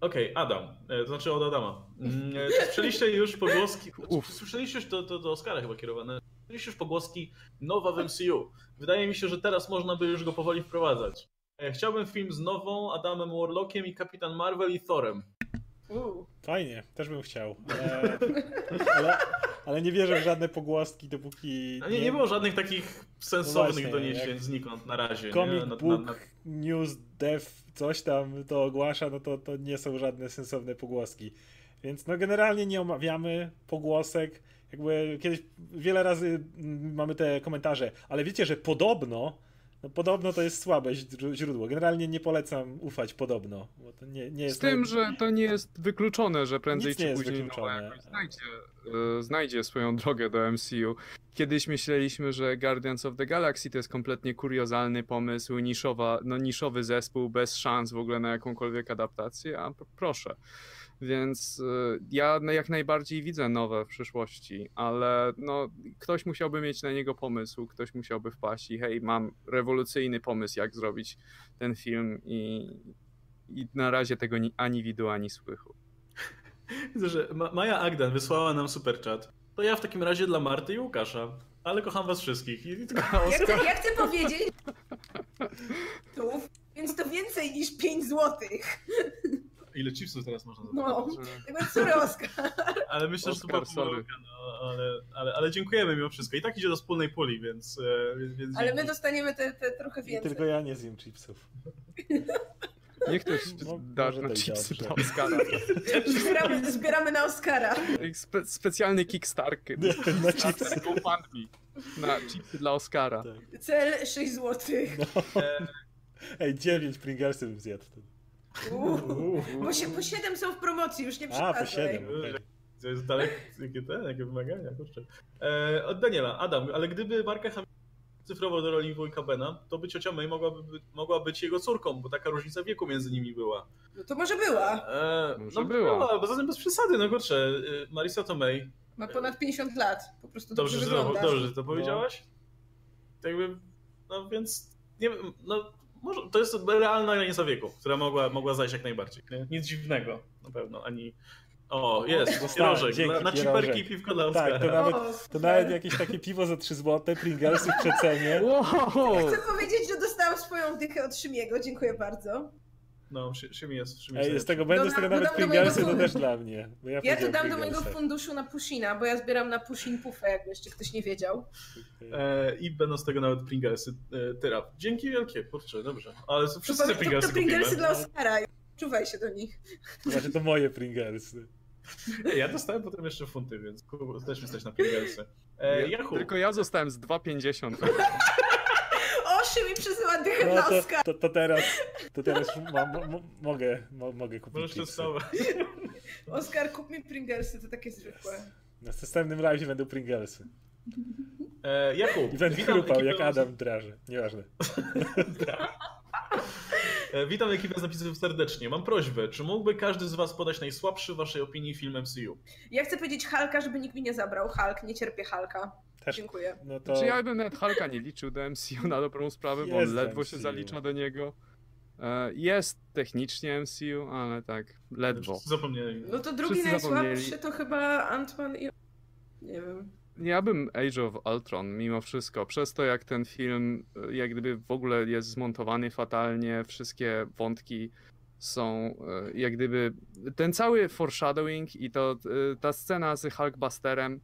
okej, okay, Adam, to znaczy od Adama. Mm, słyszeliście już pogłoski, słyszeliście już, to, to do Oscara chyba kierowane, słyszeliście już pogłoski nowa w MCU. Wydaje mi się, że teraz można by już go powoli wprowadzać. Chciałbym film z nową Adamem Warlockiem i Kapitan Marvel i Thorem. Fajnie, też bym chciał. Ale, ale, ale, nie wierzę w żadne pogłoski, dopóki. Nie, nie, było żadnych takich sensownych no doniesień znikąd na razie. Comic nie? Na, Book, na, na... News, Dev, coś tam to ogłasza, no to, to nie są żadne sensowne pogłoski. Więc no generalnie nie omawiamy pogłosek. Jakby kiedyś wiele razy mamy te komentarze, ale wiecie, że podobno no, podobno to jest słabe źródło. Generalnie nie polecam ufać podobno. Bo to nie, nie jest Z tym, naj... że to nie jest wykluczone, że prędzej czy później znajdzie, e, znajdzie swoją drogę do MCU. Kiedyś myśleliśmy, że Guardians of the Galaxy to jest kompletnie kuriozalny pomysł, niszowa, no, niszowy zespół bez szans w ogóle na jakąkolwiek adaptację, a proszę. Więc y, ja jak najbardziej widzę nowe w przyszłości, ale no, ktoś musiałby mieć na niego pomysł, ktoś musiałby wpaść i hej, mam rewolucyjny pomysł, jak zrobić ten film i, i na razie tego ani widu, ani słychu. Widzę, że Maja Agdan wysłała nam super chat. To ja w takim razie dla Marty i Łukasza. Ale kocham was wszystkich. I tylko ja, chcę, ja chcę powiedzieć. Tu, więc to więcej niż 5 złotych. Ile chipsów teraz można No, jakby sorry Oskar. Ale myślę, Oscar, że to była pomyłka, no, ale, ale, ale dziękujemy mimo wszystko. I tak idzie do wspólnej puli, więc... E, więc ale my dostaniemy te, te trochę więcej. I tylko ja nie zjem chipsów. Niech ktoś No, da na chipsy dla Oscara. Zbieramy, zbieramy na Oscara. Spe specjalny Kickstarter. Na chipsy. Na chipsy dla Oscara. Tak. Cel 6 zł. E, Ej, 9 Pringlesy bym zjadł wtedy. Bo się po 7 są w promocji, już nie A, przeszkadzaj. po 7. okej. To jest daleko, jakie te, jakie wymagania, kurczę. E, od Daniela, Adam, ale gdyby Marka cyfrowo do roli wujka Bena, to by ciocia May mogłaby, by- mogła być jego córką, bo taka różnica wieku między nimi była. No to może była. E, Może no była. bo zatem bez przesady, no kurczę, e, Marisa Tomei, Ma ponad 50 lat. Po prostu dobrze, dobrze, to, wygląda. dobrze, to powiedziałaś? Tak jakby, no więc, nie wiem, no może, to jest realna granica wieku, która mogła, mogła zajść jak najbardziej. Nie? Nic dziwnego, na pewno, ani... O, jest, Dostałem, pierożek, dzięki, na, ciperki i piwko dla Oscara. Tak, to nawet, to nawet jakieś takie piwo za 3 zł, Pringlesy w przecenie. Wow! Chcę powiedzieć, że dostałam swoją dychę od Szymiego. Dziękuję bardzo. No, Szy- Szymi jest, Szymi Ej, jest z tego będę, z tego Dodam- nawet Pringlesy to też dla mnie. Bo ja Ja to dam do mojego funduszu na Pushina, bo ja zbieram na Pushin Puffę, jakby jeszcze ktoś nie wiedział. E, I będą z tego nawet Pringlesy. E, Tyrap. Dzięki wielkie, kurczę, dobrze. Ale To, wszyscy te to, Pringlesy to Pringlesy kupimy. dla Oscara. Czuwaj się do nich. Znaczy to moje Pringlesy. Ja dostałem potem jeszcze funty, więc też jesteś na Pringlesy. E, Ja-. Tylko ja zostałem z 2,50. O, Szymi przesyła dychę No to, to, to teraz, to teraz ma, mo, mo, mogę, mo, mogę kupić Możesz testować. Oskar, kup mi Pringlesy, to takie zwykłe. Na następnym live będą Pringlesy. E, Jakub, I będę chrupał jak Adam draże. Nieważne. E, witam ekipę z napisów serdecznie. Mam prośbę, czy mógłby każdy z was podać najsłabszy w waszej opinii film MCU? Ja chcę powiedzieć Halka, żeby nikt mi nie zabrał. Hulk, nie cierpię Halka. Też, Dziękuję. no to... Czy ja bym nawet Hulka nie liczył do MCU na dobrą sprawę, bo on ledwo MCU. się zalicza do niego. E, Jest technicznie MCU, ale tak, ledwo. Zapomnieli. No to drugi Wszyscy zapomnieli. najsłabszy to chyba Ant-Man i... Nie wiem. Ja bym Age of Ultron mimo wszystko, przez to jak ten film e, jak gdyby w ogóle jest zmontowany fatalnie, wszystkie wątki są e, jak gdyby ten cały foreshadowing i to e, ta scena z Hulkbusterem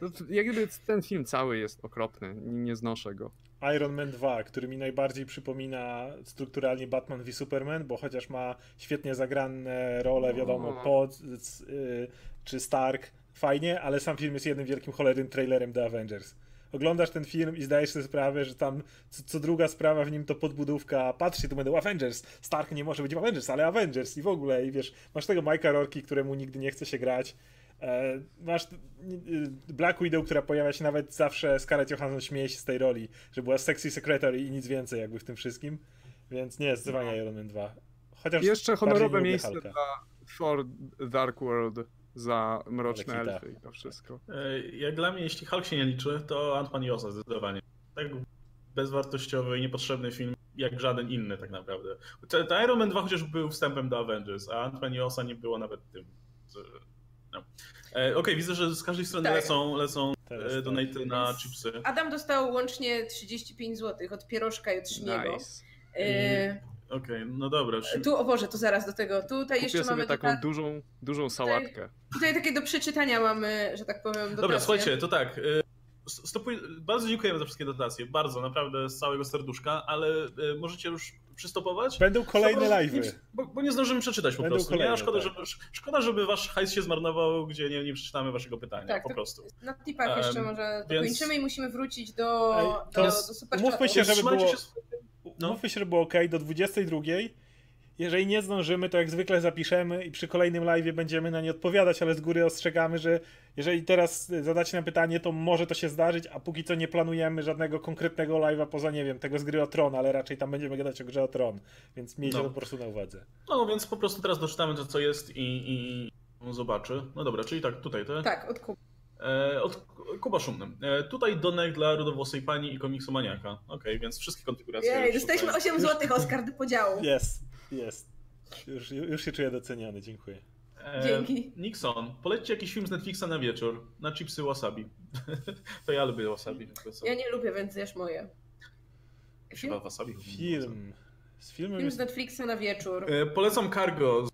to jak gdyby ten film cały jest okropny, nie nie znoszę go. Iron Man 2, który mi najbardziej przypomina strukturalnie Batman v Superman, bo chociaż ma świetnie zagrane role, wiadomo, O. Pod y, czy Stark, fajnie, ale sam film jest jednym wielkim cholernym trailerem The Avengers. Oglądasz ten film i zdajesz sobie sprawę, że tam co, co druga sprawa w nim to podbudówka, patrzcie, tu będą Avengers, Stark nie może być w Avengers, ale Avengers i w ogóle, i wiesz, masz tego Mike'a Rorki, któremu nigdy nie chce się grać, E, Masz y, Black Widow, która pojawia się nawet zawsze, Scarlett Johansson śmieje się z tej roli, że była sexy secretary i nic więcej jakby w tym wszystkim. Więc nie, zdecydowanie Iron Man 2. Chociaż jeszcze honorowe miejsce dla Thor Dark World za Mroczne. Elfy i to wszystko. E, Jak dla mnie, jeśli Hulk się nie liczy, to Ant-Man i Osa zdecydowanie. Tak bezwartościowy i niepotrzebny film, jak żaden inny tak naprawdę. Te Iron Man 2 chociaż był wstępem do Avengers, a Ant-Man i Osa nie było nawet tym. No. E, Okej, widzę, że z każdej strony Tak. lecą, lecą Teraz e, tak. donaty na chipsy. Adam dostał łącznie 35 zł od Pierożka i od Szymiego. Nice. Yy, Okej, no dobra. tu, o Boże, to zaraz do tego. Tutaj Kupię jeszcze sobie mamy taką dużą, dużą sałatkę. Tutaj takie do przeczytania mamy, że tak powiem, Dobra, dotacje. słuchajcie, to tak. y, Stopuj... Bardzo dziękujemy za wszystkie dotacje. Bardzo, naprawdę z całego serduszka, ale y, możecie już przystopować. Będą kolejne live'y. nie- Bo, bo nie zdążymy przeczytać po Będą prostu. kolejne, nie? Szkoda, tak. żeby, szkoda, żeby wasz hajs się zmarnował, gdzie nie, nie przeczytamy waszego pytania. Tak, po prostu. Na tipach jeszcze Em, może więc- dokończymy i musimy wrócić do, Ej, do, do, jest- super umówmy się, żeby było- się No. Mówmy się, że było ok, do 22. Jeżeli nie zdążymy, to jak zwykle zapiszemy i przy kolejnym live będziemy na nie odpowiadać, ale z góry ostrzegamy, że jeżeli teraz zadacie nam pytanie, to może to się zdarzyć, a póki co nie planujemy żadnego konkretnego live'a poza, nie wiem, tego z gry o Tron, ale raczej tam będziemy gadać o grze o Tron, więc miejcie No. to po prostu na uwadze. No więc po prostu teraz doczytamy to, co jest i, i on zobaczy. No dobra, czyli tak, tutaj te. Tak, od Kuby. E, od Kuba Szumnym. E, tutaj donek dla rudowłosej pani i komiksomaniaka. Okej, więc wszystkie konfiguracje. Jej, dostaliśmy tutaj. 8 zł, Oskar, do podziału. Jest, jest. Już, już się czuję doceniony, dziękuję. E, Dzięki. Nixon, polećcie jakiś film z Netflixa na wieczór, na chipsy wasabi. to ja lubię wasabi. Ja nie lubię, więc zjesz moje. Chyba Film, wasabi. Film. Z filmem film jest... z Netflixa na wieczór. E, Polecam Cargo z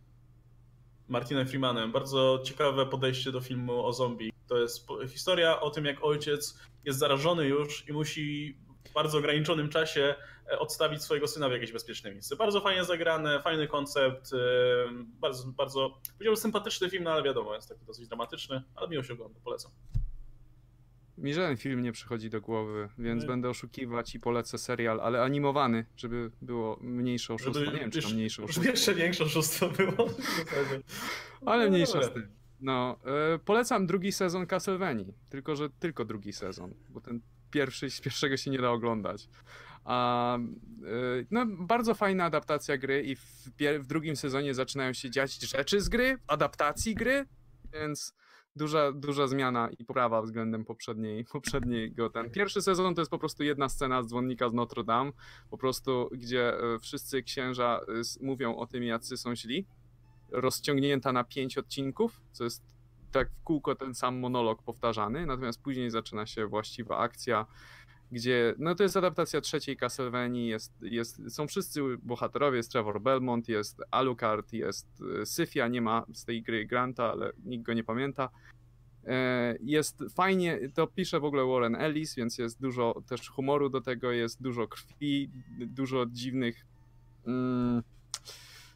Martinem Freemanem. Bardzo ciekawe podejście do filmu o zombie. To jest historia o tym, jak ojciec jest zarażony już i musi w bardzo ograniczonym czasie e, odstawić swojego syna w jakieś bezpieczne miejsce. Bardzo fajnie zagrane, fajny koncept, e, bardzo, bardzo, powiedziałbym sympatyczny film, no ale wiadomo, jest taki dosyć dramatyczny, ale miło się ogląda, polecam. Mi żaden film nie przychodzi do głowy, więc No. będę oszukiwać i polecę serial, ale animowany, żeby było mniejsze oszustwo. Nie wiem, czy tam mniejsze oszustwo, jeszcze większe oszustwo było. ale No mniejsze z tym. No, e, polecam drugi sezon Castlevanii, tylko że tylko drugi sezon, bo ten pierwszy, z pierwszego się nie da oglądać. A, e, no, bardzo fajna adaptacja gry i w, w drugim sezonie zaczynają się dziać rzeczy z gry, adaptacji gry, więc duża, duża zmiana i poprawa względem poprzedniej, poprzedniego. Ten pierwszy sezon to jest po prostu jedna scena z dzwonnika z Notre Dame, po prostu gdzie e, wszyscy księża e, mówią o tym, jacy są źli, rozciągnięta na pięć odcinków, co jest tak w kółko ten sam monolog powtarzany, natomiast później zaczyna się właściwa akcja, gdzie, no to jest adaptacja trzeciej Castlevanii, jest, jest, są wszyscy bohaterowie, jest Trevor Belmont, jest Alucard, jest e, Syfia, nie ma z tej gry Granta, ale nikt go nie pamięta. E, Jest fajnie, to pisze w ogóle Warren Ellis, więc jest dużo też humoru do tego, jest dużo krwi, dużo dziwnych, mm,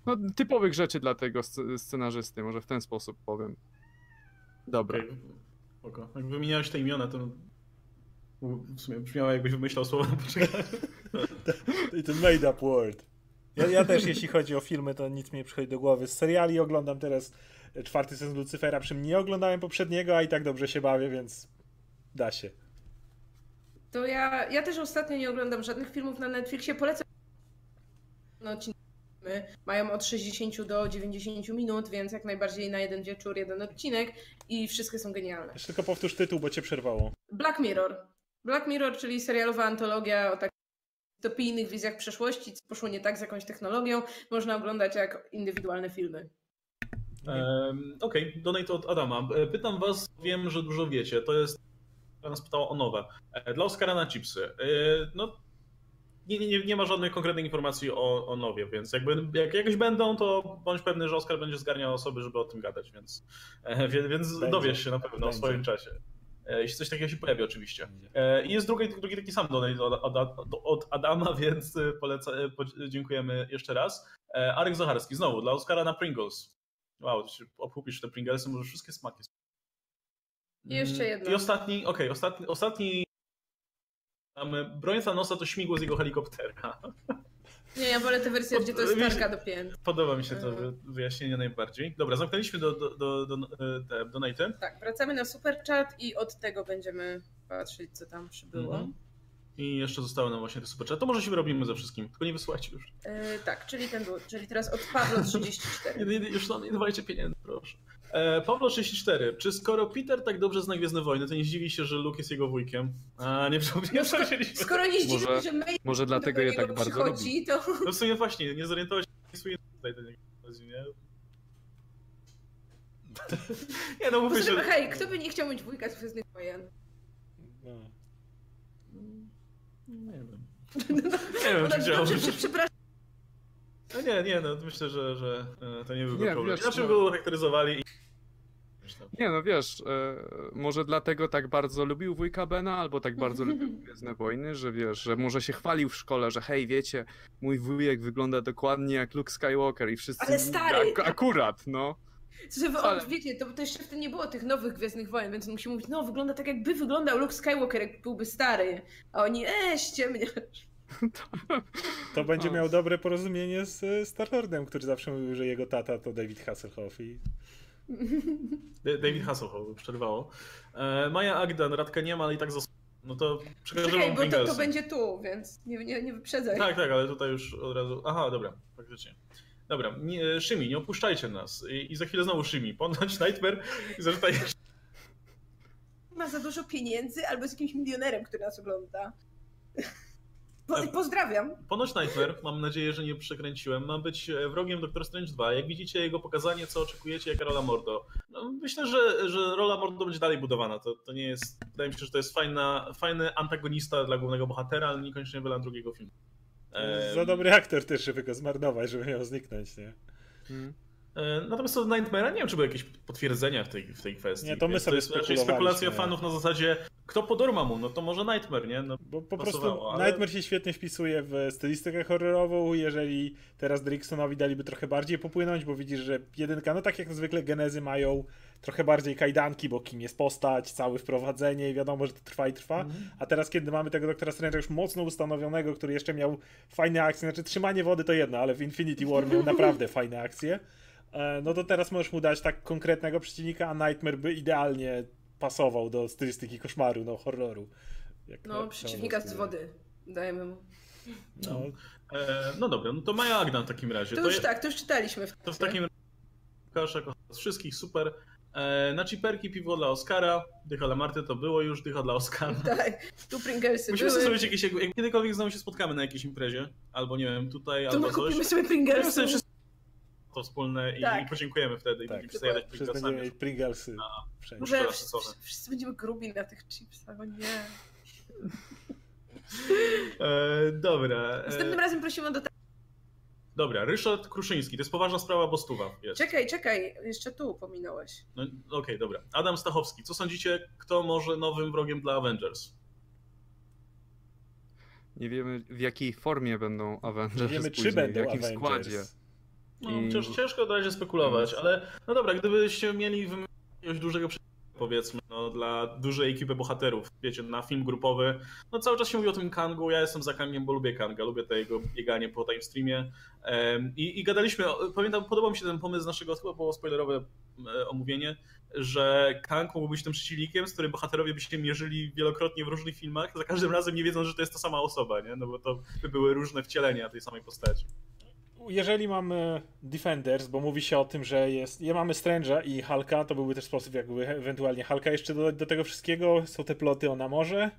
no, typowych rzeczy dla tego sc- scenarzysty, może w ten sposób powiem. Dobra. Okej, spoko. Jak wymieniałeś te imiona, to w sumie brzmiało jakbyś wymyślał słowa na poczekaniu. I ten made up word. Ja, ja też, jeśli chodzi o filmy, to nic mi nie przychodzi do głowy. Z seriali oglądam teraz czwarty sezon Lucyfera, przy czym nie oglądałem poprzedniego, a i tak dobrze się bawię, więc da się. To ja, ja też ostatnio nie oglądam żadnych filmów na Netflixie. Polecam. No, odcinki mają od 60 do 90 minut, więc jak najbardziej na jeden wieczór, jeden odcinek i wszystkie są genialne. Jeszcze tylko powtórz tytuł, bo cię przerwało. Black Mirror. Black Mirror, czyli serialowa antologia o takich dystopijnych wizjach przeszłości, co poszło nie tak z jakąś technologią, można oglądać jak indywidualne filmy. Um, Okej, donate od Adama. E, Pytam was, wiem, że dużo wiecie. To jest. Nas pytała o nowe. E, Dla Oscara na chipsy. E, No. Nie, nie, nie ma żadnych konkretnych informacji o, o nowie, więc jakby jak jakieś będą, to bądź pewny, że Oscar będzie zgarniał osoby, żeby o tym gadać, więc, więc Będzie. dowiesz się na pewno Będzie. o swoim czasie. E, Jeśli coś takiego się pojawi, oczywiście. E, I jest drugi, drugi taki sam donate od, od, od Adama, więc e, poleca, po- dziękujemy jeszcze raz. Arek Zacharski, znowu, dla Oscara na Pringles. Wow, się obkupisz te Pringlesy, może wszystkie smaki. I jeszcze jedno. I ostatni, okej, ostatni, ostatni mamy broń Thanosa to śmigło z jego helikoptera. Nie, ja wolę tę wersję, gdzie to jest Wiesz- tarka do pięt. Podoba mi się to Mhm. wy- wyjaśnienie najbardziej. Dobra, zamknęliśmy do, do, do, do, e, te donaty. Tak, wracamy na super chat i od tego będziemy patrzeć, co tam przybyło. Mhm. I jeszcze zostały nam właśnie te super To może się wyrobimy ze wszystkim, tylko nie wysyłajcie już. E, tak, czyli ten był, czyli teraz od Pawła 34. Nie, nie, już no, nie dawajcie pieniędzy, proszę. E, Pawlo 64. Czy skoro Peter tak dobrze zna Gwiezdne Wojny, to nie zdziwi się, że Luke jest jego wujkiem? A, nie, No, skoro, skoro nie zdziwi, Może- że May Może dlatego do je tak bardzo przychodzi, to No w sumie właśnie, nie zorientowałeś się, tutaj do niego. Nie, nie no mówię, Poza tym, że... hej, kto by nie chciał mieć wujka z Gwiezdnych Wojen? No. Nie wiem. Nie wiem, No czy chciałbym. dobrze, przepraszam. No nie, nie, no myślę, że, że e, to nie byłby Nie, problem. Inaczej no- go charakteryzowali i... Nie no wiesz, e, może dlatego tak bardzo lubił wujka Bena, albo tak bardzo lubił Gwiezdne Wojny, że wiesz, że może się chwalił w szkole, że hej, wiecie, mój wujek wygląda dokładnie jak Luke Skywalker i wszyscy... Ale stary! Ak- akurat, no. Żeby Ale- on, wiecie, to, to jeszcze wtedy nie było tych nowych Gwiezdnych Wojen, więc on musi mówić, no wygląda tak jakby wyglądał Luke Skywalker, jak byłby stary. A oni, e, ściemnia. To będzie O. miał dobre porozumienie z e, Star-Lordem, który zawsze mówił, że jego tata to David Hasselhoff i David Hasselhoff przerwało. E, Maja Agdan, Radka nie ma, ale i tak zas... No to przekażę Czekaj, bo to, to będzie tu, więc nie, nie, nie wyprzedzaj. Tak, tak, ale tutaj już od razu. Aha, dobra, faktycznie. Dobra, nie, Szymi, nie opuszczajcie nas. I, I za chwilę znowu Szymi. Ponoć Nightmare i zarzuca jeszcze. Ma za dużo pieniędzy albo jest jakimś milionerem, który nas ogląda. Po, pozdrawiam. Ponoć Nightmare, mam nadzieję, że nie przekręciłem, ma być e, wrogiem Doctor Strange 2. Jak widzicie jego pokazanie, co oczekujecie, jaka rola Mordo? No, myślę, że, że rola Mordo będzie dalej budowana. To, to nie jest. Wydaje mi się, że to jest fajna, fajny antagonista dla głównego bohatera, ale niekoniecznie wylan drugiego filmu. Za dobry aktor też, żeby go zmarnować, żeby miał zniknąć, nie? Mm. E, natomiast co do Nightmare'a nie wiem, czy były jakieś potwierdzenia w tej, w tej kwestii. Nie, to my Więc sobie jest raczej spekulowaliśmy. spekulacja fanów na zasadzie, kto po Dormammu, no to może Nightmare, nie? No, Bo po prostu ale- Nightmare się świetnie wpisuje w stylistykę horrorową, jeżeli teraz Dricksonowi daliby trochę bardziej popłynąć, bo widzisz, że jedynka, no tak jak zwykle genezy mają trochę bardziej kajdanki, bo kim jest postać, całe wprowadzenie i wiadomo, że to trwa i trwa, Mhm. a teraz kiedy mamy tego Doktora Strange'a już mocno ustanowionego, który jeszcze miał fajne akcje, znaczy trzymanie wody to jedno, ale w Infinity War miał naprawdę fajne akcje, no to teraz możesz mu dać tak konkretnego przeciwnika, a Nightmare by idealnie pasował do stylistyki koszmaru, no horroru. Jak No, przeciwnika z wody. Dajemy mu. No, e, no dobra, no to Maja Agna w takim razie. To już je- tak, to już czytaliśmy. W To w takim razie z wszystkich super. E, na chiperki piwo dla Oscara. Dycha dla Marty to było już, dycha dla Oscara. Tak, tu Pringlesy Musimy były. zrobić jakieś, jak, jak kiedykolwiek znowu się spotkamy na jakiejś imprezie, albo nie wiem, tutaj, To albo my coś. kupimy sobie Pringlesy. To wspólne i, Tak. i podziękujemy wtedy i Tak, będziemy przejadać będziemy Pringlesami. Pringlesy wszędzie. Może wszyscy, wszyscy będziemy grubi na tych chipsach, o nie. E, dobra. Następnym E, razem prosimy o do... dobra, Ryszard Kruszyński, to jest poważna sprawa, bo stuwa jest. Czekaj, czekaj, jeszcze tu pominąłeś. No, Okej, dobra. Adam Stachowski, co sądzicie, kto może nowym wrogiem dla Avengers? Nie wiemy w jakiej formie będą Avengers Nie wiemy, później, czy będą w jakim Avengers. składzie. No, I- cięż, ciężko na razie spekulować, ale no dobra, gdybyście mieli jakiegoś dużego powiedzmy, no, dla dużej ekipy bohaterów, wiecie, na film grupowy, no cały czas się mówi o tym Kangu, ja jestem za Kangiem, bo lubię Kanga, lubię to jego bieganie po time streamie i, i gadaliśmy, pamiętam, podobał mi się ten pomysł z naszego, chyba było spoilerowe omówienie, że Kang mógł być tym przeciwnikiem, z którym bohaterowie by się mierzyli wielokrotnie w różnych filmach, za każdym razem nie wiedząc, że to jest ta sama osoba, nie? No bo to by były różne wcielenia tej samej postaci. Jeżeli mamy Defenders, bo mówi się o tym, że jest. Ja mamy Strange'a i Hulka, to byłby też sposób, jakby ewentualnie Hulka jeszcze dodać do tego wszystkiego. Są te ploty o Namorze.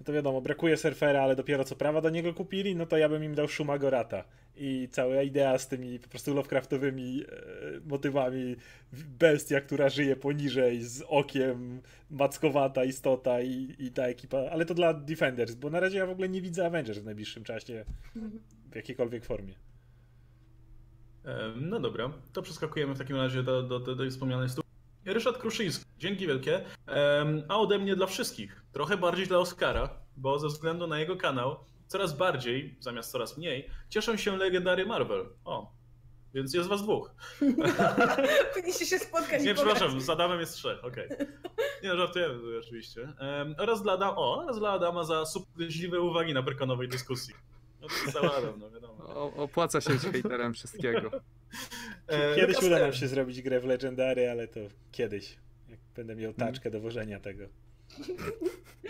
No to wiadomo, brakuje surfera, ale dopiero co prawa do niego kupili, no to ja bym im dał Shuma Gorata. I cała idea z tymi po prostu Lovecraftowymi e, motywami bestia, która żyje poniżej, z okiem, mackowata istota i, i ta ekipa. Ale to dla Defenders, bo na razie ja w ogóle nie widzę Avengers w najbliższym czasie w jakiejkolwiek formie. Em, No dobra, to przeskakujemy w takim razie do, do, do, do wspomnianej stu. Ryszard Kruszyński, dzięki wielkie. A ode mnie dla wszystkich, trochę bardziej dla Oscara, bo ze względu na jego kanał coraz bardziej, zamiast coraz mniej, cieszą się legendary Marvel. O, więc jest was dwóch. Powinniście się spotkać Nie, przepraszam, z Adamem jest trzech, okej. Nie, no, żartujemy oczywiście. Oraz, dla Adam, o, oraz dla Adama za subtelne uwagi na brykonowej dyskusji. No to no wiadomo. O, opłaca się być hejterem wszystkiego. E, Kiedyś Lukas uda nam się zrobić grę w Legendary, ale to kiedyś. Jak będę miał taczkę do wożenia tego.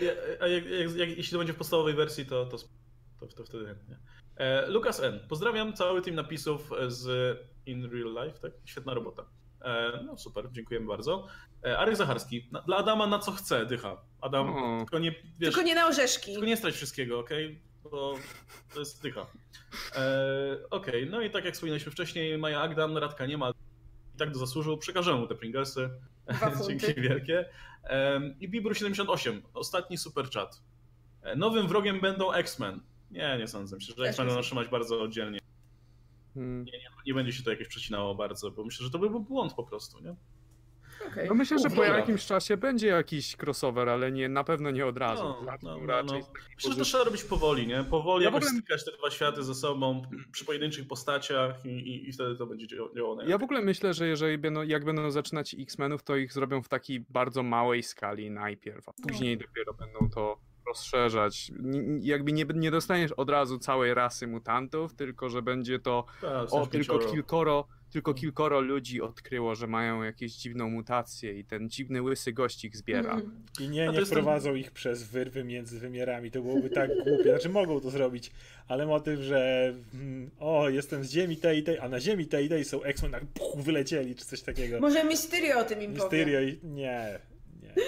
Ja- A jak, jak, jak, jeśli to będzie w podstawowej wersji, to, to, to, to wtedy chętnie. E, Lukas N. Pozdrawiam cały team napisów z In Real Life, tak? Świetna robota. E, no super, dziękujemy bardzo. E, Arek Zacharski. Na, dla Adama na co chce, dycha. Adam, tylko nie, wiesz, Tylko nie na orzeszki. tylko nie strać wszystkiego, okej? Bo to jest dycha. E, okej, no i tak jak wspominaliśmy wcześniej, Maja Agdan, Radka nie ma. I tak to zasłużył, przekażemy mu te Pringlesy. Dzięki wielkie. Em, I Bibru78, ostatni super chat. E, Nowym wrogiem będą X-Men. Nie, nie sądzę. Myślę, że X-Men nie będą trzymać bardzo oddzielnie. Hmm. Nie będzie się to jakieś przecinało bardzo, bo myślę, że to by był błąd po prostu, nie? Okej. No myślę, że po jakimś czasie będzie jakiś crossover, ale nie, na pewno nie od razu. No, no, no, raczej no. takiej Myślę, że to trzeba robić powoli, nie? Powoli Ja jakoś ogóle- stykać te dwa światy ze sobą przy pojedynczych postaciach i, i, i wtedy to będzie dzia- działało najlepiej. Ja w ogóle myślę, że jeżeli będą, jak będą zaczynać X-Menów, to ich zrobią w takiej bardzo małej skali najpierw, a później dopiero będą to rozszerzać. N- Jakby nie, nie dostaniesz od razu całej rasy mutantów, tylko że będzie to Tak, o, tylko kilkoro, tylko kilkoro ludzi odkryło, że mają jakieś dziwną mutację i ten dziwny łysy gościk zbiera. Mhm. I nie, nie jest ten- ich przez wyrwy między wymiarami. To byłoby tak głupie. Znaczy mogą to zrobić, ale motyw, że mm, o, jestem z ziemi tej i tej, a na ziemi tej i tej są X-Men, tak puch, wylecieli, czy coś takiego. Może Mysterio o tym im powie. Mysterio i... Nie, nie.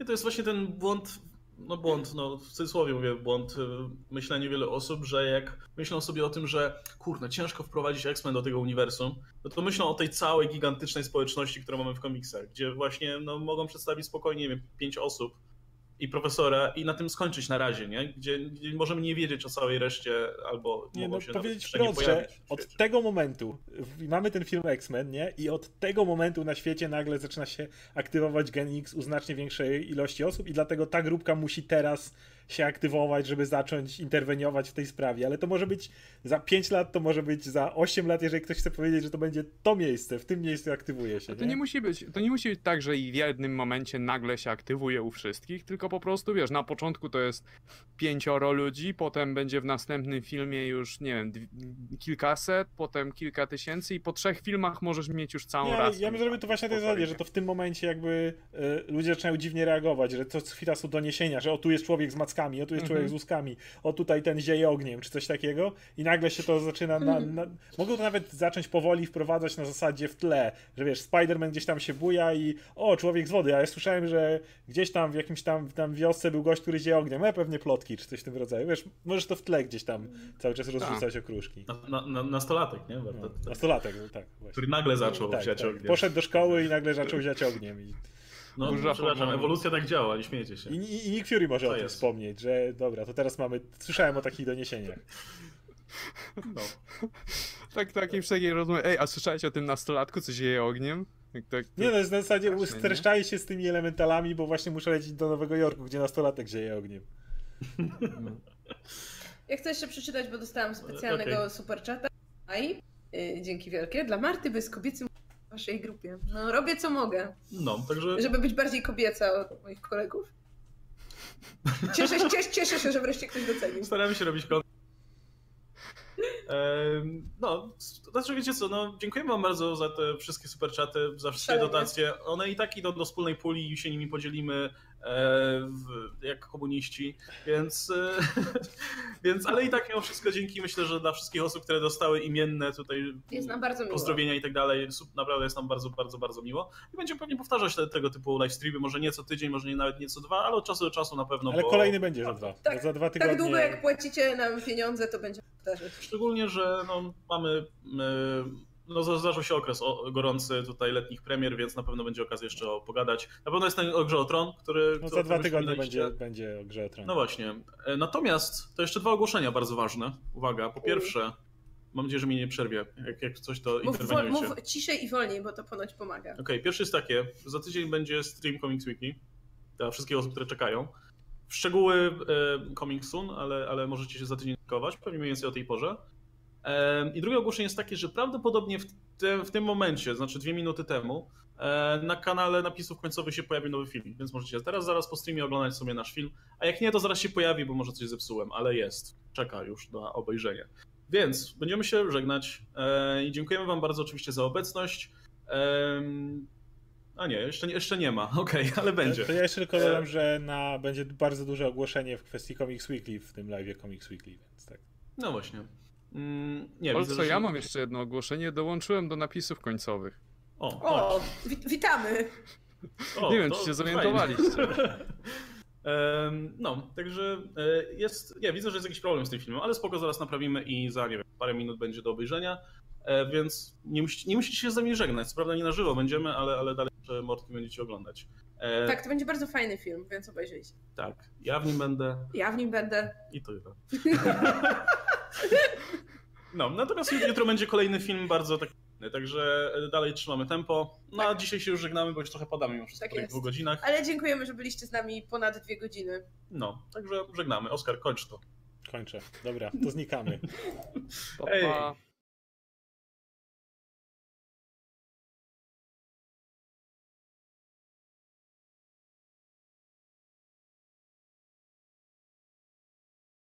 Nie, to jest właśnie ten błąd, no błąd, no w cudzysłowie mówię błąd, y, myślenie wielu osób, że jak myślą sobie o tym, że kurde, ciężko wprowadzić X-Men do tego uniwersum, no to myślą o tej całej gigantycznej społeczności, którą mamy w komiksach, gdzie właśnie no, mogą przedstawić spokojnie, nie wiem, pięć osób i profesora i na tym skończyć na razie, nie? Gdzie, gdzie możemy nie wiedzieć o całej reszcie albo Nie, no się powiedzieć wprost, że od tego momentu mamy ten film X-Men, nie? I od tego momentu na świecie nagle zaczyna się aktywować Gen X u znacznie większej ilości osób i dlatego ta grupka musi teraz się aktywować, żeby zacząć interweniować w tej sprawie. Ale to może być za 5 lat, to może być za 8 lat, jeżeli ktoś chce powiedzieć, że to będzie to miejsce, w tym miejscu aktywuje się, To nie musi być, to nie musi być tak, że i w jednym momencie nagle się aktywuje u wszystkich, tylko po prostu wiesz, na początku to jest pięcioro ludzi, potem będzie w następnym filmie już, nie wiem, kilkaset, potem kilka tysięcy i po trzech filmach możesz mieć już całą Nie, rasę. ja bym zrobił to właśnie tej zasadzie, że to w tym momencie jakby y, ludzie zaczynają dziwnie reagować, że co chwila są doniesienia, że o tu jest człowiek z mackami, o tu jest Mhm. człowiek z łuskami, o tutaj ten zieje ogniem, czy coś takiego i nagle się to zaczyna na, na... Mogą to nawet zacząć powoli wprowadzać na zasadzie w tle, że wiesz, Spider-Man gdzieś tam się buja i o, człowiek z wody, a ja słyszałem, że gdzieś tam w jakimś tam, tam wiosce był gość, który zieje ogniem, no pewnie plotki, czy coś w tym rodzaju, wiesz, możesz to w tle gdzieś tam cały czas rozrzucać okruszki. Na, na, na, nastolatek, nie? Warto, No, tak, nastolatek, tak, właśnie. który nagle zaczął Tak, wsiać tak. ogniem. Poszedł do szkoły i nagle zaczął ziać ogniem. I, No, Burza przepraszam, hormonów. ewolucja tak działa, nie śmiejecie się. i, i, i Nick Fury może Co o tym jest? wspomnieć, że dobra, to teraz mamy. Słyszałem o takich doniesieniach. No. Tak, takiej wszelkiej rozmowy. Ej, a słyszałeś o tym nastolatku, co zieje ogniem? Jak tak, Nie no, jest na zasadzie streszczali się z tymi elementalami, bo właśnie muszę lecieć do Nowego Jorku, gdzie nastolatek zieje ogniem. Ja chcę jeszcze przeczytać, bo dostałam specjalnego Okej. superchata. Aj, y, dzięki wielkie. Dla Marty bez kobiecym waszej grupie. No, robię co mogę, no, także żeby być bardziej kobieca od moich kolegów. Cieszę, się- cieszę, cieszę się, że wreszcie ktoś docenił. staramy się robić kon... Ehm, No, znaczy wiecie co, no dziękujemy wam bardzo za te wszystkie superczaty, za wszystkie Szalenie. dotacje. One i tak idą do wspólnej puli i się nimi podzielimy jak komuniści, więc, e, więc ale i tak mimo wszystko dzięki myślę, że dla wszystkich osób, które dostały imienne tutaj Jest nam bardzo miło. pozdrowienia i tak dalej, naprawdę jest nam bardzo, bardzo, bardzo miło i będziemy pewnie powtarzać te, tego typu live streamy, może nie co tydzień, może nie nawet nie co dwa, ale od czasu do czasu na pewno. Ale bo... kolejny będzie za dwa. Tak, za dwa tygodnie. Tak długo jak płacicie nam pieniądze, to będziemy powtarzać. Szczególnie, że no, mamy. e, No, za- zdarzył się okres o, gorący tutaj letnich premier, więc na pewno będzie okazja jeszcze o, pogadać. Na pewno jest ten o grze o tron, który. No za dwa tygodnie będzie, będzie o grze o tron. No właśnie. E, Natomiast to jeszcze dwa ogłoszenia bardzo ważne. Uwaga, po pierwsze, mam nadzieję, że mnie nie przerwie. Jak, jak coś, to Mów, mów ciszej i wolniej, bo to ponoć pomaga. Okej, pierwszy jest takie. Za tydzień będzie stream Comics Wiki. Dla wszystkich osób, które czekają. W szczegóły e, coming soon, ale, ale możecie się za tydzień kować, pewnie mniej więcej o tej porze. E, I drugie ogłoszenie jest takie, że prawdopodobnie w, te, w tym momencie, znaczy dwie minuty temu, e, na kanale napisów końcowych się pojawi nowy film, więc możecie teraz zaraz po streamie oglądać sobie nasz film, a jak nie, to zaraz się pojawi, bo może coś zepsułem, ale jest. Czeka już na obejrzenie. Więc będziemy się żegnać e, i dziękujemy wam bardzo oczywiście za obecność. A nie, jeszcze, nie- jeszcze nie ma. Okej, ale będzie. To ja jeszcze tylko dodam, że na, będzie bardzo duże ogłoszenie w kwestii Comics Weekly w tym live Comics Weekly, więc tak. No właśnie. Mm, nie, Ale widzę, co, że ja mam jeszcze jedno ogłoszenie, dołączyłem do napisów końcowych. O, O, wi- witamy! o, nie wiem, czy się zorientowaliście. No, także e, jest. Ja widzę, że jest jakiś problem z tym filmem, ale spoko, zaraz naprawimy i za nie wiem, parę minut będzie do obejrzenia. E, Więc nie musicie, nie musicie się z nami żegnać. Co prawda nie na żywo będziemy, ale, ale dalej że Mortki będziecie oglądać. E, Tak, to będzie bardzo fajny film, więc obejrzyjcie. tak. Ja w nim będę Ja w nim będę. i to tyle. No, natomiast jutro będzie kolejny film bardzo taki. Także dalej trzymamy tempo. No a dzisiaj się już żegnamy, bo już trochę padamy mimo wszystko Tak po tych dwóch godzinach. Ale dziękujemy, że byliście z nami ponad dwie godziny. No, także żegnamy. Oskar, kończ to. Kończę. Dobra, to znikamy. Pa, Ej. pa.